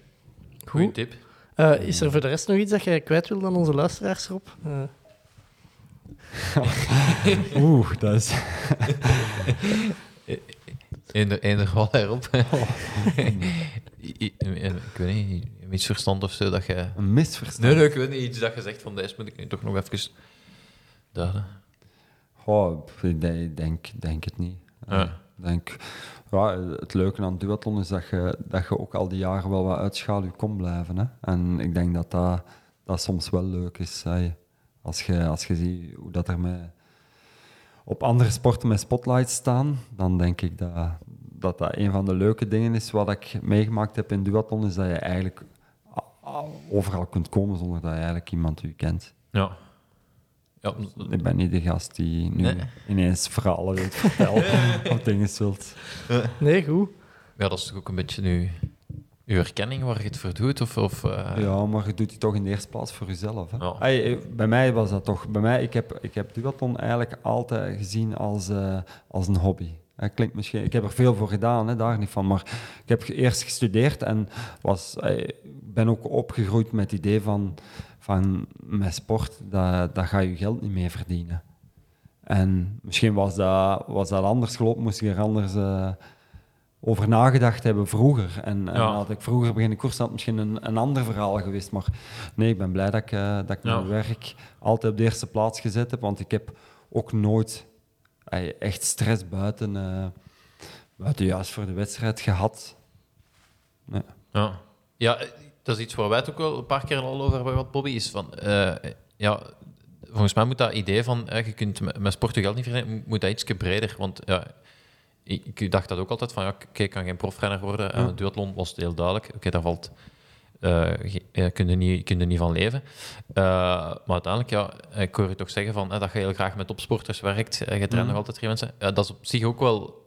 Goeie Goed. tip. Eh, is er voor de rest nog iets dat jij kwijt wil aan onze luisteraars, Rob? Eh, Oeh, dat is... Eender, eender wat erop. Ik weet niet, een misverstand of zo dat je... Een misverstand. Nee, nee, ik weet niet, iets dat je zegt van deze moet ik nu toch nog even Goh, ik denk, denk, het niet. Ja. Ik denk, ja, het leuke aan duathlon is dat je, dat je ook al die jaren wel wat uit schaduw kon blijven. Hè? En ik denk dat dat, dat soms wel leuk is. hè. Als, je, als je ziet hoe dat er met, op andere sporten met spotlights staan, dan denk ik dat, dat dat een van de leuke dingen is wat ik meegemaakt heb in duathlon, is dat je eigenlijk overal kunt komen zonder dat je eigenlijk iemand u kent. Ja. Ja, Ik ben niet de gast die nu Nee. ineens verhalen wilt vertellen of dingen zult. nee, goed. ja, dat is toch ook een beetje nu uw erkenning waar je het voor doet? Of, of, eh, Ja, maar je doet die toch in de eerste plaats voor jezelf. Hè? Hey, eh, bij mij was dat toch... Bij mij, ik heb, ik heb duathlon eigenlijk altijd gezien als, eh, als een hobby. Dat klinkt misschien... Ik heb er veel voor gedaan, hè, daar niet van. Maar ik heb eerst gestudeerd en was, ben ook opgegroeid met het idee van, van met sport, dat, dat ga je geld niet mee verdienen. En misschien was dat, was dat anders gelopen, moest ik er anders eh, over nagedacht hebben vroeger. En, en Ja. had ik vroeger beginnen koersen, had misschien een, een ander verhaal geweest. Maar nee, ik ben blij dat ik, eh, dat ik Ja. mijn werk altijd op de eerste plaats gezet heb, want ik heb ook nooit eh, echt stress buiten, buiten juist voor de wedstrijd gehad. Nee. Ja. ja, dat is iets waar wij het ook wel een paar keer al over hebben gehad, Bobby. Is van, eh, ja, volgens mij moet dat idee van eh, je kunt met, sport je geld niet verdienen, moet dat iets breder. Want ja, ik, ik dacht dat ook altijd van ja, ik kan geen profrenner worden. En Ja. duathlon was het heel duidelijk. Oké, daar valt. eh je niet, kun je niet van leven. Maar uiteindelijk, ja, ik hoor je toch zeggen van, dat je heel graag met topsporters werkt. Je traint Mhm. nog altijd drie mensen. Dat is op zich ook wel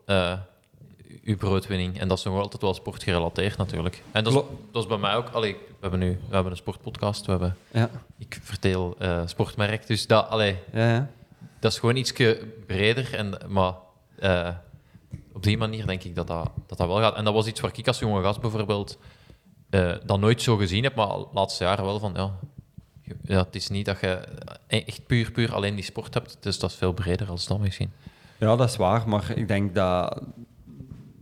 uw broodwinning. En dat is nog altijd wel sportgerelateerd natuurlijk. En dat is, dat is bij mij ook. Allee, we, hebben nu, we hebben een sportpodcast, we hebben, Ja, ik vertel eh, sportmerk. Dus dat, allee, ja, ja. dat is gewoon iets breder. En, maar eh, op die manier denk ik dat dat, dat dat wel gaat. En dat was iets waar ik als jonge gast bijvoorbeeld eh dat nooit zo gezien heb, maar de laatste jaren wel van ja. ja, het is niet dat je echt puur, puur alleen die sport hebt. Dus dat is veel breder als dat misschien. Ja, dat is waar, maar ik denk dat,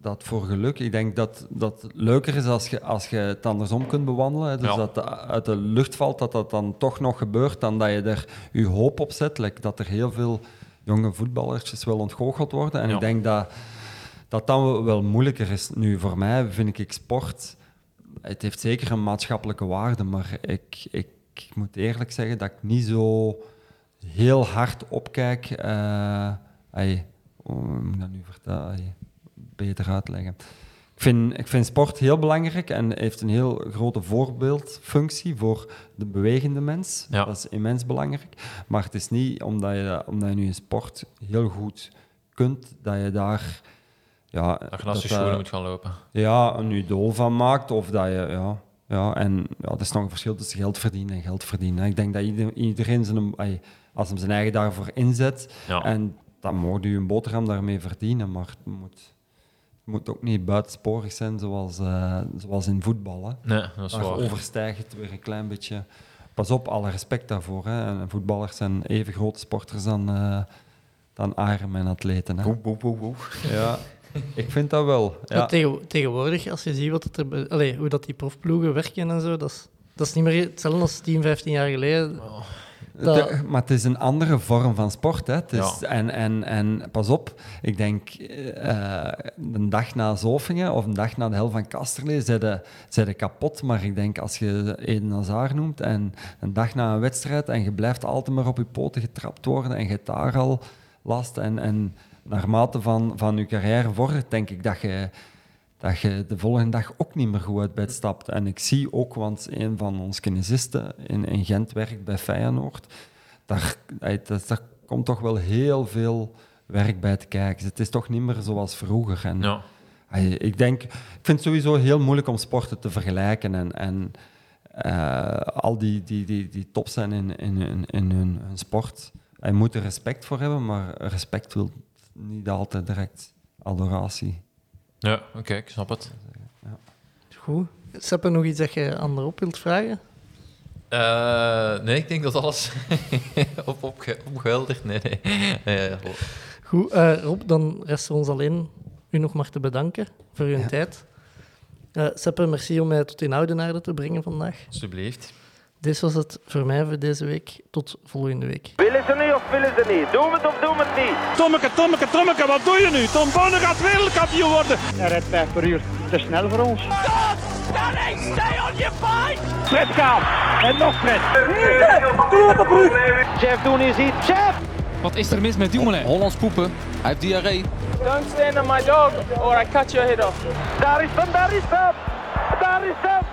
dat voor geluk, ik denk dat dat het leuker is als je, als je het andersom kunt bewandelen. Hè. Dus Ja. dat uit de lucht valt, dat dat dan toch nog gebeurt, dan dat je er je hoop op zet. Like dat er heel veel jonge voetballertjes wel ontgoocheld worden. En Ja. ik denk dat dat dan wel moeilijker is. Nu, voor mij vind ik sport, het heeft zeker een maatschappelijke waarde, maar ik, ik, ik moet eerlijk zeggen dat ik niet zo heel hard opkijk. ai, hoe moet ik dat nu vertellen? Beter uitleggen. Ik vind, ik vind sport heel belangrijk en heeft een heel grote voorbeeldfunctie voor de bewegende mens. Ja. Dat is immens belangrijk. Maar het is niet omdat je, omdat je nu in sport heel goed kunt, dat je daar... Ja, Dat je naast schoenen moet gaan lopen. ja, een idool van maakt. Of dat je, ja, ja, en ja, er is nog een verschil tussen geld verdienen en geld verdienen. Ik denk dat ieder- iedereen zijn, als hem zijn eigen daarvoor inzet, Ja. en dan moet je een boterham daarmee verdienen, maar het moet, moet ook niet buitensporig zijn zoals, eh, zoals in voetbal. Hè. Nee, dat is Daar waar. overstijgt het weer een klein beetje. Pas op, alle respect daarvoor. Hè. En voetballers zijn even grote sporters dan, eh dan Ironman-atleten. hè. Boe, boe, boe, boe. Ja. Ik vind dat wel. Ja. Ja. tegen- tegenwoordig, als je ziet wat het er, hoe dat die profploegen werken en zo, dat is, dat is niet meer hetzelfde als 10, 15 jaar geleden. Dat- De- maar het is een andere vorm van sport. Hè. Het is, Ja. en, en, en pas op, ik denk eh, een dag na Zofingen of een dag na de hel van Kasterlee zijn de kapot. Maar ik denk als je Eden Hazard noemt en een dag na een wedstrijd en je blijft altijd maar op je poten getrapt worden en je hebt daar al last. En, en naarmate van, van je carrière vordert, denk ik dat je, dat je de volgende dag ook niet meer goed uit bed stapt. En ik zie ook, want een van onze kinesisten in, in Gent werkt bij Feyenoord, daar, dat- daar komt toch wel heel veel werk bij te kijken. Het is toch niet meer zoals vroeger. En, Ja. ik, denk, ik vind het sowieso heel moeilijk om sporten te vergelijken en, en eh, al die, die, die, die top zijn in, in, in, in hun, hun sport. Je moet er respect voor hebben, maar respect wil niet altijd direct adoratie. Ja, oké, ik snap het. Goed. Seppe, nog iets dat je aan erop wilt vragen? Eh, nee, ik denk dat alles op, op, opgehelderd. Nee, nee. nee ja, Goed, eh, Rob, dan rest er ons alleen u nog maar te bedanken voor uw tijd. Eh Seppe, merci om mij tot in Oudenaarde te brengen vandaag. alsjeblieft. Dit was het voor mij voor deze week. Tot volgende week. Willen ze niet of willen ze niet? Doen we het of doen we het niet? Tommeke, Tommeke, Tommeke, wat doe je nu? Tom Bonne gaat wereldkampioen worden. Hij rijdt 5 per uur. Te snel voor ons. Stop! Stanley, stay on your fight! Fred gaat. En nog Fred. Chef, doen is iets. Chef! Wat is er mis met Dumoulin? Hollands poepen. Hij heeft diarree. Don't stand on my dog or I cut your head off. Daar is hem, daar is hem! Daar is hem!